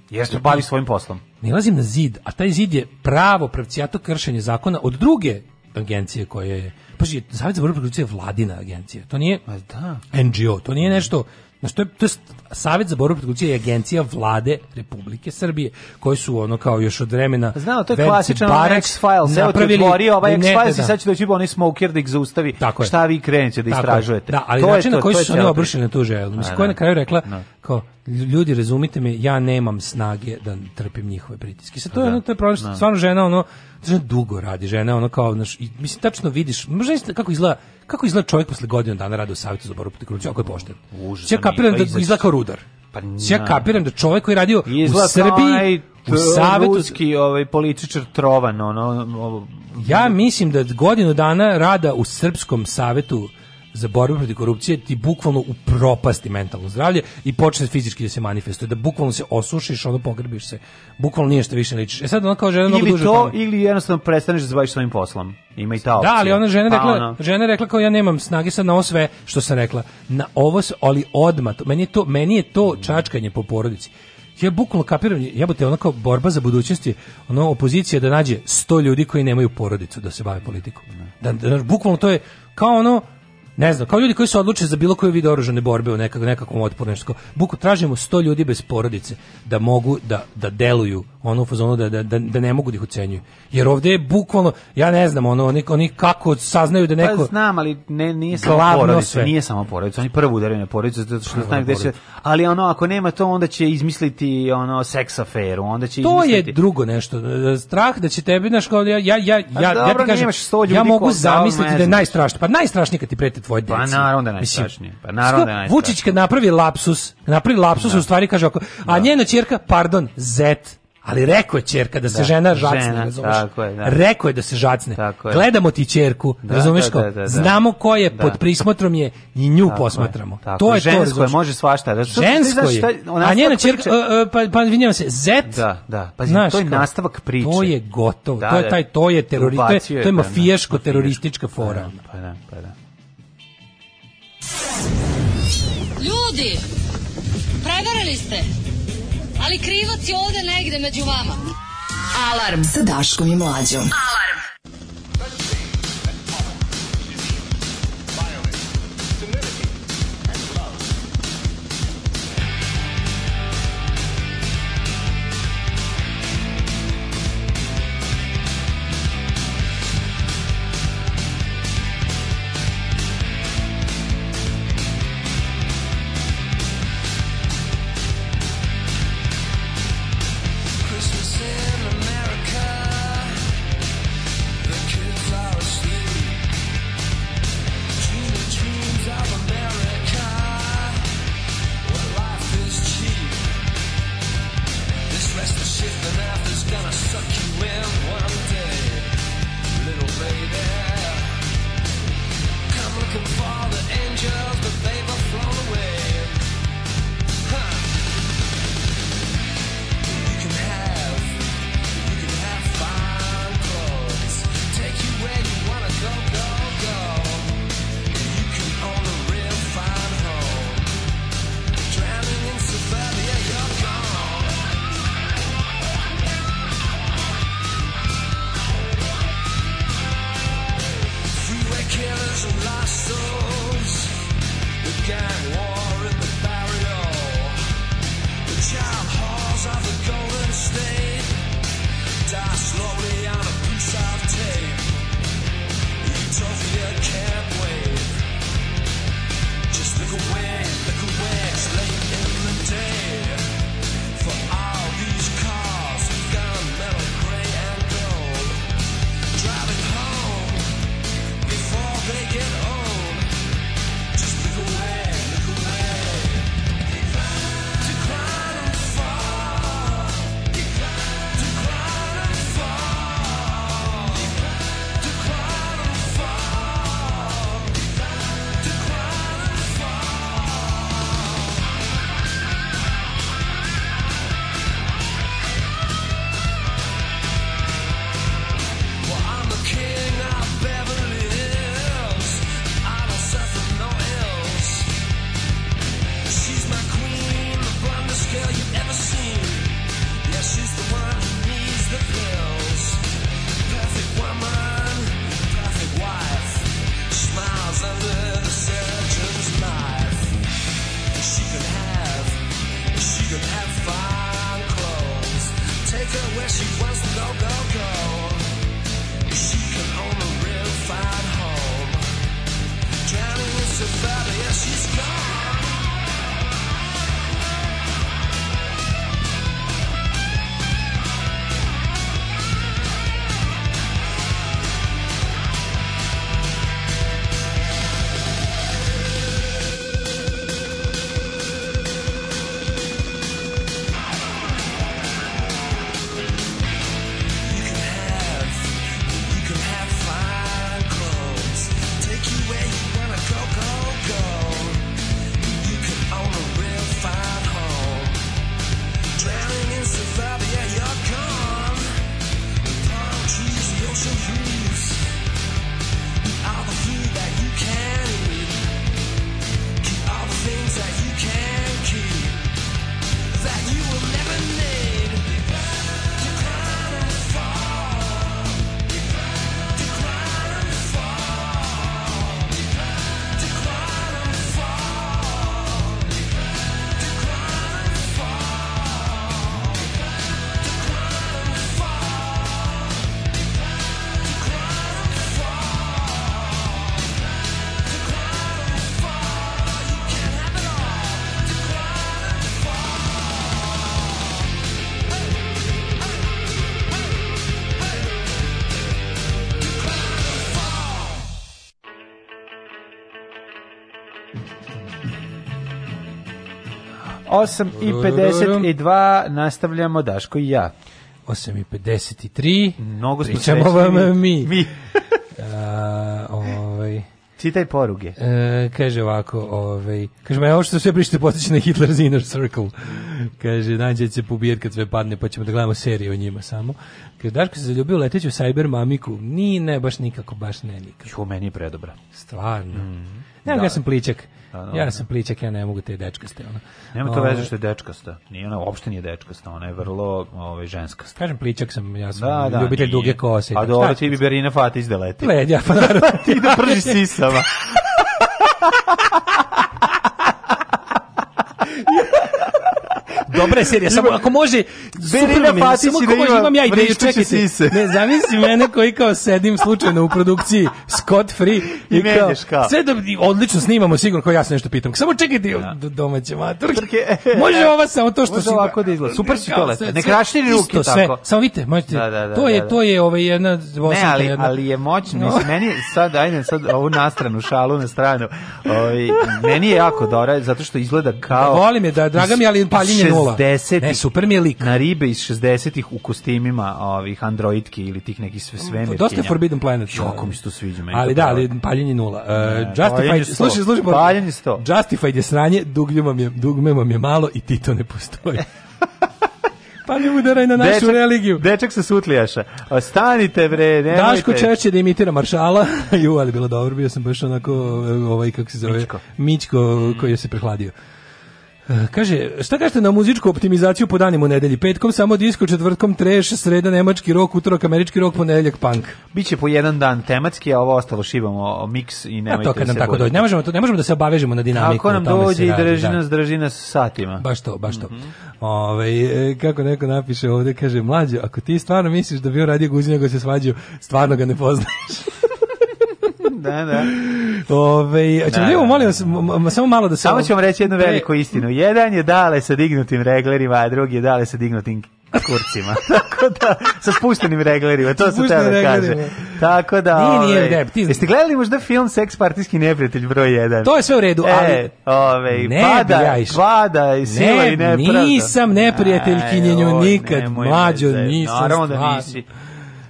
Jer se bavi svojim poslom. Nalazim na zid, a taj zid je pravo pravcijato kršenje zakona od druge agencije koje je... Paži, Zavod za borbu protiv vladina agencija. To nije da. NGO, to nije nešto Znači, to je, to je Savjet za borbu protiv korupcije je agencija vlade Republike Srbije, koji su ono kao još od vremena... Znao, to je klasičan X-Files, evo ti otvorio ovaj X-Files da. i sad će doći onaj smoker da ih zaustavi, šta vi krenete da istražujete. Da, ali način na koji su oni obršili na tu želju. Mislim, da, koja je da. na kraju rekla, kao, ljudi razumite me, ja nemam snage da trpim njihove pritiske. Sa to da, je to je da, problem, da. stvarno žena ono žena dugo radi, žena ono kao naš i mislim tačno vidiš, možda kako izgleda kako izgleda čovjek posle godina dana rada u savetu za borbu protiv korupcije, ako je pošten. Užasno. Znači, ja da, kapiram da pa izgleda kao rudar. Pa znači, ja kapiram da čovjek koji radio u Srbiji u savetu ruski ovaj političar trovan ono, ono, ono ja mislim da godinu dana rada u srpskom savetu za borbu protiv korupcije ti bukvalno upropasti mentalno zdravlje i počne fizički da se manifestuje, da bukvalno se osušiš, onda pogrbiš se. Bukvalno nije što više ličiš. E sad ona kao žena ili mnogo duže... Ili to, duže ili jednostavno prestaneš da se baviš svojim poslom. Ima i ta opcija. Da, ali ona žena pa rekla, ono. žena rekla kao ja nemam snage sad na ovo sve što sam rekla. Na ovo, se, ali odmah. Meni je to, meni je to čačkanje po porodici ja bukvalno kapiram, jebote, ono kao borba za budućnost je ono opozicija da nađe 100 ljudi koji nemaju porodicu da se bave politikom. Da, da, bukvalno to je kao ono Ne znam, kao ljudi koji su odlučili za bilo koju vid oružane borbe u nekak, nekakvom otporu, nešto. Buku, tražimo 100 ljudi bez porodice da mogu da, da deluju, ono u fazonu da, da, da, da ne mogu da ih ucenjuju. Jer ovdje je bukvalno, ja ne znam, ono, oni, oni kako saznaju da pa neko... Pa znam, ali ne, nije samo porodica, nije samo porodica, oni prvo udaraju na porodicu, zato što znaju gde se... Ali ono, ako nema to, onda će izmisliti ono, seks aferu, onda će to izmisliti... je drugo nešto, e, e, strah da će tebi, znaš, kao, ja, ja, ja, pa ja, ja ti kažem, ja mogu da, zamisliti da je najstrašnije, pa najstrašnije kad ti preti tvoje pa deci. Pa naravno da najstrašnije. Pa naravno da najstrašnije. Vučić kad napravi lapsus, napravi lapsus da. u stvari kaže ako, a da. njena ćerka, pardon, zet. Ali rekao je ćerka da se da, žena žacne, žena, razumeš? Tako je, da. Rekao je da se žacne. Tako je. Gledamo ti ćerku, da, da razumeš ko? Da, da, da, Znamo ko je, da. pod prismotrom je i nju tako posmatramo. Je, tako to je žensko to, je, može svašta. Da, žensko je. A njena ćerka, uh, pa, pa vinjam se, zet. Da, da, pa znaš, to je nastavak priče. To je gotovo, da, to je taj, to je terorist, to je, to je mafijaško-teroristička fora. Pa da, pa da. Ljudi, prevarili ste. Ali krivac je ovde negde među vama. Alarm sa Daškom i Mlađom. Alarm. 8 i 52 nastavljamo Daško i ja. 8 i 53. Mnogo Pričamo vam mi. Mi. A, ovaj... Čitaj poruge. E, kaže ovako, ovaj, kaže, ma ovo što sve pričate potiče na Hitler's Inner Circle. Kaže, nađe će pobijet kad sve padne, pa ćemo da gledamo seriju o njima samo. Kad Daško se zaljubio u leteću cyber mamiku, ni ne, baš nikako, baš ne nikako. Jo, meni je predobra. Stvarno. Mm. Ne, da. ja sam pličak. Da, da ja da. sam pličak, ja ne mogu te dečkaste. Ono. Nema to ovaj. veze što je dečkasta. Nije ona uopšte nije dečkasta, ona je vrlo ovaj, ženskasta. Kažem pličak sam, ja sam da, da, ljubitelj nije. duge kose. A dobro ti Biberina Fatić da leti. Led, ja pa naravno. ti da prži sisama. dobra je serija, samo ako može, super mi, samo ako da imam ja ideju, čekajte, ne, zamisli mene koji kao sedim slučajno u produkciji Scott Free i kao, sve da, odlično snimamo sigurno, kao ja se nešto pitam, samo čekajte da. domaće maturke, može ova samo to što može ovako da izgleda, super si to ne kraširi ruke tako. Sve, samo vidite, možete, da, da, da, to je, da, to je ovaj jedna, ne, ali, ali je moćno, mislim, meni, sad, ajde, sad ovu nastranu, šalu na stranu, ovaj, meni je jako dobra, zato što izgleda kao... Volim je, da, draga mi, ali paljenje nula. 60 Ne, super mi je lik. Na ribe iz 60-ih u kostimima ovih androidki ili tih nekih sve mm, svemirkinja. Dosta je Forbidden Planet. Jako da. mi se to sviđa. Meni ali da, ali paljenje nula. Uh, Justified, slušaj, slušaj. Pa- paljenje 100. Justified je sranje, dugmem je, dugmem je malo i ti to ne postoji. Pa mi udaraj na našu dečak, religiju. Dečak se sutlijaša. Stanite bre, nemojte. Daško Čeče da imitira maršala. Ju, ali bilo dobro, bio sam baš onako ovaj, kako se zove, Mičko, Mičko mm. koji je se prehladio. Eh, kaže, šta kažete na muzičku optimizaciju po danima u nedelji? Petkom samo disco, četvrtkom treš, sreda nemački rok, utorak američki rok, ponedeljak punk. Biće po jedan dan tematski, a ovo ostalo šivamo mix i nemojte to kad nam se tako dođe. Ne možemo, to, ne možemo da se obavežemo na dinamiku. Ako nam dođe i drži nas, da. drži nas satima. Baš to, baš to. Mm -hmm. Ove, ovaj, kako neko napiše ovde, kaže, mlađo, ako ti stvarno misliš da bio radi radio guzin, nego se svađaju, stvarno ga ne poznaješ. da, da. Ove, ćemo da, da, molim da, vas, da. samo malo da se... Samo ću vam reći jednu veliku istinu. Jedan je dale sa dignutim reglerima, a drugi je dale sa dignutim kurcima. Tako da, sa spuštenim reglerima, to se tebe da kaže. Tako da, nije, nije, ove, ne, ti... jeste gledali možda film Seks partijski neprijatelj broj 1? To je sve u redu, e, ali... E, ove, ne pada, ja iš... pada i sila ne, i nepravda. Nisam neprijateljkinjenju nikad, mlađo, nisam. Naravno da nisi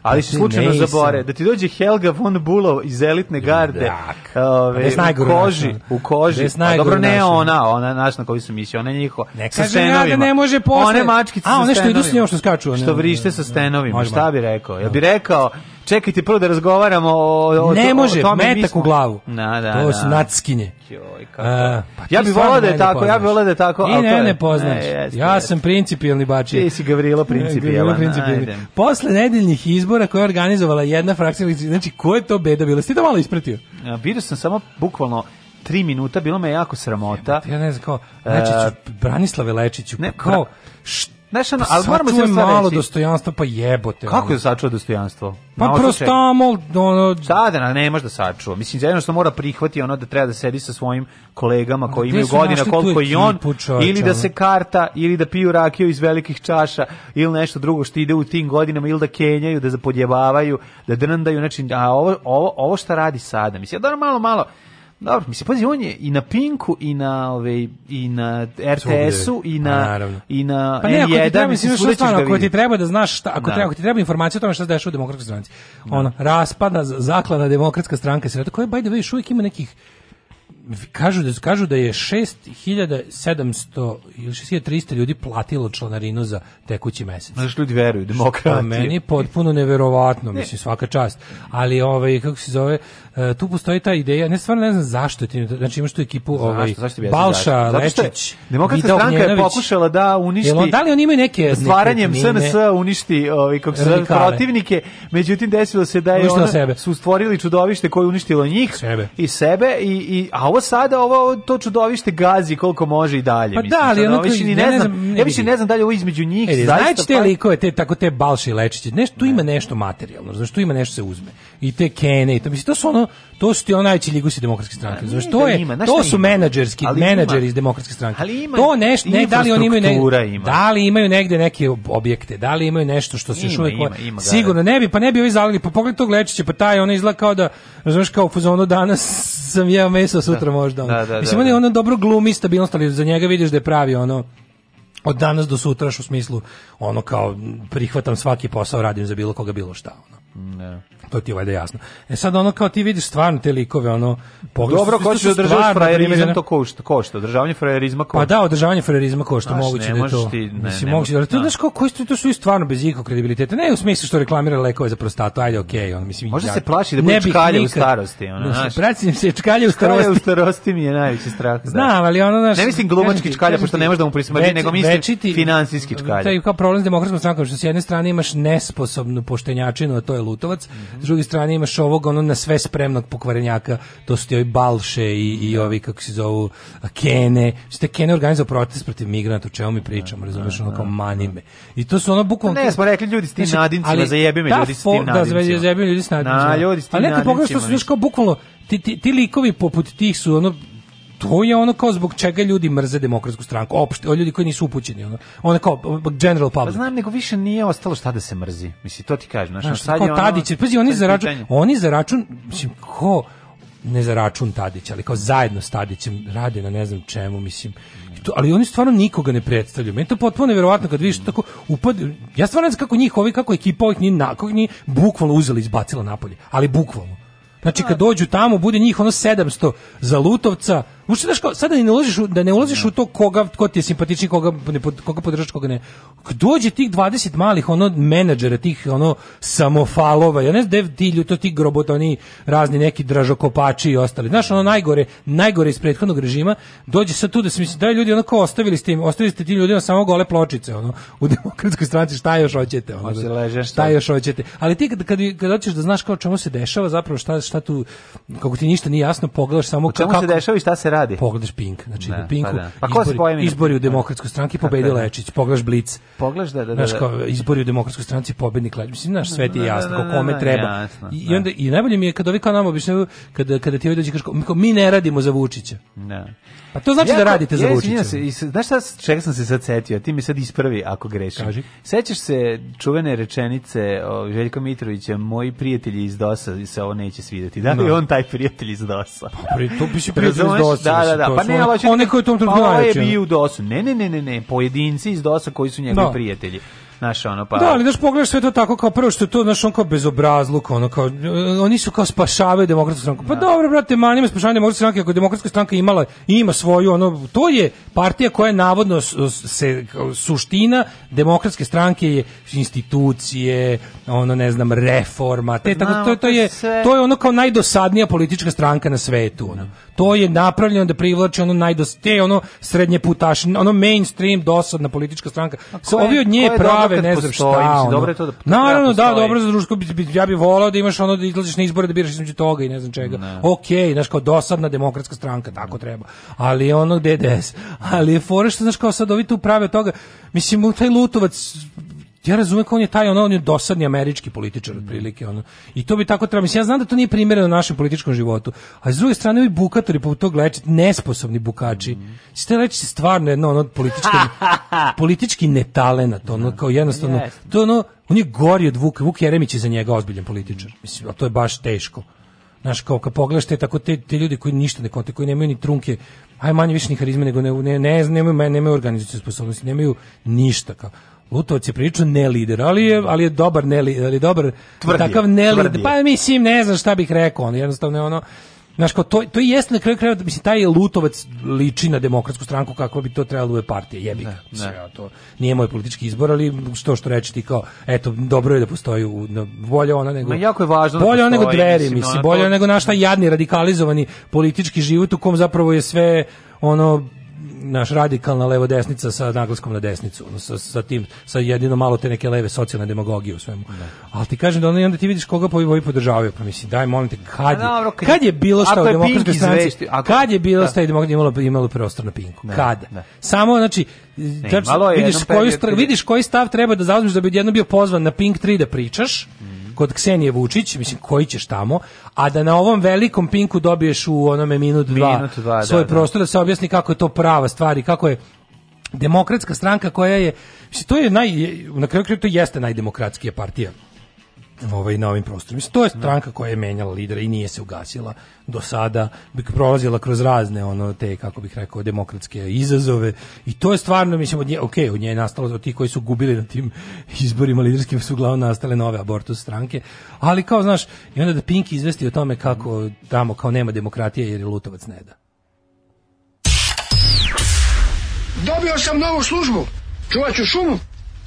ali se pa slučajno zabore. Da ti dođe Helga von Bulov iz elitne garde, ove, u koži, u koži. A pa dobro, ne ona, ona naš na koju sam mislio, ona njihova. Ne kaže ja da ne može posle. One mačkice A, one što idu s njom što skaču. Što vrište sa stenovima, šta bi rekao? Ja bi rekao, čekajte prvo da razgovaramo o, o ne može, o tome metak u glavu. Na, da, to da. su nadskinje. Joj, e, kako. A, pa ja bih volao da je tako, ja bih volao da je tako. I ne, ne poznaš. Ne, jeste, ja jeste. sam principijelni bači. Ti si Gavrilo principijelan. Gavrilo Posle nedeljnih izbora koje je organizovala jedna frakcija, znači ko je to beda bila? Ste to malo ispratio? Ja, vidio sam samo bukvalno 3 minuta, bilo me jako sramota. Ja ne znam, kao, Lečiću, znači e, Branislave Lečiću, ne, kao, što Znaš, ono, pa ali moramo se malo dostojanstva, pa jebote. Kako je da sačuva dostojanstvo? Pa prostamol, ono... Sada na, da, da, ne može da sačuva. Mislim, jedno što mora prihvati ono da treba da sedi sa svojim kolegama koji imaju godina koliko i on, ili da se karta, ili da piju rakiju iz velikih čaša, ili nešto drugo što ide u tim godinama, ili da kenjaju, da zapodjevavaju, da drndaju, znači, a ovo, ovo, ovo šta radi sada, mislim, ja da malo, malo, Dobro, mislim, pazi, on je i na Pinku, i na, ove, i na RTS-u, i na, i na pa N1. Pa ako ti treba, mislim, što ako ti treba da znaš, šta, ako, da. Treba, ako ti treba informacija o tome šta se dešava u demokratskoj stranci. Da. raspada, zaklada demokratska stranka, se koja, by the way, uvijek ima nekih kažu da kažu da je 6700 ili 6300 ljudi platilo članarinu za tekući mjesec. Znaš ljudi veruju demokratiji. Meni je potpuno neverovatno, mislim svaka čast. Ali ovaj kako se zove E, tu postoji ta ideja, ne stvarno ne znam zašto ti, znači imaš tu ekipu zašto, ovaj, zašto bi Balša, Lečić, Demokratska stranka je pokušala da uništi on, da li oni imaju neke stvaranjem SNS uništi ovi ovaj, kako se zove protivnike, međutim desilo se da je ona, sebe. su stvorili čudovište koje uništilo njih sebe. i sebe i, i a ovo sada ovo to čudovište gazi koliko može i dalje. Pa da, mislim, da, ali ono više ni ne, ne, znam, ne, ne ja više ne znam da li ovo između njih e, Znači te pa- likove, te tako te Balše i Lečić, nešto tu ima nešto materijalno, znači tu ima nešto se uzme i te Kene i to mislim to su ono to su ti ono ligusi demokratske stranke. Da, da znaš, to je ima, to su menadžerski menadžeri iz demokratske stranke. Ali ima, to nešto ne da li oni imaju ne, ima. da li imaju negde neke objekte, da li imaju nešto što se još sigurno ne bi, pa ne bi ovi zalili, pa pogledaj tog Lečića, pa taj on izgleda kao da razumeš kao fuzonu danas sam jeo meso sutra da. možda. Ono. Da, da, da, mislim on je ono dobro glumi stabilnost, ali za njega vidiš da je pravi ono od danas do sutra u smislu ono kao prihvatam svaki posao radim za bilo koga bilo šta ono. Ne. Da. To ti je valjda jasno. E sad ono kao ti vidiš stvarno te likove, ono pogledaš. Dobro, ko će održavati frajerizam to košta, košta, održavanje frajerizma pa košta. Pa da, održavanje frajerizma košta, Znaš, moguće da je to. Ti, ne, mislim, ne, moguće, ali to da. znaš kao koji su to su stvarno bez ikakvog kredibiliteta. Ne u smislu što reklamira lekove za prostatu, ajde, okej, okay, on mislim. Može ja, se plaši da bude čkalje u starosti, ono, znaš. Pratim se čkalje u starosti. Čkalje u starosti mi je najveći strah. Da. Znam, ali ono naš. Ne mislim glumački čkalje, pošto ne možeš da mu prismrdi, nego mislim finansijski čkalje. Taj kao problem s demokratskom strankom što s jedne strane imaš nesposobnu poštenjačinu, a to je Lutovac, mm -hmm. s druge strane imaš ovog ono na sve spremnog pokvarenjaka, to su ti ovi Balše i, i da. ovi, kako se zovu, Kene, ste Kene organizao protest protiv migranata, o čemu mi pričamo, da, razumiješ, da, ono kao manime. I to su ono bukvalno... Pa ne, smo rekli ljudi s tim znači, nadincima, zajebi me ljudi s tim nadincima. Da, zajebi me ljudi s nadincima. Na, ljudi s tim nadincima. Ali neko pogledaš, to su kao bukvalno, ti, ti, ti likovi poput tih su ono to je ono kao zbog čega ljudi mrze demokratsku stranku, opšte, o ljudi koji nisu upućeni, ono, ono kao general pa public. Pa znam, nego više nije ostalo šta da se mrzi. Mislim, to ti kažem. Znaš, znaš, sad je ono, pazi, oni za račun, oni za račun, mislim, ko, ne za račun Tadić, ali kao zajedno s Tadićem rade na ne znam čemu, mislim. To, ali oni stvarno nikoga ne predstavljaju. Meni to potpuno neverovatno kad vidiš tako upad. Ja stvarno ne znam kako njih, ovi kako ekipa ovih ni nakog ni bukvalno uzeli izbacila napolje, ali bukvalno. Znači kad da. dođu tamo bude njih ono 700 za Lutovca, Možeš da kao, sada ne ulaziš u, da ne ulaziš u da. to koga ko ti je simpatični, koga ne koga podržavaš, koga ne. Dođe tih 20 malih ono menadžera, tih ono samofalova, ja ne znam, dev ti to ti grobotoni, razni neki dražokopači i ostali. Znaš, ono najgore, najgore iz prethodnog režima, dođe sad tu da se misli, daj ljudi, ono kao ostavili ste im, ostavili ste ti ljudima samo gole pločice, ono, u demokratskoj stranci, šta još hoćete? Ono, Hoće da- leže, šta još hoćete? Ali ti kad, kad, kad hoćeš da znaš kako čemu se dešava, zapravo šta, šta tu, kako ti ništa nije jasno, pogledaš samo... O čemu kako, se dešava i šta se radi? radi? Pogledaš Pink, znači da, Pinku pa da. pa izbori, ko izbori u demokratskoj stranki pobedi da, da. Lečić, pogledaš Blic. Pogledaš da da da. Znaš, da. kao, izbori u demokratskoj stranci pobednik Lečić. Mislim znaš, sve ti je jasno ko kome treba. I, onda i najbolje mi je kad ovi kao nama obično kada kada ti dođe kao mi ne radimo za Vučića. Ne. Pa to znači ja, da radite ja, za Vučića. Se, znaš šta, čega sam se sad setio, ti mi sad ispravi ako grešim. Kaži. Sećaš se čuvene rečenice o Željko Mitrovića, moji prijatelji iz DOS-a se ovo neće svideti. Da li no. on taj prijatelj iz DOS-a? Pa, pri, to bi se prijatelj iz DOS-a. Da, da, da. da. Pa ne, ali hoćete... Da One koji tom pa trenutku pa ovaj najjače. bio u DOS-u. Ne, ne, ne, ne, ne. Pojedinci iz DOS-a koji su njegovi da. prijatelji. Naš ono pa. Da, ali daš pogledaš sve to tako kao prvo što je to naš on kao bezobrazluk, ono kao oni su kao spašavaju demokratsku stranku. Pa da. dobro brate, manima spašavanje demokratske stranke, ako demokratska stranka imala ima svoju ono to je partija koja je navodno se suština demokratske stranke je institucije, ono ne znam, reforma, te tako to, to je to je ono kao najdosadnija politička stranka na svetu, ono to je napravljeno da privlači ono najdoste, ono srednje putaš, ono mainstream dosadna politička stranka. Sa ovi od nje prave, ne znam postoji, šta. Ono. Dobro je to da, Naravno, da, da dobro za društvo, ja bih volao da imaš ono da izlaziš na izbore da biraš između toga i ne znam čega. Ne. Ok, znaš, kao dosadna demokratska stranka, tako treba. Ali ono gde DDS. Ali je fore što, znaš, kao sad ovi tu prave toga. Mislim, taj Lutovac ja razumem kao on je taj ono, on je dosadni američki političar mhm. otprilike ono. I to bi tako trebalo. Mislim ja znam da to nije primjereno našem političkom životu. A s druge strane ovi bukatori po tog leči nesposobni bukači. Mm. Ste reći stvarno jedno ono politički politički netalenat ono kao jednostavno yes. to ono on je gori od Vuka. Vuk Jeremić je za njega ozbiljan političar. Mhm. Mislim a to je baš teško. Znaš, kao kad pogledaš te, tako te, te ljudi koji ništa ne konte, koji nemaju ni trunke, aj manje više ni harizme, nego ne, ne, ne, nemaju, nemaju organizacijske sposobnosti, nemaju ništa. Kao. Lutovac je prilično ne lider, ali je, ali je dobar ne lider, ali je dobar tvrdi, takav ne lider. Pa mislim, ne znam šta bih rekao, on jednostavno je ono, Znaš, kao, to, to jeste na kraju kraja, mislim, taj Lutovac liči na demokratsku stranku kako bi to trebalo je da partije, jebi ga. Ja, to nije moj politički izbor, ali što što reći ti kao, eto, dobro je da postoji, u, na, bolje ona nego... Ma jako je važno da bolje da nego dveri, mislim, mislim bolje to... nego naš taj jadni radikalizovani politički život u kom zapravo je sve ono naš radikalna levo-desnica sa naglaskom na desnicu, sa, sa, tim, sa jedino malo te neke leve socijalne demagogije u svemu. Da. Ali ti kažem da oni i onda ti vidiš koga povi ovi podržavaju, pa mislim, daj, molim te, kad, pa je, dobro, kad, kad je bilo šta u demokratskoj stranci, kad je bilo da. šta i imalo, imalo prostor na pinku, ne, da, kada? Da. Ne. Samo, znači, ne, tačno, znači, vidiš, koji vidiš koji stav treba da zauzmeš da bi jedno bio pozvan na Pink 3 da pričaš, mm kod Ksenije Vučić, mislim koji ćeš tamo, a da na ovom velikom pinku dobiješ u onome minut dva, minut dva da, svoj da, prostor da se objasni kako je to prava stvar i kako je demokratska stranka koja je, mislim, to je naj, na kraju kraju to jeste najdemokratskija partija ovaj, na ovim prostorima. Mislim, to je da. stranka koja je menjala lidera i nije se ugasila do sada, bi prolazila kroz razne ono te, kako bih rekao, demokratske izazove i to je stvarno, mislim, od nje, ok, od nje je nastalo od da tih koji su gubili na tim izborima liderskim su uglavnom nastale nove abortus stranke, ali kao, znaš, i onda da Pinki izvesti o tome kako tamo kao nema demokratije jer je Lutovac ne da. Dobio sam novu službu, čuvat ću šumu,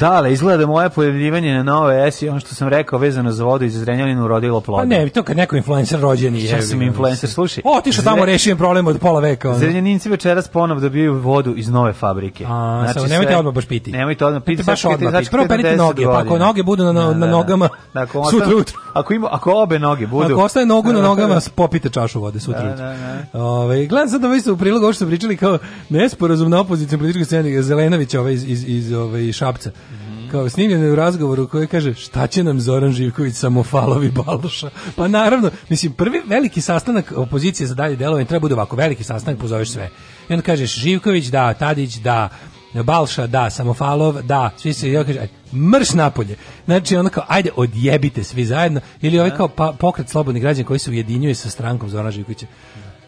Dale, izgleda da moje pojavljivanje na nove S i ono što sam rekao vezano za vodu iz Zrenjanina urodilo plodom. Pa ne, to kad neko influencer rođeni je. Ja sam influencer, slušaj. Otišao tamo, rešio problem od pola veka. Ono. Zrenjaninci večeras ponov dobijaju vodu iz nove fabrike. A, znači, sve, nemojte odmah baš piti. Nemojte odmah piti. Baš odmah piti. Prvo perite noge, pa ako noge budu na, da, na, na da, nogama, da, ako sutra utro. Ako, ima, ako obe noge budu... Ako ostaje nogu na nogama, popite čašu vode sutra da, da, da. Ove, gledam sad ovaj su u prilogu ovo što pričali kao nesporazum na opoziciju političkoj sceni Zelenovića ovaj iz, iz, iz ovaj, Šapca kao snimljeno je u razgovoru koji kaže šta će nam Zoran Živković samo falovi Baloša. Pa naravno, mislim, prvi veliki sastanak opozicije za dalje delovanje treba bude ovako, veliki sastanak, pozoveš sve. I onda kažeš Živković, da, Tadić, da, Balša, da, Samofalov, da, svi se, ja kaže, mrš napolje. Znači, ono kao, ajde, odjebite svi zajedno, ili ovaj da. kao pa, pokret slobodnih građana koji se ujedinjuje sa strankom Zorana Živkovića.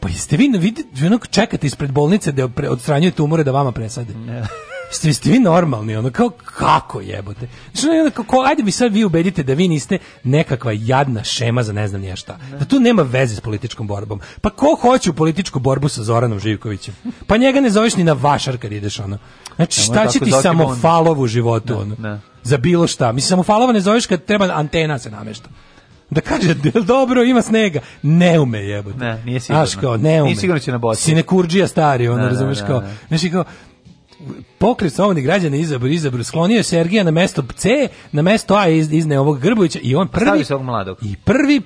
Pa jeste vi, vidite, čekate ispred bolnice da odstranjujete umore da vama presade. Ne. Da ste, ste vi normalni, ono, kao, kako jebote? Znači, ono, kako, ajde mi sad vi ubedite da vi niste nekakva jadna šema za ne znam nije šta. Da. da tu nema veze s političkom borbom. Pa ko hoće u političku borbu sa Zoranom Živkovićem? Pa njega ne zoveš ni na vašar kad ideš, ono. Znači, šta će ti samo falovu u životu, da, ono? Ne. Da. Za bilo šta. Mislim, samo falova ne zoveš kad treba antena se namešta da kaže dobro ima snega ne ume jebote ne nije sigurno Aš, kao, ne ume nije sigurno će na boci sine kurđija stari ne, razumeš kao znači kao pokret slobodnih građana izabr izabr sklonio je Sergija na mesto C, na mesto A iz, izne ovog Grbovića i on prvi... Stavi mladog. I prvi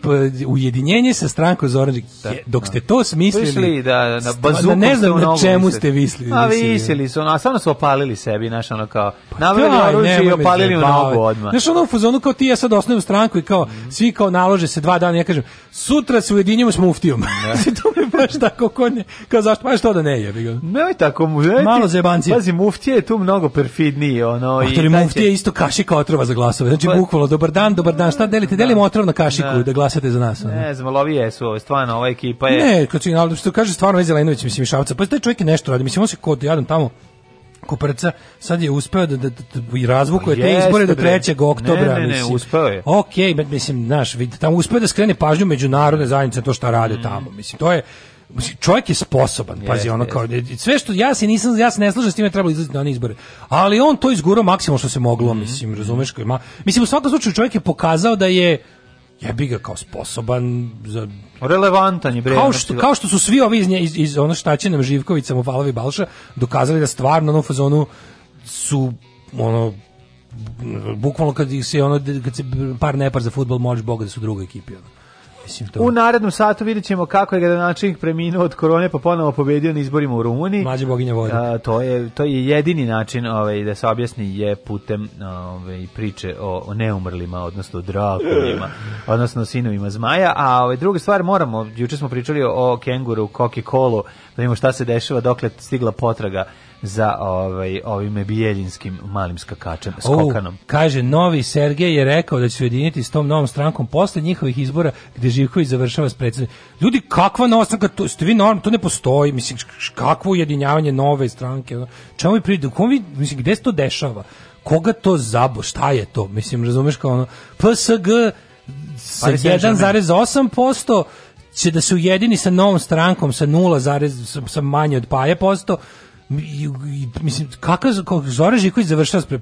ujedinjenje sa strankom Zoran da, Dok da. ste to smislili... Prišli da, na da, bazuku ne znam na čemu ste visli. A visili su, a samo su opalili sebi, znaš, ono kao, pa naveli oružje i opalili u nogu odmah. Znaš, ono u fazonu kao ti ja sad osnovim stranku i kao, svi kao nalože se dva dana, ja kažem, sutra se ujedinjujemo s muftijom. Znači, to mi baš tako, konje kao zašto, pa što da ne jebi ga. Ne, tako, ne, malo zebanci pazi, muftija je tu mnogo perfidniji, ono... Pa i taj će- muftije isto kašika otrova za glasove. Znači, Pa- bukvalno, dobar dan, dobar dan, šta delite? Da. Delimo otrov na kašiku da, Da. glasate za nas. ono. Ne znam, ali ovi jesu, ovo, stvarno, ova ekipa je... Ne, kad si, ali što kaže stvarno Vezi Zelenović, mislim, i Šavca. Pa taj čovjek je nešto radi. Mislim, on se kod jadan tamo Koperca sad je uspeo da, da, da, da i razvukuje te pa Jeste, izbore do 3. oktobra. Ne, ne, ne, uspeo je. Okej, bet- mislim, znaš, vid, tamo uspeo da skrene pažnju međunarodne zajednice to što rade mm. tamo. Mislim, to je čovjek je sposoban, yes, pazi, ono yes. kao, e, sve što, ja se nisam, ja se ne slažem s time, trebalo izlaziti na one izbore, ali on to izgurao maksimum što se moglo, mm -hmm. mislim, razumeš, ima, mislim, u svakom slučaju čovjek je pokazao da je, jebi ga kao sposoban za relevantan je bre kao znači što, da- kao što su svi ovi iz, iz, iz ono šta će nam Živković samo Valovi Balša dokazali da stvarno na fazonu su ono bukvalno kad ih se ono kad se par nepar za fudbal možeš boga da su druga ekipi to... U narednom satu videćemo kako je gradonačelnik preminuo od korone pa ponovo pobedio na izborima u Rumuniji. Mlađa boginja vode. A, to, je, to je jedini način ovaj, da se objasni je putem ovaj, priče o, o neumrlima, odnosno drakovima, odnosno sinovima zmaja. A ovaj, druga stvar moramo, juče smo pričali o kenguru, koki kolu, da vidimo šta se dešava, dokle stigla potraga za ovaj, ovim bijeljinskim malim skakačem, skokanom. O, kaže, novi Sergej je rekao da će se ujediniti s tom novom strankom posle njihovih izbora gde Živković završava s predsjednikom. Ljudi, kakva nova stranka? To, ste vi normalni, to ne postoji. Mislim, kakvo ujedinjavanje nove stranke? Čemu vi pridi? Mislim, gde se to dešava? Koga to zabo? Šta je to? Mislim, razumeš kao ono, PSG sa 1,8% će da se ujedini sa novom strankom sa 0, sa manje od paje posto, mislim kakav Zoran Živković završava pre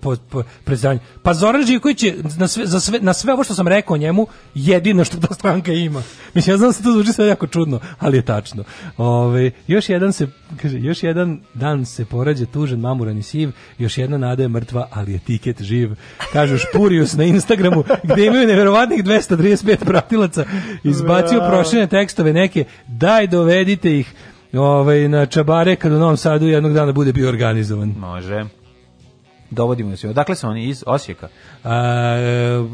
predstavljanje. Pa Zoran Živković je na sve, za sve, na sve ovo što sam rekao njemu jedino što ta stranka ima. Mislim ja znam da se to zvuči sve jako čudno, ali je tačno. Ove, još jedan se kaže još jedan dan se porađa tužan mamuran i siv, još jedna nada je mrtva, ali je tiket živ. Kažu Špurius na Instagramu gde imaju neverovatnih 235 pratilaca, izbacio proširene tekstove neke, daj dovedite ih ovaj, na Čabare kad u Novom Sadu jednog dana bude bio organizovan. Može. Dovodimo se. Odakle su oni iz Osijeka? Uh,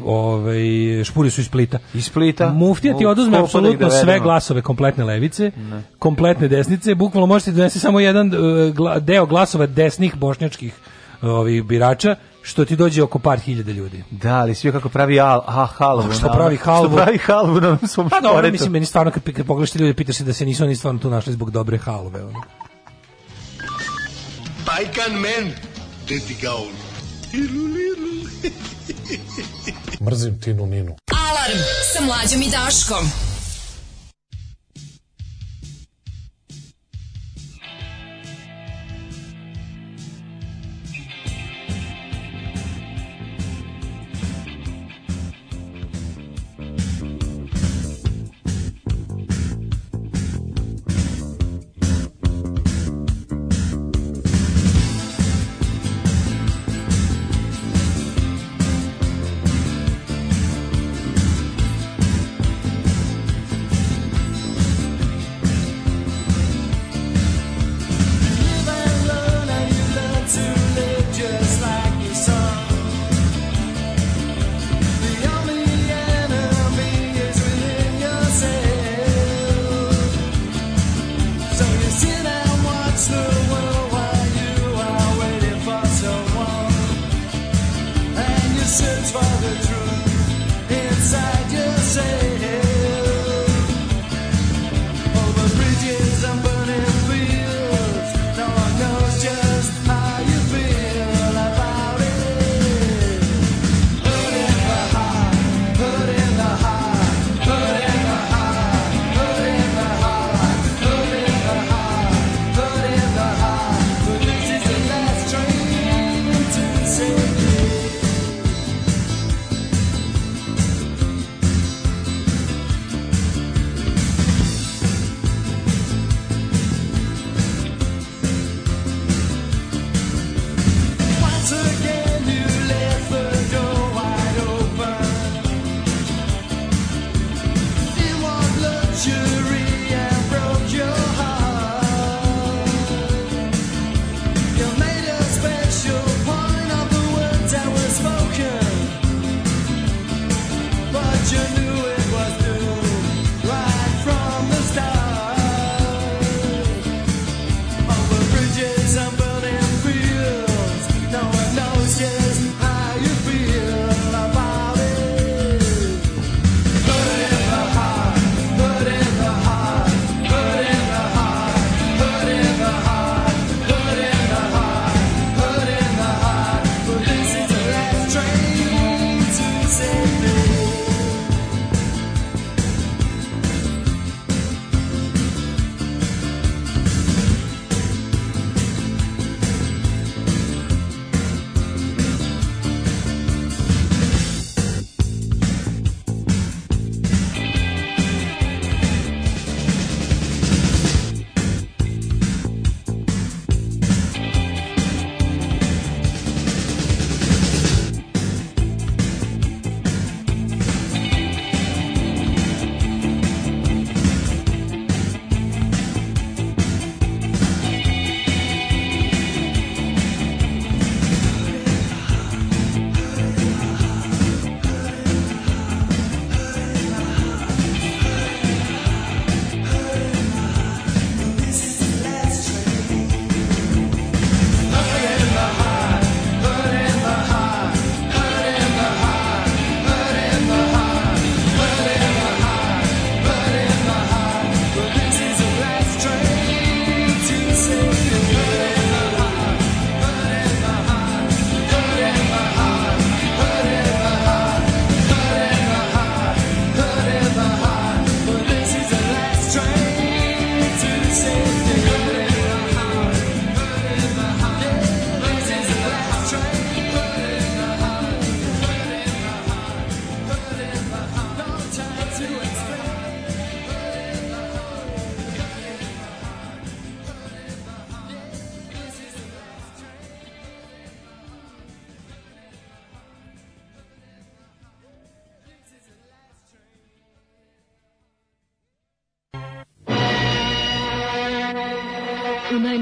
ovaj, špuri su iz Splita. Iz Splita? Muftija ti oduzme apsolutno da sve glasove kompletne levice, ne. kompletne desnice. Bukvalno možete da donesti samo jedan uh, deo glasova desnih bošnjačkih e, ovih birača što ti dođe oko par hiljada ljudi. Da, ali svi kako pravi al, a, halvu. što pravi halvu. Što pravi halvu na svom šporetu. Pa dobro, mislim, meni stvarno kad, kad pogledaš ti ljudi, pitaš se da se nisu oni stvarno tu našli zbog dobre halve. Ono. Bajkan men, deti gaun. Mrzim Tinu Ninu. Alarm sa mlađom i Daškom.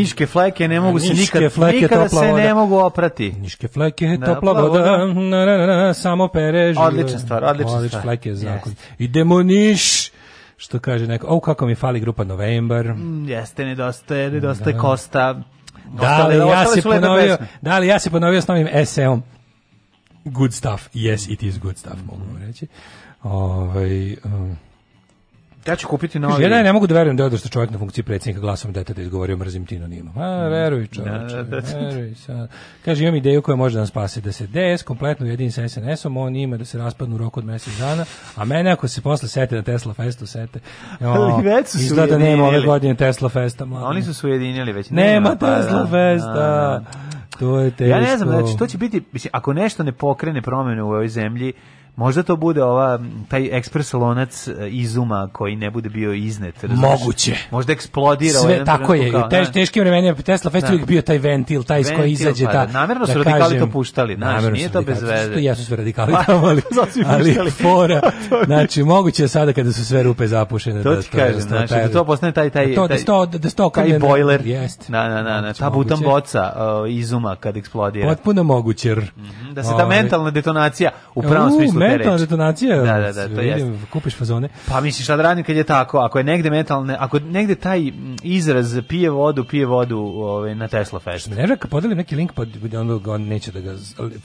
Niške fleke ne mogu se nikad, fleke nikada se ne mogu oprati. Niške fleke topla voda, na, na, na, samo pere žive. Odlična stvar, odlična Odlič, stvar. fleke je zakon. Yes. Idemo niš! Što kaže neko, o kako mi fali grupa November. Mm, jeste, nedostaje, da. nedostaje da. Kosta. Da li, ja se ponovio, da li ja se ponovio s novim seo om Good stuff, yes, it is good stuff, mogu reći. Ovaj, um, Da će kupiti novi. Ja ne, mogu da verujem da je odrastao čovjek na funkciji predsjednika glasom deteta da izgovorio mrzim Tinoninu. A, mm. veruj da, da, čovječe, da, da, da. veruj. Sa... Kaže, imam ideju koja može da nas spase, da se DS kompletno ujedini sa SNS-om, on ima da se raspadnu u roku od mjesec dana, a mene ako se posle sete na Tesla Festu sete, o, već da nema ove godine Tesla Festa. Mladine. Oni su se ujedinili već. Nema, nema pa Tesla Festa. To je teško. Ja ne znam, znači, to će biti, mislim, ako nešto ne pokrene promene u ovoj zemlji, Možda to bude ova taj ekspres lonac e, izuma koji ne bude bio iznet. Razumiješ? Moguće. Možda eksplodira Sve, ovaj tako je. Kao, teš, teškim vremenima Tesla Fest uvijek da. bio taj ventil, taj iz koji izađe pa ta. Da, namerno da su da radikali kažem, to puštali, znači nije to bez veze. Pa, to jesu su radikali tamo, ali, ali fora. znači moguće je sada kada su sve rupe zapušene to da ti kažem, da znači da to postane taj taj to, da sto da sto taj boiler. Jest. Na na na na znači, ta butan boca izuma kad eksplodira. Potpuno moguće. Mhm, da se ta ovaj. mentalna detonacija u pravom smislu mentalna reči. detonacija. Da, da, da, to vidim, jest. Kupiš fazone. Pa misliš šta da radim kad je tako, ako je negde metalne, ako negde taj izraz pije vodu, pije vodu ovaj na Tesla Fest. Ne znam kad podelim neki link pa onda on neće da ga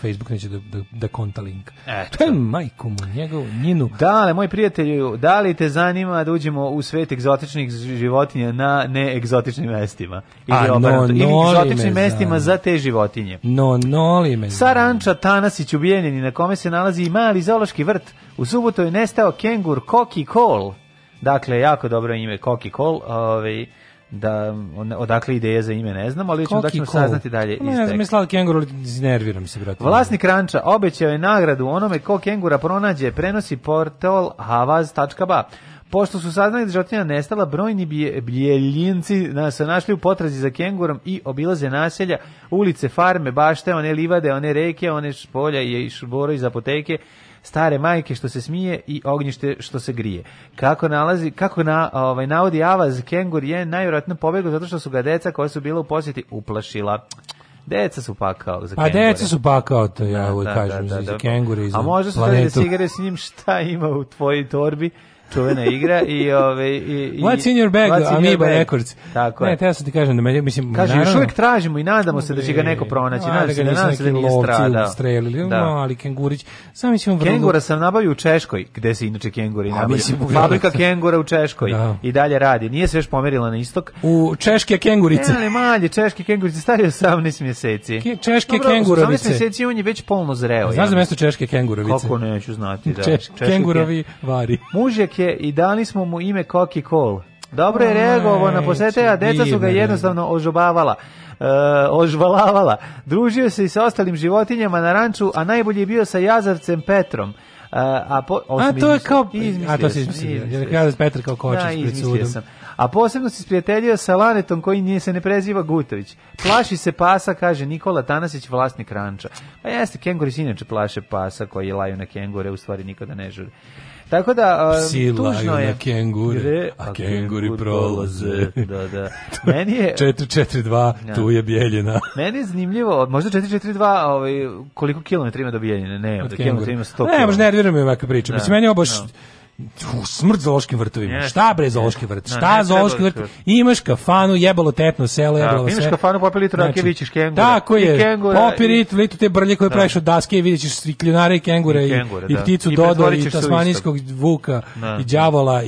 Facebook neće da da, da konta link. Eto. To je majku mu, njegov njinu. Da, ali moj prijatelju, da li te zanima da uđemo u svet egzotičnih životinja na neegzotičnim mestima? Ili A, no, ili egzotičnim me mestima za te životinje. No, no, noli me. Saranča Tanasić ubijenjeni na kome se nalazi i mali za zoološki vrt. U subotu je nestao kengur Koki Kol. Dakle, jako dobro ime Koki Kol. Ovaj, da odakle ideja za ime ne znam, ali ćemo da ćemo saznati dalje ne, Ne znam, mislila kenguru, nerviram se brate. Vlasnik ranča obećao je nagradu onome ko kengura pronađe, prenosi portal havaz.ba. Pošto su saznali da životinja nestala, brojni bljeljinci se našli u potrazi za kengurom i obilaze naselja, ulice, farme, bašte, one livade, one reke, one špolja i šboro iz apoteke, stare majke što se smije i ognjište što se grije. Kako nalazi, kako na, ovaj, navodi Avaz, kengur je najvjerojatno pobegao zato što su ga deca koja su bila u posjeti uplašila. Deca su pakao za pa kengure. Pa deca su pakao, to ja da, uvijek da, kažem, da, za da, da. kengure i za A možda su da se igraju s njim šta ima u tvojoj torbi, čuvena igra i ove i i What's in your bag? What's Amoeba Records. Tako je. Ne, te ja sam ti kažem da meni mislim Kaže naravno, još uvek tražimo i nadamo se da će ga neko pronaći. Da da nadam se da nas da nije stradao. Strelili, da. mali kengurić. Sam mislim vrlo. Kengura sam nabavio u Češkoj, gde se inače kenguri nabavljaju. Fabrika kengura u Češkoj da. i dalje radi. Nije se još pomerila na istok. U češke kengurice. Ne, ne, mali češke kengurice stari 18 mjeseci. Ke, češke kengurovice. 18 mjeseci on je već polno zreo. Znaš za mesto češke kengurovice? Kako neću znati, da. Češ, kengurovi vari. Muž Koke i dali smo mu ime Koki Kol. Dobro je reagovao na posete, deca su ga da. jednostavno ožobavala. Uh, e, ožvalavala. Družio se i sa ostalim životinjama na ranču, a najbolji je bio sa jazavcem Petrom. A, e, a, po, a to je kao... A to si izmislio. Jazav Petar kao kočić da, pred sudom. Sam. A posebno se sprijateljio sa Lanetom koji nije se ne preziva Gutović. Plaši se pasa, kaže Nikola Tanasić, vlasnik ranča. Pa jeste, kengori se inače plaše pasa koji laju na kengore, u stvari nikada ne žure. Tako da um, Psi tužno je. na kenguri, a, a kenguri prolaze. Da, da. Meni je 442, ja. Da. tu je Bjeljina. Meni je zanimljivo, možda 442, ovaj koliko kilometara ima do Bjeljine? Ne, od, od kilometra ima 100. Ne, možda nerviram me ovakva priča. Da, Mislim meni je da. baš u smrt zoološkim vrtovima. Yes. Šta bre zoološki vrt? No, šta zoološki vrt? Imaš kafanu, jebalo tetno selo, da, jebalo da, sve. Imaš kafanu, popir litru znači, vićeš kengura. Tako je, kengura, popir i... litru te brlje koje da. praviš od daske i vidjet ćeš i kengure i, kengura, i, i da. pticu I Dodo i tasmanijskog vuka da. i đavola i,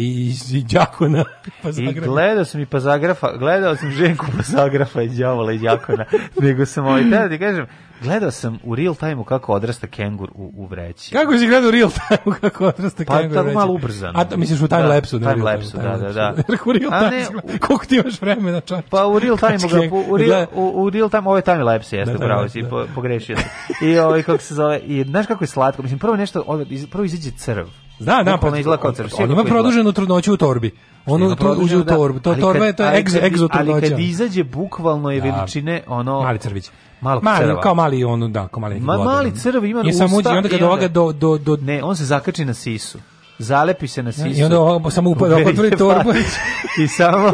i, i džakona. Pa I gledao sam i pazagrafa, gledao sam ženku pazagrafa i đavola i džakona, nego sam ovaj, da ti kažem, Gledao sam u real time-u kako odrasta kengur u, u vreći. Kako si gledao u real time-u kako odrasta pa, kengur u vreći? Pa tako malo ubrzano. A to misliš u time-lapsu? Da, da, time lapsu, da, da, da. da. da. u real time, ne, u... koliko ti imaš vremena čak? Pa u real time-u ga, u, real, u, u real time, ovo je time-lapse, jeste, da, bravo, si po, pogrešio sam. I ovaj, kako se zove, i znaš kako je slatko, mislim, prvo nešto, prvo izađe crv. Da, da, pa izgleda kao crv. On ima produženu trudnoću u torbi. On to uđe u torbu. To torba je to egzo trudnoća. Ali kad izađe bukvalno je veličine ono Mali crvić. Malo mali, crva. kao mali on, da, kao mali. Ma, mali crv ima usta. I samo uđe onda kad ovoga do, do, do... Ne, on se zakači na sisu zalepi se na sisu. I onda samo upada, otvori torbu. I samo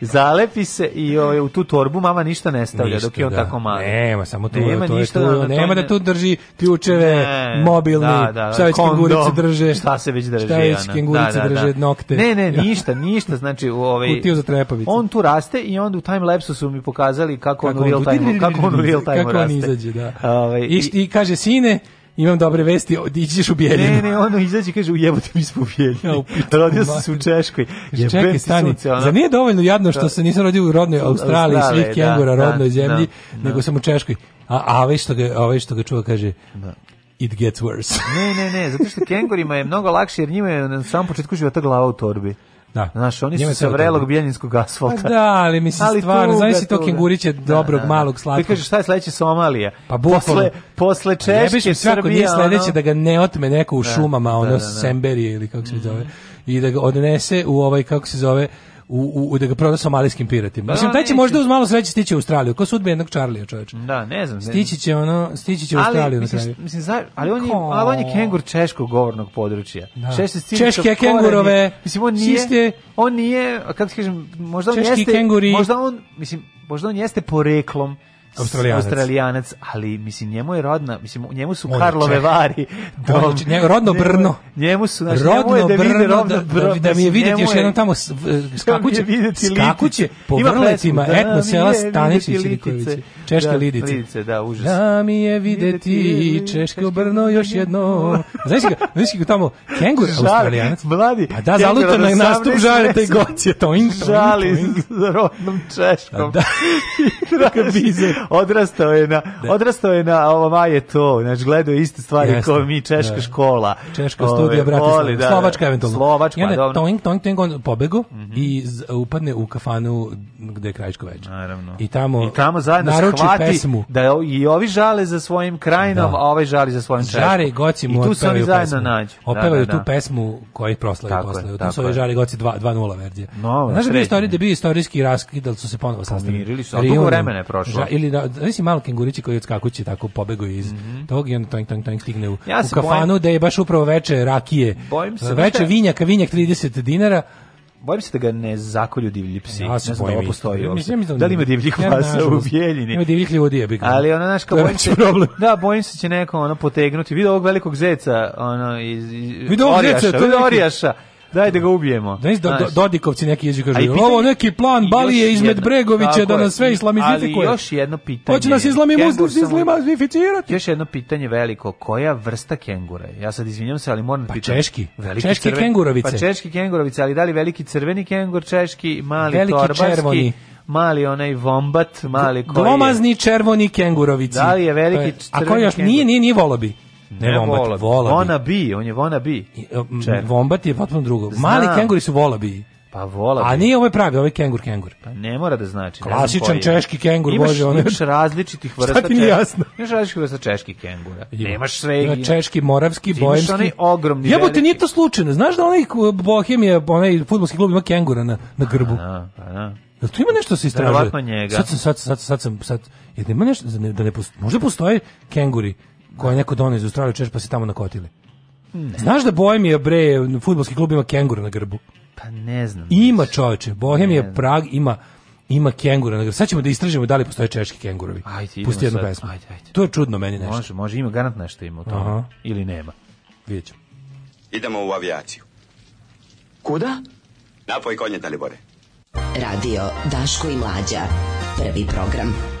zalepi se i o, ovaj, u tu torbu mama ništa ne stavlja ništa, dok je on da. tako mali. Nema, samo tu, nema, to ništa, je tu, da, nema da tu drži ključeve, ne, mobilni, da, da, da. šta drže. Šta se već drže. Šta već da, kengurice da, da, drže, nokte. Ne, ne, ništa, ništa, znači u ovaj, Kutiju za trepavicu. On tu raste i onda u time lapsu su mi pokazali kako, kako on u real time, kako on u real time raste. Kako on izađe, da. Ove, ovaj, i, I kaže, sine, imam dobre vesti, ćeš u Bijeljinu. Ne, ne, ono izađe i kaže, ujebote mi smo u Bijeljinu. Rodio sam se u Češkoj. Je Čekaj, stani, sunce, ono... zar nije dovoljno jadno što da. se nisam rodio u rodnoj Australiji, Australije, svih da, kengura, da, rodnoj da, zemlji, da, nego sam u Češkoj. A, a ovaj, što ga, ovaj što ga čuva kaže, da. it gets worse. ne, ne, ne, zato što kengurima je mnogo lakše, jer njima je na sam početku života glava u torbi. Da. Znaš, oni Njima su sa vrelog bijeljinskog asfalta. Pa da, ali mislim ali stvarno, znaš si to kenguriće da, dobrog, da, da. malog, slatkog. Ti kažeš šta je sledeće Somalija? Pa bukvalno. Posle, posle pa Češke, Srbija. Nije sledeće ono... da ga ne otme neko u da, šumama, da, ono da, da, da. Semberije ili kako se zove, i da ga odnese u ovaj, kako se zove, u, u, da ga proda somalijskim piratima. Da, Mislim, taj će možda uz malo sreće stići u Australiju, ko sudbe jednog Charlija, čoveče. Da, ne znam. Stići će ono, stići će u Australiju. Mislim, mislim, za, ali on je, ali on je kengur češkog govornog područja. Da. Češke kengurove, mislim, on nije, siste, on nije, kako ti kažem, možda on Češki jeste, kenguri. možda on, mislim, možda on jeste poreklom Australijanac. Australijanac, ali mislim njemu je rodna, mislim njemu su Karlove vari. Dom, njemu, rodno brno. Njemu su znači, rodno njemu je da vide rodno brno, da, da, da mi je videti još jednom tamo skakuće, skakuće po vrletima da, etno sela Stanišić ili Kovići. Češke da, lidice. lidice. Da, užas. Da mi je videti češko brno još jedno. Znaš ga, znaš ga tamo kengur Australijanac. Mladi. A da zaluta na nastup žare taj goće to. Žali za rodnom češkom. Da. Bizer odrastao je na, da. odrastao je na, ovo je to, znači gledao iste stvari kao mi, češka da. škola. Češka ove, studija, brate, da, Slovačka da. eventualno. Slovačka, I onda, da, toink, toink, on pobegu mm -hmm. i upadne u kafanu gde je krajičko večer. Naravno. I tamo, I tamo zajedno shvati pesmu. da i ovi žale za svojim krajinom, da. a ovaj žali za svojim češkom. Žare goci mu I tu se oni zajedno nađu. Da, Opevaju da, tu pesmu koju proslavi posle. Tu su ovi žare i goci 2.0 verzija. No, Znaš da je bio istorijski raskid, da su se ponovo sastali Pomirili su, a dugo vremena je prošlo. Ili da, znači malo kengurići koji odskakuće tako pobegu iz mm -hmm. tog i onda tank tank tank stigne u, ja u kafanu bojim, da je baš upravo veče rakije. Bojim se veče da... vinjaka, vinjak 30 dinara. Bojim se da ga ne zakolju divlji psi. Ja se da bojim. Da, postoji mislim, da, da li ima divljih pasa u Bijeljini? Ima divljih ljudi, ja bih Ali ono, znaš, kao bojim problem. da, bojim se da će neko ono potegnuti. Vidio ovog velikog zeca, ono, iz, iz Vidio ovog zeca, to je orijaša. Neki Daj da ga ubijemo. Da do, da, do, Dodikovci neki jeđu kažu, pitanje, ovo neki plan Balije izmed Bregovića da nas sve islamizifikuje. Ali još jedno pitanje. Hoće nas islamizificirati. Još jedno pitanje veliko, koja vrsta kengura? je? Ja sad izvinjam se, ali moram da pa pitati. češki. Veliki češki crven, kengurovice. Pa češki kengurovice, ali da li veliki crveni kengur, češki, mali veliki torbarski? Červoni mali onaj vombat, mali koji Glomazni je... červoni kengurovici. Da li je veliki je, A koji još kengur? nije, nije, nije volobi. Ne, ne Wombat, Wolabi. Wolabi. Wannabe, on je Wannabe. Um, Čer. Wombat je potpuno drugo. Znam. Mali kenguri su Wallabi. Pa vola. A nije ovo ovaj je pravi, ovaj kengur kengur. Pa ne mora da znači. Klasičan češki kengur, imaš, bože, on imaš različitih vrsta. Šta ti nije jasno? Imaš različitih vrsta češki kengura. Ima. Nemaš sve. Ima češki, moravski, bojemski. Imaš onaj ogromni. te nije to slučajno. Znaš da onaj Bohemija, onaj fudbalski klub ima kengura na na grbu. Da, da. Jel tu ima nešto da se istražuje? Verovatno njega. Sad sam, sad, sad, sad sam, sad, jel da ima nešto, da ne, da ne postoji, možda postoje kenguri koje je neko donio iz Australije češ pa se tamo nakotili. Ne. Znaš da Bohemija bre, futbolski klub ima kenguru na grbu? Pa ne znam. Ima čoveče, je Prag ima ima kengura na grbu. Sad ćemo da istražimo da li postoje češki kengurovi. Ajde, Pusti jednu sad. pesmu. Ajde, ajde. To je čudno meni nešto. Može, može, ima garant nešto ima u tome. Aha. Ili nema. Vidjet ćemo. Idemo u avijaciju. Kuda? Napoj konje, Dalibore. Radio Daško i Mlađa. Prvi program.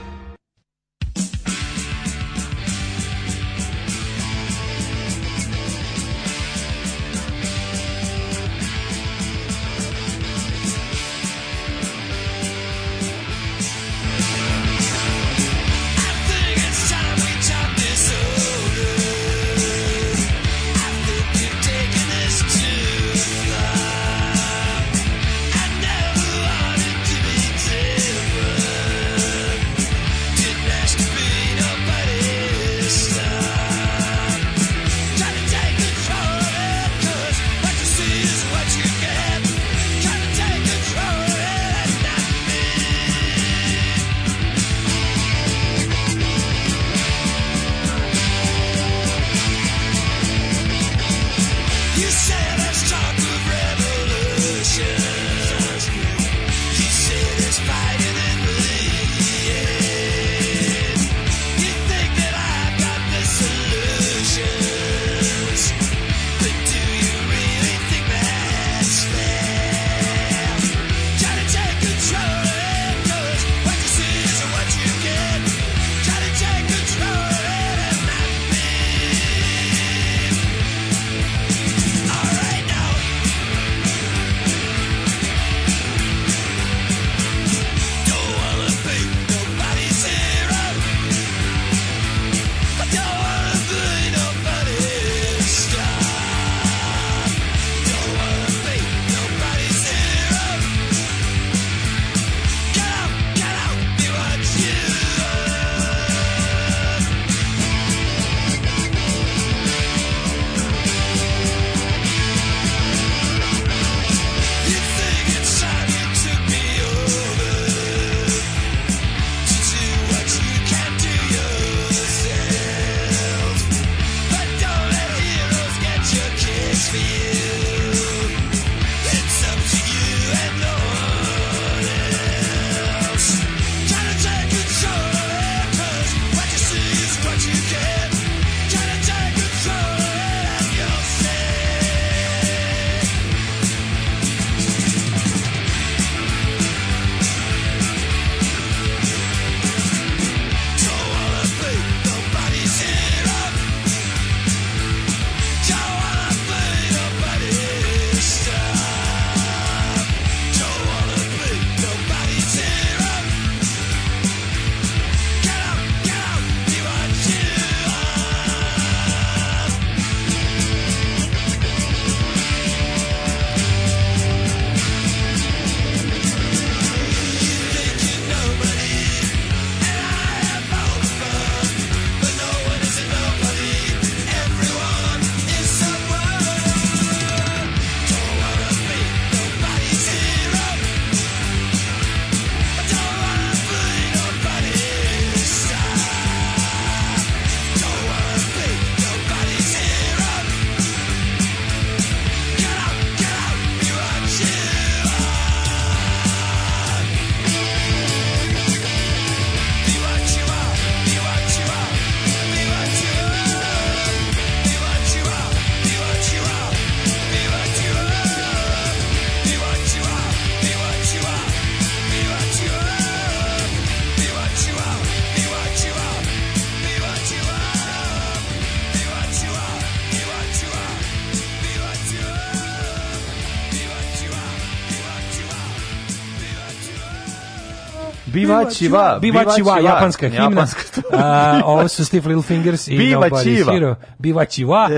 Bivačiva, Bivačiva, japanska himna. Japanska. A, ovo su Steve Little Fingers i Bivačiva. Nobody Hero. Bivačiva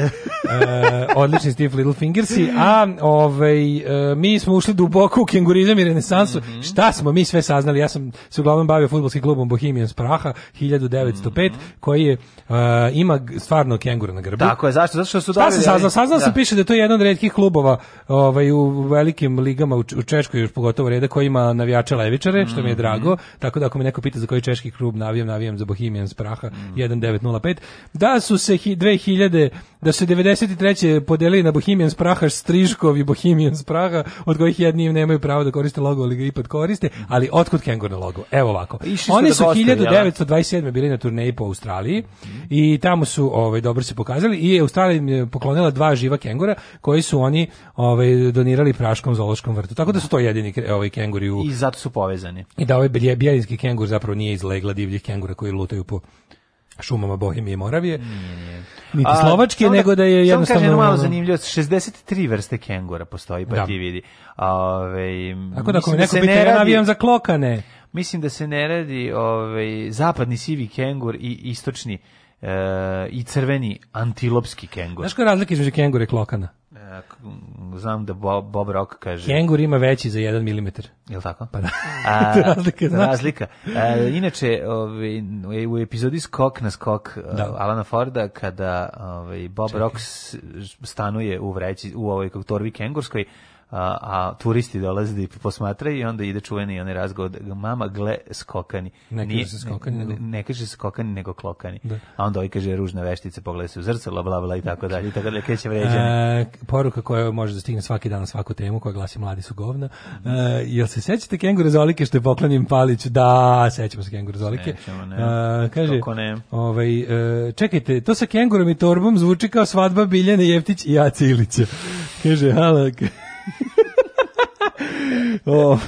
e, odlični Steve Littlefingersi, a ovaj, e, mi smo ušli duboko u kengurizam i renesansu. Mm -hmm. Šta smo mi sve saznali? Ja sam se uglavnom bavio futbolskim klubom Bohemians Praha 1905, mm -hmm. koji je, e, ima stvarno kengura na grbu. Tako je, zašto? Zato što su dobili... Šta se saznao? Da saznao sam da. piše da je to jedan od redkih klubova ovaj, u velikim ligama u, u Češkoj, još pogotovo reda, koji ima navijače levičare, što mi je mhm. drago. Mm -hmm. Tako da ako me neko pita za koji češki klub navijam, navijam za Bohemians Praha mm -hmm. 1905. Da su se 2000, da su se 90 93. podelili na Bohemian Praha Striškov i Bohemian Praha, od kojih jedni nemaju pravo da koriste logo, ali ga ipak koriste, ali otkud Kengur na logo? Evo ovako. Pa oni da su 1927. Da? bili na turneji po Australiji i tamo su ovaj, dobro se pokazali i Australija im je poklonila dva živa kengura koji su oni ovaj, donirali praškom zoološkom vrtu. Tako da su to jedini ovaj, kenguri u... I zato su povezani. I da ovaj bjelinski kengur zapravo nije iz legla divljih kengura koji lutaju po šumama Bohemije i Moravije. Nije, nije. Niti A, Slovačke, da- nego da je da jednostavno... Samo kažem malo zanimljivo, 63 vrste kengora postoji, pa da. ti vidi. Ove, Tako da ako mi da neko da pita, ja za klokane. Mislim da se ne radi ovaj, zapadni sivi kengur i istočni e, i crveni antilopski kengur. Znaš koja je razlika između kengure i klokana? E, znam da Bob, Bob Rock kaže... Kengur ima veći za 1 mm. Jel tako? Pa da. A, razlika, znaš. Razlika. E, inače, ovaj, u epizodi Skok na skok e, da. Alana Forda, kada ovaj, Bob Čekaj. Rock stanuje u, vreći, u ovoj torbi kengurskoj, a, a turisti dolaze da posmatraju i onda ide čuveni onaj razgovor da mama gle skokani. Ne Nije, se skokani, ne, nego... ne kaže skokani nego klokani. Da. A onda on kaže ružna veštica pogledaj se u zrcalo, bla bla i tako dalje, i tako dalje, kreće vređanje. E, poruka koja može da stigne svaki dan na svaku temu, koja glasi mladi su govna. Mhm. E, jel se sećate kengure zolike što je poklonjen Palić? Da, sećamo se kengure zolike. Sećamo, ne. E, kaže, ne? Ovaj, e, čekajte, to sa kengurom i torbom zvuči kao svadba Biljane Jeftić i Jace Kaže, hala, o, ovaj,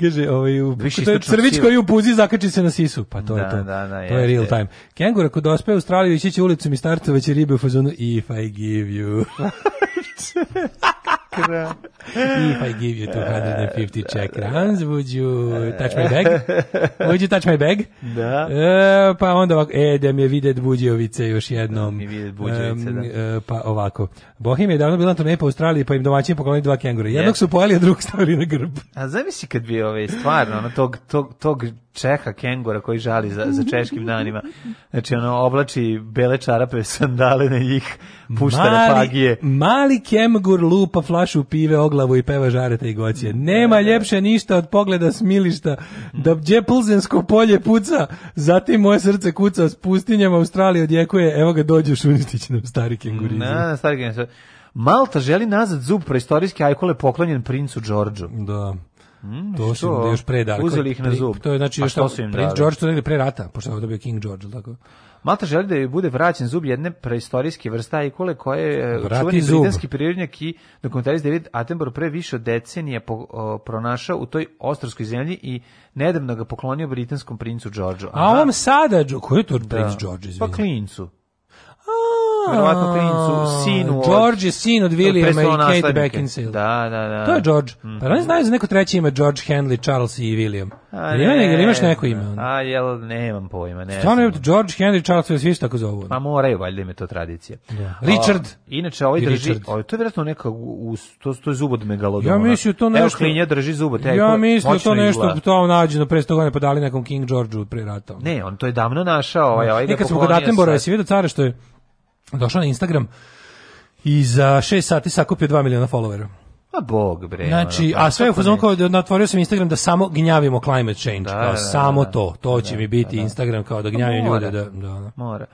kaže, ovaj, u, to je crvić koji u puzi zakači se na sisu. Pa to da, je to. Da, da, to jeste. je real time. Kengura kod dospe u Australiju ići će ulicom i startovaće ribe u fazonu If I give you. Kra. Da. If I give you 250 check runs, would you touch my bag? Would you touch my bag? Da. E, pa onda ovako, e, da mi je videt Buđevice još jednom. Da, mi je Buđevice, da. E, pa ovako. Bohim je davno bila turneja po Australiji, pa im domaćim poklonili dva kengura. Jednog yes. su pojeli, a drugog stavili na grb. A zamisli kad bi ove, ovaj, stvarno, ono, tog, tog, tog Čeha Kengora koji žali za, za češkim danima. Znači, ono, oblači bele čarape, sandale na njih, pušta mali, pagije. Mali Kemgur lupa flašu pive o i peva žareta i gocije. Mm. Nema ljepše ništa od pogleda smilišta, da mm. gdje pulzensko polje puca, zatim moje srce kuca s pustinjama Australije odjekuje, evo ga dođe Šunitić nam stari Kengurizi. Na, stari Kengurizi. Malta želi nazad zub preistorijske ajkule poklonjen princu Đorđu. Da. Mm, to su još pre Darka. Uzeli ih na zub. To je znači još što su im Prince George to negde pre rata, pošto je dobio King George, tako. Malta želi da joj bude vraćen zub jedne preistorijske vrsta ikole koje je Vrati čuveni zub. britanski prirodnjak i dokumentarist David Attenborough pre više od decenije po, o, pronašao u toj ostarskoj zemlji i nedavno ga poklonio britanskom princu Georgeu. A on sada, koji je to da. princ George, pa izvini? Pa klincu verovatno princu, sinu. George je sin od Williama i Kate Beckinsale. Da, da, da. To je George. Mm -hmm. Pa oni znaju za neko treće ime George Henley, Charles i William. A, ne, ne, ili imaš neko ime? On? A, jel, nemam pojma, ne Stvarno je George Henry Charles, ja svi tako zovu. Pa moraju, valjda ime to tradicija. Da. Richard. O, inače, ovaj drži, Richard. Ovaj, to je vjerojatno neka, us, to, to je zub od megalodona. Ja mislim to nešto... Evo, klinja drži zub od Ja mislim da to nešto, izgleda. to nađeno pre 100 podali pa nekom King Georgeu pre rata. Ne, on to je davno našao. Ovaj, ovaj e, kad da smo kod Atenbora, jesi vidio care što je došao na Instagram i za 6 sati sakupio 2 miliona followera. A pa bog bre. Znači, a sve u fazonu kao da otvorio sam Instagram da samo gnjavimo climate change, da, kao da, da samo da, to, to da, će mi biti da, Instagram kao da pa gnjavim ljude Da, da da. Mora.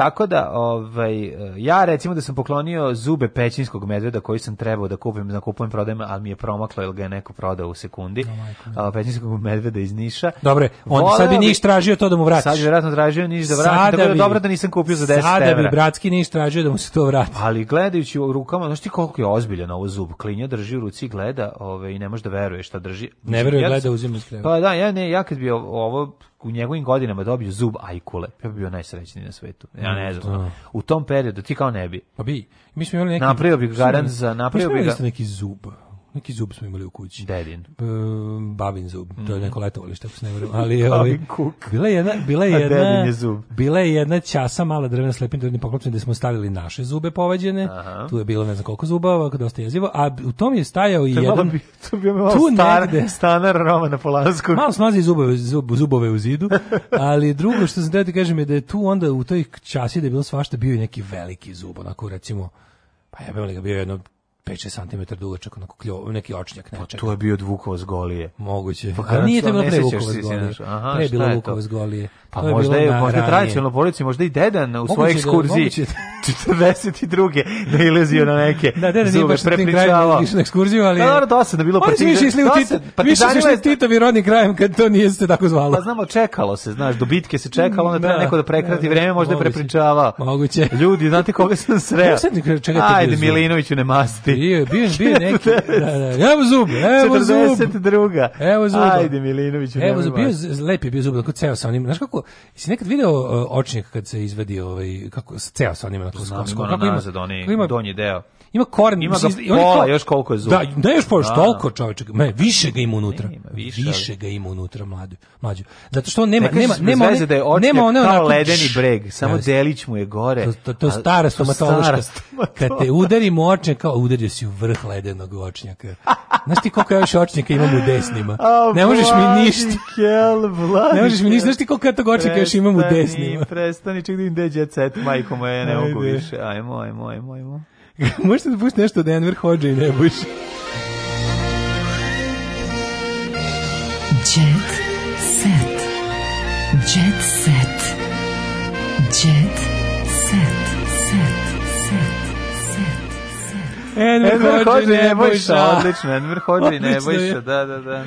Tako da, ovaj, ja recimo da sam poklonio zube pećinskog medveda koji sam trebao da kupim, da kupujem, prodajem, ali mi je promaklo ili ga je neko prodao u sekundi. Oh pećinskog medveda iz Niša. Dobre, on Voleo sad bi Niš tražio to da mu vrati Sad je vjerojatno tražio Niš da vrati, sada tako da dobro da nisam kupio za 10 evra. Sada bi bratski Niš tražio da mu se to vrati. Ali gledajući u rukama, znači koliko je ozbiljan ovo zub? Klinja drži u ruci, gleda ovaj i ne može da veruje šta drži. Ne veruje, gleda, uzima iz Pa da, ja, ne, ja kad bi ovo u njegovim godinama dobio zub ajkule, ja bi bio najsrećniji na svetu. Ja ne znam. Da. U tom periodu ti kao ne bi. Pa bi. Mi smo imali neki napravio bi garant za napravio bi ga... neki zub neki zub smo imali u kući. Dedin. E, babin zub, to je mhm. neko letovalište, ako se ne vrlo. Ali, ovaj, bila je jedna, bila je jedna, je zub. bila je jedna časa mala drvena slepina drvni poklopčina gde smo stavili naše zube povađene, Aha. tu je bilo ne znam koliko zubava, dosta jezivo, a u tom je stajao i jedan... Bi, to bi malo tu star, negde, stanar Romana Polanskog. Malo smazi zubove, zub, zubove u zidu, ali drugo što sam teo ti kažem je da je tu onda u toj časi da je bilo svašta bio i neki veliki zub, onako recimo, pa ja bih ga bio jedno 5 cm dugačak, onako kljo, neki očnjak nečega. Pa, pa, pa to je bio Vukovac golije. Moguće. Pa A nije to bilo pre Vukovac golije. Aha, pre je bilo Vukovac golije. Pa to možda je, možda tradicionalno porodici, možda i deda u svojoj da, ekskurziji 42. da, da ilazio na neke da, dedan zube prepričavao. Da, na ekskurziju, ali... Da, naravno, dosadno bilo partizani. Oni su više išli u Tito, više su išli Titovi rodnim krajem kad to nije se tako zvalo. Pa znamo, čekalo se, znaš, do bitke se čekalo, onda treba da, neko da prekrati vreme, možda je prepričavao. Moguće. Ljudi, znate koga sam sreo? Ajde, Milinoviću ne masti ti. Bio, bio, bio neki. Da, da, da, evo zub, evo zub. 42. Evo zub. Ajde, Milinović. Evo zub, bio, lep je bio zub, tako ceo sa onim. Znaš kako, si nekad video uh, kad se izvadi ovaj, kako, ceo sa onim. Znam, skoro nazad, onaj donji deo ima koren, ima ga pola, kao, još koliko je zuba. Da, ne da, još pola, da, toliko da. čoveče, ne, više ga ima unutra. Ima, više, više ga ima unutra mlađu, mlađu. Zato što nema nema nema one, da nema one onako ledeni breg, samo ne, delić mu je gore. To to, to a, stara stomatološka. Kad te udarim u močnje kao udario si u vrh ledenog očnjaka. Znaš ti koliko ja još očnjaka imam u desnima? A, ne možeš mi ništa. Ne možeš mi ništa, znaš ti koliko ja tog očnjaka još imam u desnima. Prestani, čekaj da im deđe cet, majko moje, ne mogu više. Ajmo, ajmo, ajmo, ajmo. Možete da pusti nešto Denver da hođe i ne buš. Jet set. Jet set. Jet set. Set. Set. Set. set. Enver, Enver hođe i ne bojša. Odlično, Enver hođe i ne bojša. Da, da, da.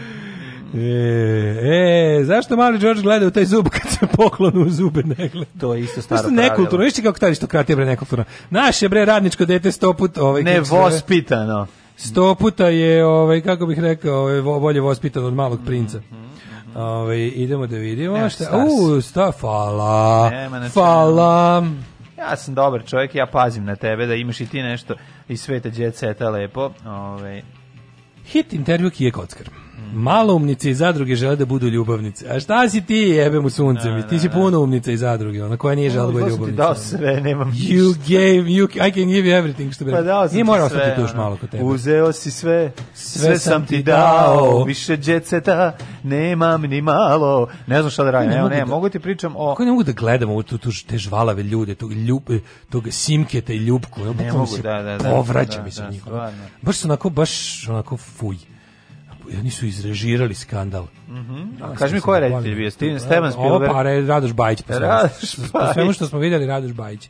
E, e, zašto mali George gleda u taj zub kad se poklonu u zube ne gleda? To je isto staro pravilo. nekulturno, vište kako taj što krati bre nekulturno. Naš je bre radničko dete sto put... Ovaj, Nevospitano. Sto puta je, ovaj, kako bih rekao, ovaj, bolje vospitano od malog princa. Mm -hmm. ovaj, idemo da vidimo. Nema šta, u, sta, fala, fala. Ja sam dobar čovjek, ja pazim na tebe, da imaš i ti nešto iz sveta djeceta lepo. Ovaj. Hit intervju Kije Kockar. Maloumnice i zadruge žele da budu ljubavnice. A šta si ti, jebe mu sunce mi? Da, ti si da, da. puno umnica i zadruge, ona koja nije žela da bude ljubavnica. dao sve, nemam ništa. You gave, you, I can give you everything, što bi pa rekao. Pa dao sam Nije morao sam tu još malo kod tebe. Uzeo si sve, sve, sve sam ti dao, više djeceta, nemam ni malo. Ne znam šta da radim, evo ne, ne, mogu ti pričam o... Kako ne mogu da gledam ovo, tu, tu, te žvalave ljude, tog, ljub, tog simketa i ljubku, ne mogu, da, da, da, povraća da, mi se da, njih. Baš su onako, baš onako fuj oni su izrežirali skandal. Mhm. Mm Kaži mi ko je da, reditelj bio? Da. Steven Stevan Spielberg. Pa Radoš Bajić. Po svemu što smo videli, Radoš Bajić.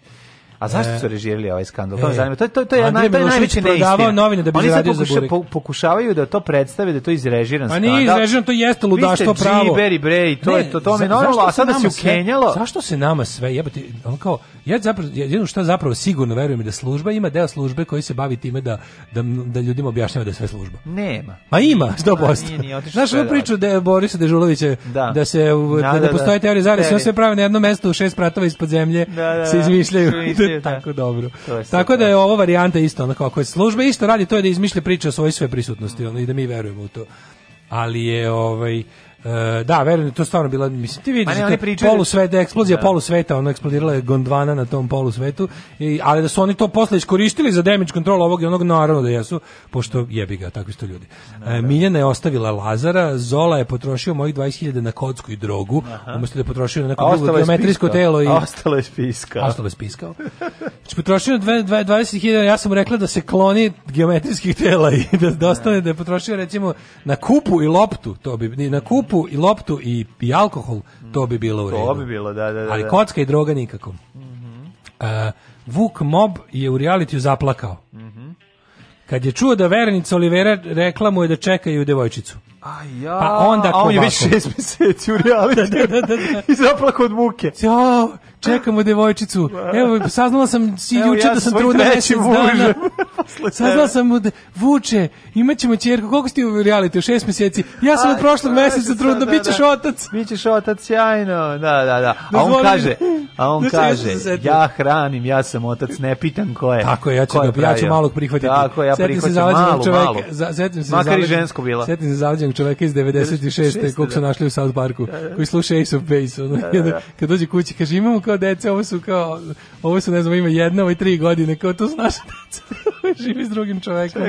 A zašto e, su režirali ovaj skandal? To me e, zanima. To, to, to je naj, najveći prodavao novine da bi Oni zaradio pokuša, za burek. Po, pokušavaju da to predstave da to izrežiran skandal. Pa nije izrežiran, to jeste ludaštvo pravo. Vi ste Džiberi, Brej, to ne, je to, to mi normalno, a sada se ukenjalo. Zašto se nama sve, jebati? on kao, ja zapravo, jedino što zapravo sigurno verujem da služba ima deo službe koji se bavi time da, da, da ljudima objašnjava da je sve služba. Nema. Ma ima, 100%. Znaš ovu da- priču da Borisa Dežulovića, da, da se, da da, da, da, da, postoje teorije zavise, sve prave na jednom mestu, šest pratova ispod zemlje, se izmišljaju je da. tako dobro. tako da je ova varijanta isto, ono kako je službe isto radi, to je da izmišlja priče o svojoj sve prisutnosti, ono, i da mi verujemo u to. Ali je, ovaj, E, da, verujem da to stvarno bila, mislim, ti vidiš, pa ne, da pričaju... Da polu sveta, eksplozija da. polu sveta, ono eksplodirala je Gondvana na tom polu svetu, i, ali da su oni to posle iskoristili za damage control ovog i onog, naravno da jesu, pošto jebi ga, takvi su ljudi. E, Miljana je ostavila Lazara, Zola je potrošio mojih 20.000 na kocku i drogu, Aha. umesto da je potrošio na neko drugo geometrijsko telo. I... Ostalo je spiska. Ostalo je spiskao. znači, potrošio 20.000, ja sam rekla da se kloni geometrijskih tela i da, da ostane, da je potrošio recimo na kupu i loptu, to bi, na kupu pipu i loptu i, i alkohol, to bi bilo u redu. To bi bilo, da, da, da. Ali da. kocka i droga nikako. Mm -hmm. uh, Vuk Mob je u realitiju zaplakao. Mm -hmm. Kad je čuo da verenica Olivera rekla mu je da čekaju devojčicu. A ja, pa onda a on je već šest meseci u realitiju. da, da, da, da. I zaplako od muke. Jo, čekamo devojčicu. Da. Evo, saznala sam si juče ja da sam trudna mesec dana. saznala sam da, Vuče, imat ćemo čerku. Koliko ste u realitiju? Šest meseci. Ja sam Aj, od prošlog meseca trudna, da, bit ćeš da. otac. Bićeš otac, sjajno. Da, da, da. A on kaže, a on da kaže, ja hranim, ja sam otac, ne pitam ko je. Tako je, ja ću, ja ću malog prihvatiti. Tako je, ja prihvaćam malog, malo. Setim se Makar i žensko bila. Setim se zavađenog američkog čoveka iz 96. kog su da. našli u South Parku, da, da, koji sluša Ace of Base. Ono, da, Kad dođe kući, kaže imamo kao dece, ovo su kao, ovo su ne znam, ima jedna i tri godine, kao to su naše deca. Živi s drugim čovekom.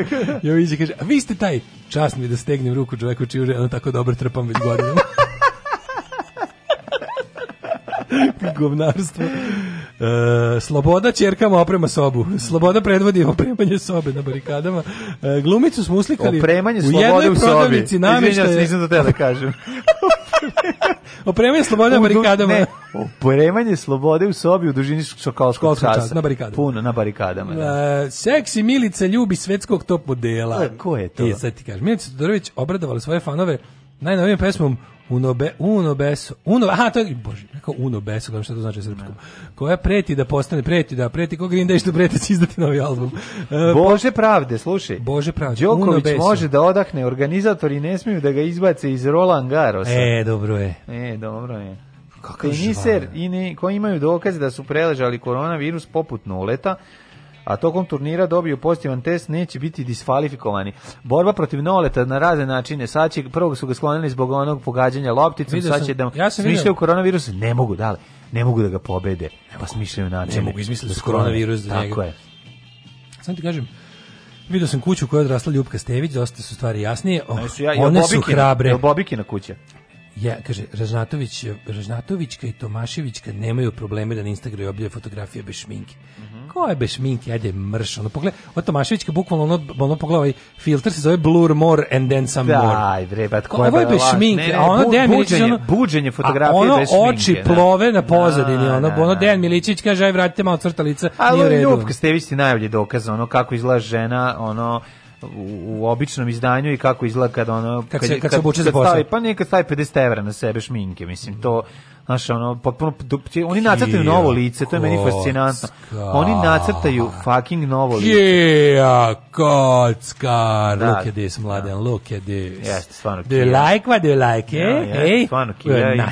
I ovo iđe, kaže, a vi ste taj, čast mi da stegnem ruku čoveku čiju ženu tako dobro trpam već godinama. govnarstvo. E, sloboda čerkama oprema sobu. Sloboda predvodi opremanje sobe na barikadama. E, glumicu smo uslikali opremanje u jednoj prodavnici namještaja. Izvinjam nisam to te da kažem. opremanje slobode na barikadama. Ne, opremanje slobode u sobi u dužini šokolskog časa. Na barikadama. Puno na barikadama. Da. E, seksi Milica ljubi svetskog top modela. A, e, ko je to? I e, sad ti kažem. Milica Todorović obradovali svoje fanove najnovijom pesmom Uno be, uno beso, uno, aha, to je, bože, rekao uno beso, kao što to znači srpskom, koja preti da postane, preti da, preti ko Green što preti da će izdati novi album. Uh, bože pravde, slušaj. Bože pravde, Đoković može da odahne, organizatori ne smiju da ga izbace iz Roland Garrosa. E, dobro je. E, dobro je. Kakav Teniser i ne, koji imaju dokaze da su preležali koronavirus poput nuleta, a tokom turnira dobiju pozitivan test, neće biti diskvalifikovani. Borba protiv noleta na razne načine, sad će, prvo su ga sklonili zbog onog pogađanja lopticom, vidio sad će da ja smišljaju koronavirus, ne mogu, da ne mogu da ga pobede, pa smišljaju načine. Ne mogu, izmisliti da koronavirus da Tako njega. je. Sam ti kažem, Vidio sam kuću koja je odrasla Ljubka Stević, dosta su stvari jasnije. Oh, su ja, one su hrabre. Je Bobikina kuća? ja, kaže, Ražnatović, Ražnatovićka i Tomaševićka nemaju probleme da na Instagramu objave fotografije bez šminke. Mm -hmm. Ko je bez šminke? Ajde, mrš. Ono, pogled, od Tomaševićka bukvalno ono, ono pogleda ovaj filter se zove blur more and then some more. more. Daj, bre, bat, ko je Ovo je bez šminke, ne, ne, a ono bu, Dejan Milićić, ono, buđenje fotografije ono, bez šminke. oči da. plove na pozadini, da, ono, da, ono da. Dejan Milićić kaže, aj, vratite malo crta lica, ali, nije u redu. Ali Ljubka Stević ti najbolji dokaz, ono, kako izgleda žena, ono, u, u običnom izdanju i kako izgleda kad ono kad, kad, se obuče za posao. Pa neka taj 50 evra na sebe šminke, mislim to znaš, ono, potpuno, oni nacrtaju novo lice, to je meni fascinantno. Oni nacrtaju fucking novo lice. Kija, kocka, da, look at this, mladen, look at this. Jeste, stvarno kija. Do you like what do you like, eh? Ja, ja, stvarno kija ima.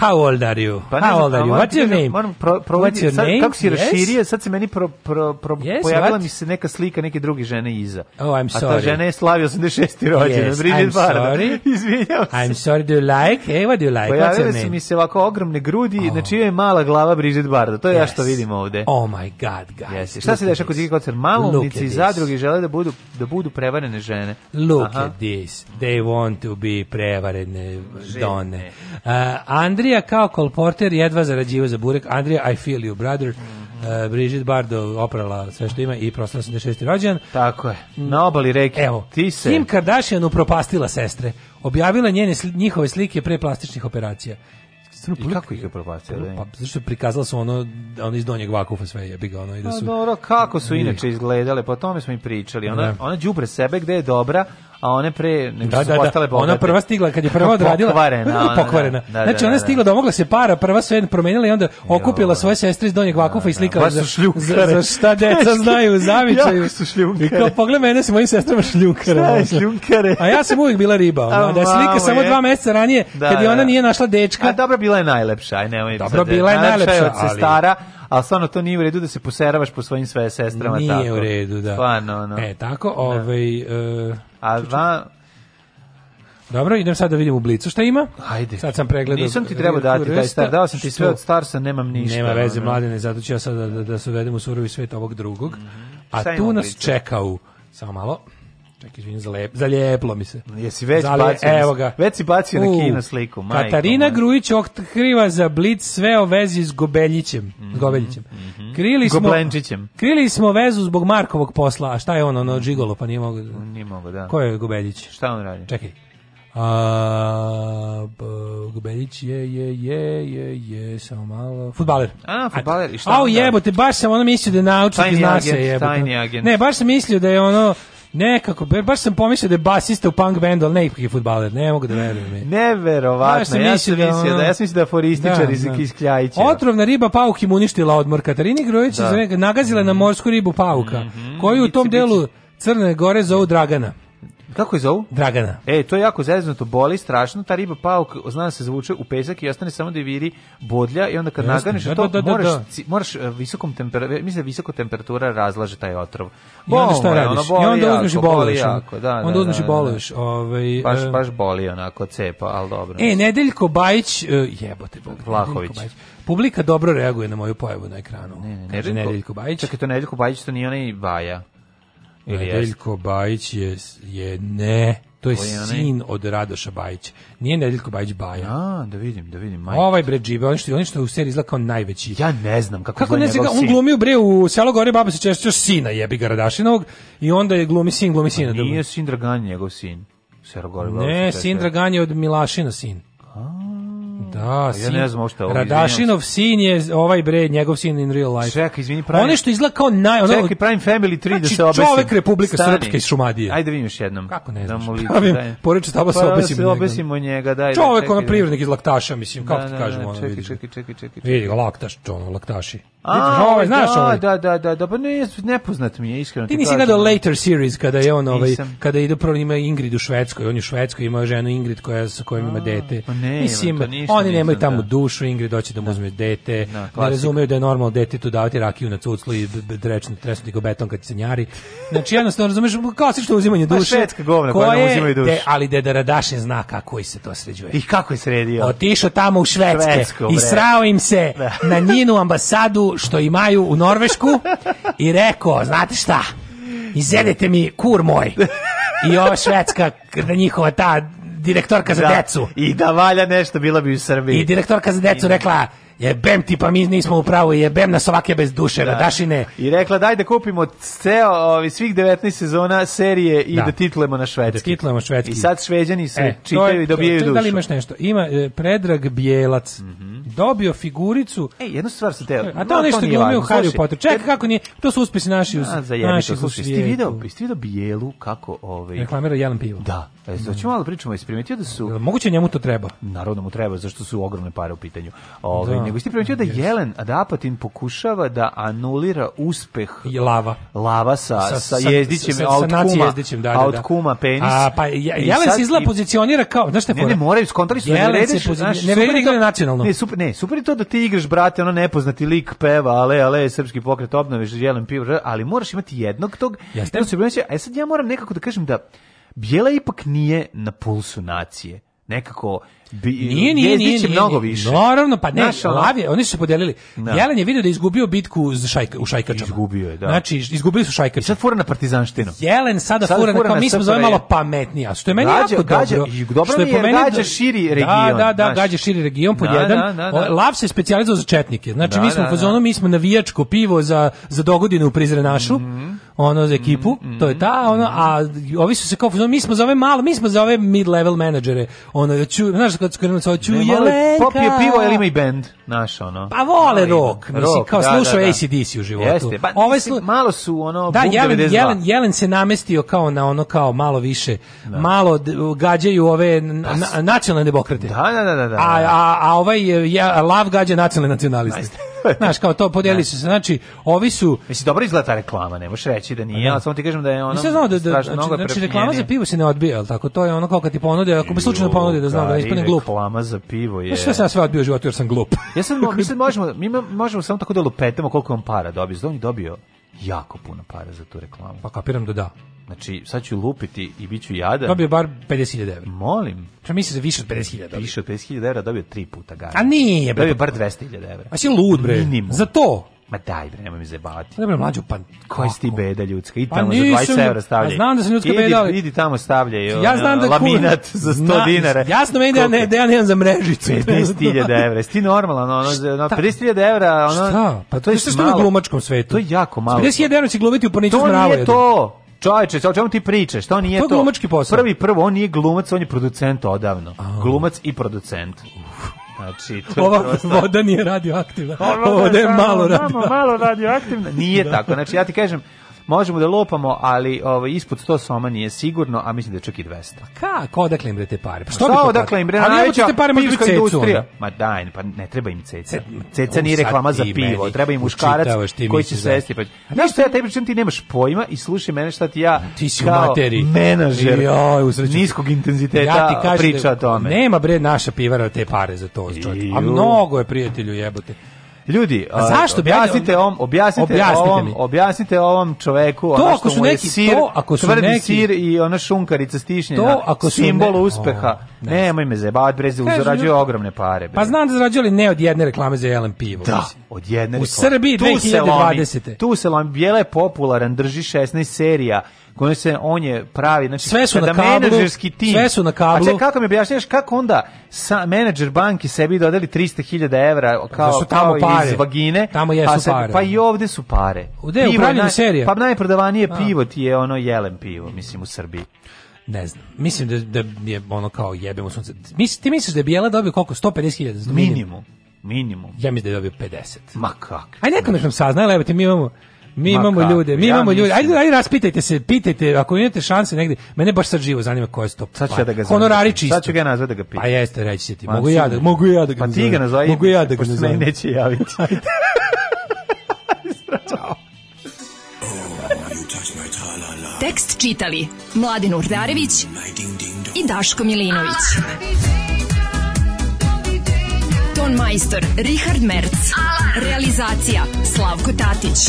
How old are you? Pa How old are you? What's your name? Moram pro, pro, What's your sad, name? Kako si yes? raširio, sad se meni pro, pro, pro, yes, pojavila what? mi se neka slika neke druge žene iza. Oh, I'm sorry. A ta žena je slavio 86. rođena, yes, Bridget Barda. Izvinjam se. I'm sorry, do you like? Hey, what do you like? Pojavile su mi se ovako ogromne grudi, oh. na čije je mala glava Bridget Barda. To je yes. ja što vidim ovde. Oh my god, guys. Yes. Šta se dešava kod Igor Kocer? Malovnici i zadruge žele da budu, da budu prevarene žene. Look Aha. at this. They want to be prevarene žene. donne. Uh, Andri Andrija kao kolporter jedva zarađiva za burek. Andrija, I feel you, brother. Uh, Brigitte Bardot oprala sve što ima i prosto 86. rođendan. Tako je. Na obali reke. Evo, ti se. Kim Kardashian upropastila sestre. Objavila njene njihove slike pre plastičnih operacija. I kako ih je propastila? Pa, zašto prikazala su ono, ono iz donjeg vakufa sve jebi ga, ono i da pa su... dobro, kako su inače izgledale, po pa tome smo i pričali. Ona, da. ona đubre sebe gde je dobra, a one pre nego da, su da, da. postale da. Ona prva stigla kad je prva odradila pokvarena, ona, pokvarena. Da, da, znači da, ona da, stigla da mogla se para, prva sve promenila i onda okupila svoje sestre iz Donjeg Vakufa i slikala za, za, za šta deca znaju u zavičaju. I kao pogled mene sa mojim sestrama šljunkare. šljunkare? A ja sam uvijek bila riba. Ona, da je slika samo dva meseca ranije kad je ona nije našla dečka. A dobro bila je najlepša, aj nemoj. Dobro bila je najlepša od sestara, ali stvarno to nije u redu da se poseravaš po svojim sve sestrama. Nije tako. u redu, da. Stvarno, no. E, tako, ovaj... Uh, A va... Dobro, idem sad da vidim u blicu šta ima. Ajde. Sad sam pregledao. Nisam ti trebao dati taj star, dao sam ti sve od starsa, nemam ništa. Nema veze, mladine, zato ću ja sad da, da, da se uvedem u surovi svet ovog drugog. Mm -hmm. A tu nas blicu? čekao, samo malo, čekaj, izvinim, zalep, zalijeplo mi se. Jesi već Zale, bacio, evo ga. Već si bacio uh, na kina sliku, majko. Katarina Grujić otkriva za blic sve o vezi s Gobeljićem. Mm -hmm, s mhm, Gobeljićem. Mm -hmm. krili, smo, krili smo vezu zbog Markovog posla, a šta je on, ono, džigolo, pa nije mogo. Nije mogo, da. Ko je Gobeljić? Šta on radi? Čekaj. A, Gobeljić je, je, je, je, je, samo malo. Futbaler. A, futbaler. I šta? Au, jebote, baš sam ono mislio da je naučnik iz NASA. Tajni agent, tajni agent. Ne, baš sam mislio da je ono Nekako, baš sam pomislio da je basista u punk bandu, ali ne ipak je futbaler, ne mogu da verujem. E. Neverovatno, ja sam da mislio da, ono... da, ja sam mislio da je forističar da, iz, da. iz Kljajića. Otrovna riba pauk im uništila odmor. Katarini Grujić da. nagazila mm. na mhm. morsku ribu pauka, mm -hmm. koju u tom delu Crne Gore zovu Dragana. Kako je zovu? Dragana. E, to je jako zeznuto, boli strašno, ta riba pauk, zna da se zvuče u pesak i ostane samo da je viri bodlja i onda kad naganiš da, to, da, da, da, moraš, da. moraš e, visokom temperaturi, mislim visoka temperatura razlaže taj otrov. Bol, I onda šta radiš? Ono I onda uzmeš i boluješ. Onda uzmeš i boluješ. Ovaj, baš, e. baš boli onako cepa, ali dobro. E, Nedeljko Bajić, e, jebote, Bog, Vlahović. Publika dobro reaguje na moju pojavu na ekranu. Ne, ne, ne, Nedeljko Bajić. Čekaj, to Nedeljko Bajić, to nije onaj Baja. Ili Nedeljko Bajić je, je ne, to je sin od Radoša Bajića. Nije Nedeljko Bajić Baja. A, da vidim, da vidim. Majke. Ovaj bre džibe, on što, on što je u seriji izgleda najveći. Ja ne znam kako, kako ne znam, on glumio bre u selo gore baba se češće sina jebi ga Garadašinovog i onda je glumi sin, glumi pa sina. Pa nije sin Dragan njegov sin. Selo gore baba. Ne, sin Dragan od Milašina sin. A Da, sin, ja ne znam šta ovo. Radašinov sin je ovaj bre, njegov sin in real life. Čekaj, izvini, pravi. Oni što izgleda kao naj, ono. Čekaj, pravim Family 3 da znači, da se obesim. Čovek Republika Stani. Srpska iz Šumadije. Ajde da vidim još jednom. Kako ne znam. Da Pored što se Pa Da obesimo njega, daj. Čovek ona privrednik iz Laktaša, mislim, kako da, ti kažemo, ono vidi. Čekaj, čekaj, čekaj, čekaj. Vidi, Laktaš, ono, Laktaši. A, ovaj, znaš ovaj. Da, da, da, da, pa ne, nepoznat mi je, iskreno. Ti nisi gledao Later series kada je on ovaj, kada ide pro ima Ingrid u Švedskoj, on je u Švedskoj, ima ženu Ingrid koja sa kojom ima dete. Pa mislim, on Oni nemaju tamo da. dušu, Ingrid doći da mu da. uzme dete, da, ne razumeju da je normalno detetu davati rakiju na cuclu i rečni tresnuti go beton kad cenjari. Znači jednostavno razumeš kao što uzimanje pa duše. Pa švedska govna koja ne uzimaju dušu. De, ali deda Radašin zna kako i se to sređuje. I kako je sredio? Otišao tamo u Švedske Švedsko, i srao im se da. na njinu ambasadu što imaju u Norvešku i rekao, znate šta? Izjedete mi kur moj. I ova švedska, njihova ta direktorka za da. decu. I da valja nešto, bila bi u Srbiji. I direktorka za decu I rekla, jebem ti pa mi nismo u pravu, jebem nas svake bez duše, da. Radašine. I rekla daj da kupimo ceo ovih svih 19 sezona serije i da, da titlemo na švedski. Da titlemo švedski. I sad šveđani se e, čitaju je, i dobijaju dušu. Da li imaš nešto? Ima e, Predrag Bijelac. Mm -hmm. Dobio figuricu. Ej, jedna stvar sam teo. A to nešto glumi u Harry Potter. Čekaj, kako nije? To su uspesi naši. Uz, za naši su slušaj, ti video, ti video Bijelu kako ovaj reklamira jedan pivo. Da. E, ćemo malo pričamo, isprimetio da su Moguće njemu to treba. Narodno da mu treba, zašto su ogromne pare u pitanju. Da. Ovaj Nego ste primetio da yes. Jelen, Adapatin pokušava da anulira uspeh lava. Lava sa, sa, sa, sa jezdićem, sa, da, da, da. a od kuma penis. A, pa, Jelen se izla pozicionira kao, znaš šta Ne, ne, moraju, skontali su da ne rediš. Znaš, ne vredi nacionalno. Ne, super, ne, super je to da ti igraš, brate, ono nepoznati lik peva, ale, ale, srpski pokret obnove, Jelen piva, ali moraš imati jednog tog. Ja Jeste. Ja e, sad ja moram nekako da kažem da Bjela ipak nije na pulsu nacije nekako Bi, nije, nije, nije, nije, mnogo više. Naravno, pa ne, Naša, lav je, oni su se podelili. No. Da. Jelen je vidio da je izgubio bitku za šajka, u Šajkačama. Izgubio je, da. Znači, izgubili su Šajkačama. I sad fura na partizanštinu. Jelen sada, sada fura, na, kao, mi smo zove malo pametnija, što je meni gađa, jako gađa, dobro. I dobro što je, je meni, gađa širi da, region. Da, da, da, naš. gađa širi region, pod da, jedan. Da, da, da. lav se specijalizao za četnike. Znači, mi smo u fazonu, mi smo navijačko pivo za, za dogodine u Prizrenašu. Mm ono za ekipu, mhm, to je ta, ono, mhm. a ovi su se kao, mi smo za ove malo, mi smo za ove mid-level menadžere, ono, ću, znaš, su kad skrenuli sa hoću je Popio pivo, jel ima i bend, naš ono. Pa vole rock, mislim, kao da, da, slušao da, da. ACDC u životu. Jeste, ba, pa, Ove ovaj slu... malo su ono, da, jelen, jelen, jelen, se namestio kao na ono, kao malo više, da. malo gađaju ove na, pa na, nacionalne demokrate. Da, da, da, da, da. A, a, a ovaj ja, lav gađa nacionalne nacionaliste. Znaš, kao to podijeli da. se. Znači, ovi su... Mislim, dobro izgleda reklama, ne možeš reći da nije, pa da. ali samo ti kažem da je ona znam, da, da, znači, znači reklama za pivo se ne odbija, ali tako? To je ono kao kad ti ponude, ako bi slučajno ponude da znam da ispadne glup. Reklama za pivo je... Znaš, sve sam sve odbio u jer sam glup. ja sam, mislim, možemo, mi možemo samo tako da lupetamo koliko vam para dobio. Znači, on je dobio jako puno para za tu reklamu. Pa kapiram da da. Znači, sad ću lupiti i bit ću jadan. Dobio bar 50.000 evra. Molim. Ča misli da više od 50.000 evra? Više od 50.000 evra dobio tri puta gara. A nije. Dobio bar 200.000 evra. A si lud, bre. Minimum. Za to? Ma daj bre, nemoj mi zajebavati. Dobro, mlađu, pa koji si ti beda ljudska? I pa tamo pa za 20 evra stavljaj. znam da sam ljudska idi, beda, ali... Idi tamo stavljaj ona, ja znam da laminat kur... za 100 na, dinara. Jasno meni da ja, ne, da ja nemam za mrežicu. 15.000 evra. Jesi ti normalan? Ono, ono, 50.000 evra... Ono, šta? Pa to je što je u glumačkom svetu. To je jako malo. 50.000 evra će glumiti u poniću smravo. To nije to! Čovječe, o čemu ti pričaš? To nije to. To glumački posao. Prvi prvo, on nije glumac, on je producent odavno. Glumac i producent. Znači, to Ova prosto... voda nije radioaktivna. Ova voda je malo radioaktivna. Malo radioaktivna. Nije da. tako. Znači, ja ti kažem, možemo da lopamo, ali ovaj ispod 100 soma nije sigurno, a mislim da je čak i 200. Pa kako odakle im bre pare? Pa, pa što bi to? Odakle im bre najveća pare pivska industrija? Ma daj, pa ne treba im ceca. E, ceca nije reklama za pivo, treba im muškarac koji će sesti pa. Znaš šta ja tebi pričam, ti nemaš pojma i slušaj mene šta ti ja ti si kao menadžer niskog intenziteta ja ti kažem priča o da tome. Nema bre naša pivara te pare za to, čovjek. A mnogo je prijatelju jebote. Ljudi, a zašto objasnite on objasnite, objasnite ovom, mi. objasnite ovom čoveku to ono ako su neki sir, to ako su neki sir i ona šunkarica stišnjena. To ako su simbol ne, uspeha. O, ne. Nemoj me zebat breze, zarađuje ogromne pare. Bre. Pa znam da zarađuje ne od jedne reklame za Jelen pivo. Da, mislim. od jedne. U reklame. Srbiji tu 2020. Se lomi, tu se lomi, Bjela je popularan, drži 16 serija kojom se on je pravi, znači sve su na kablu, tim, sve su na kablu. A če, kako mi objašnjaš kako onda sa menadžer banki sebi dodeli 300.000 € kao da su tamo kao pare. iz vagine, tamo pa jesu pa se, pare. Pa i ovde su pare. Gde je upravljena serija? Pa najprodavanije pivo ti je ono jelen pivo, mislim u Srbiji ne znam. Mislim da, da je ono kao jebemo sunce. Mislim, ti misliš da je Bijela dobio koliko? 150.000? Minimum. Minimum. Ja mislim da je dobio 50. Ma kak. Aj neko nek nam sazna, evo ti mi imamo Mi Ma imamo ka, ljude, mi ja imamo ljude. Ajde, ajde raspitajte se, pitajte ako imate šanse negde. Mene baš sad živo zanima ko je to. Sad ću ja da ga pa, Honorari čisto. Sad ću ga nazvati da ga pitam. Pa jeste, reći će ti. Mogu ja da, mogu ja da ga. Pa ti ga nazovi. Mogu ja da ga nazovem. Ne, neće javiti. Ciao. Tekst čitali Mladin Urdarević i Daško Milinović. Ton majstor Richard Merc. Realizacija Slavko Tatić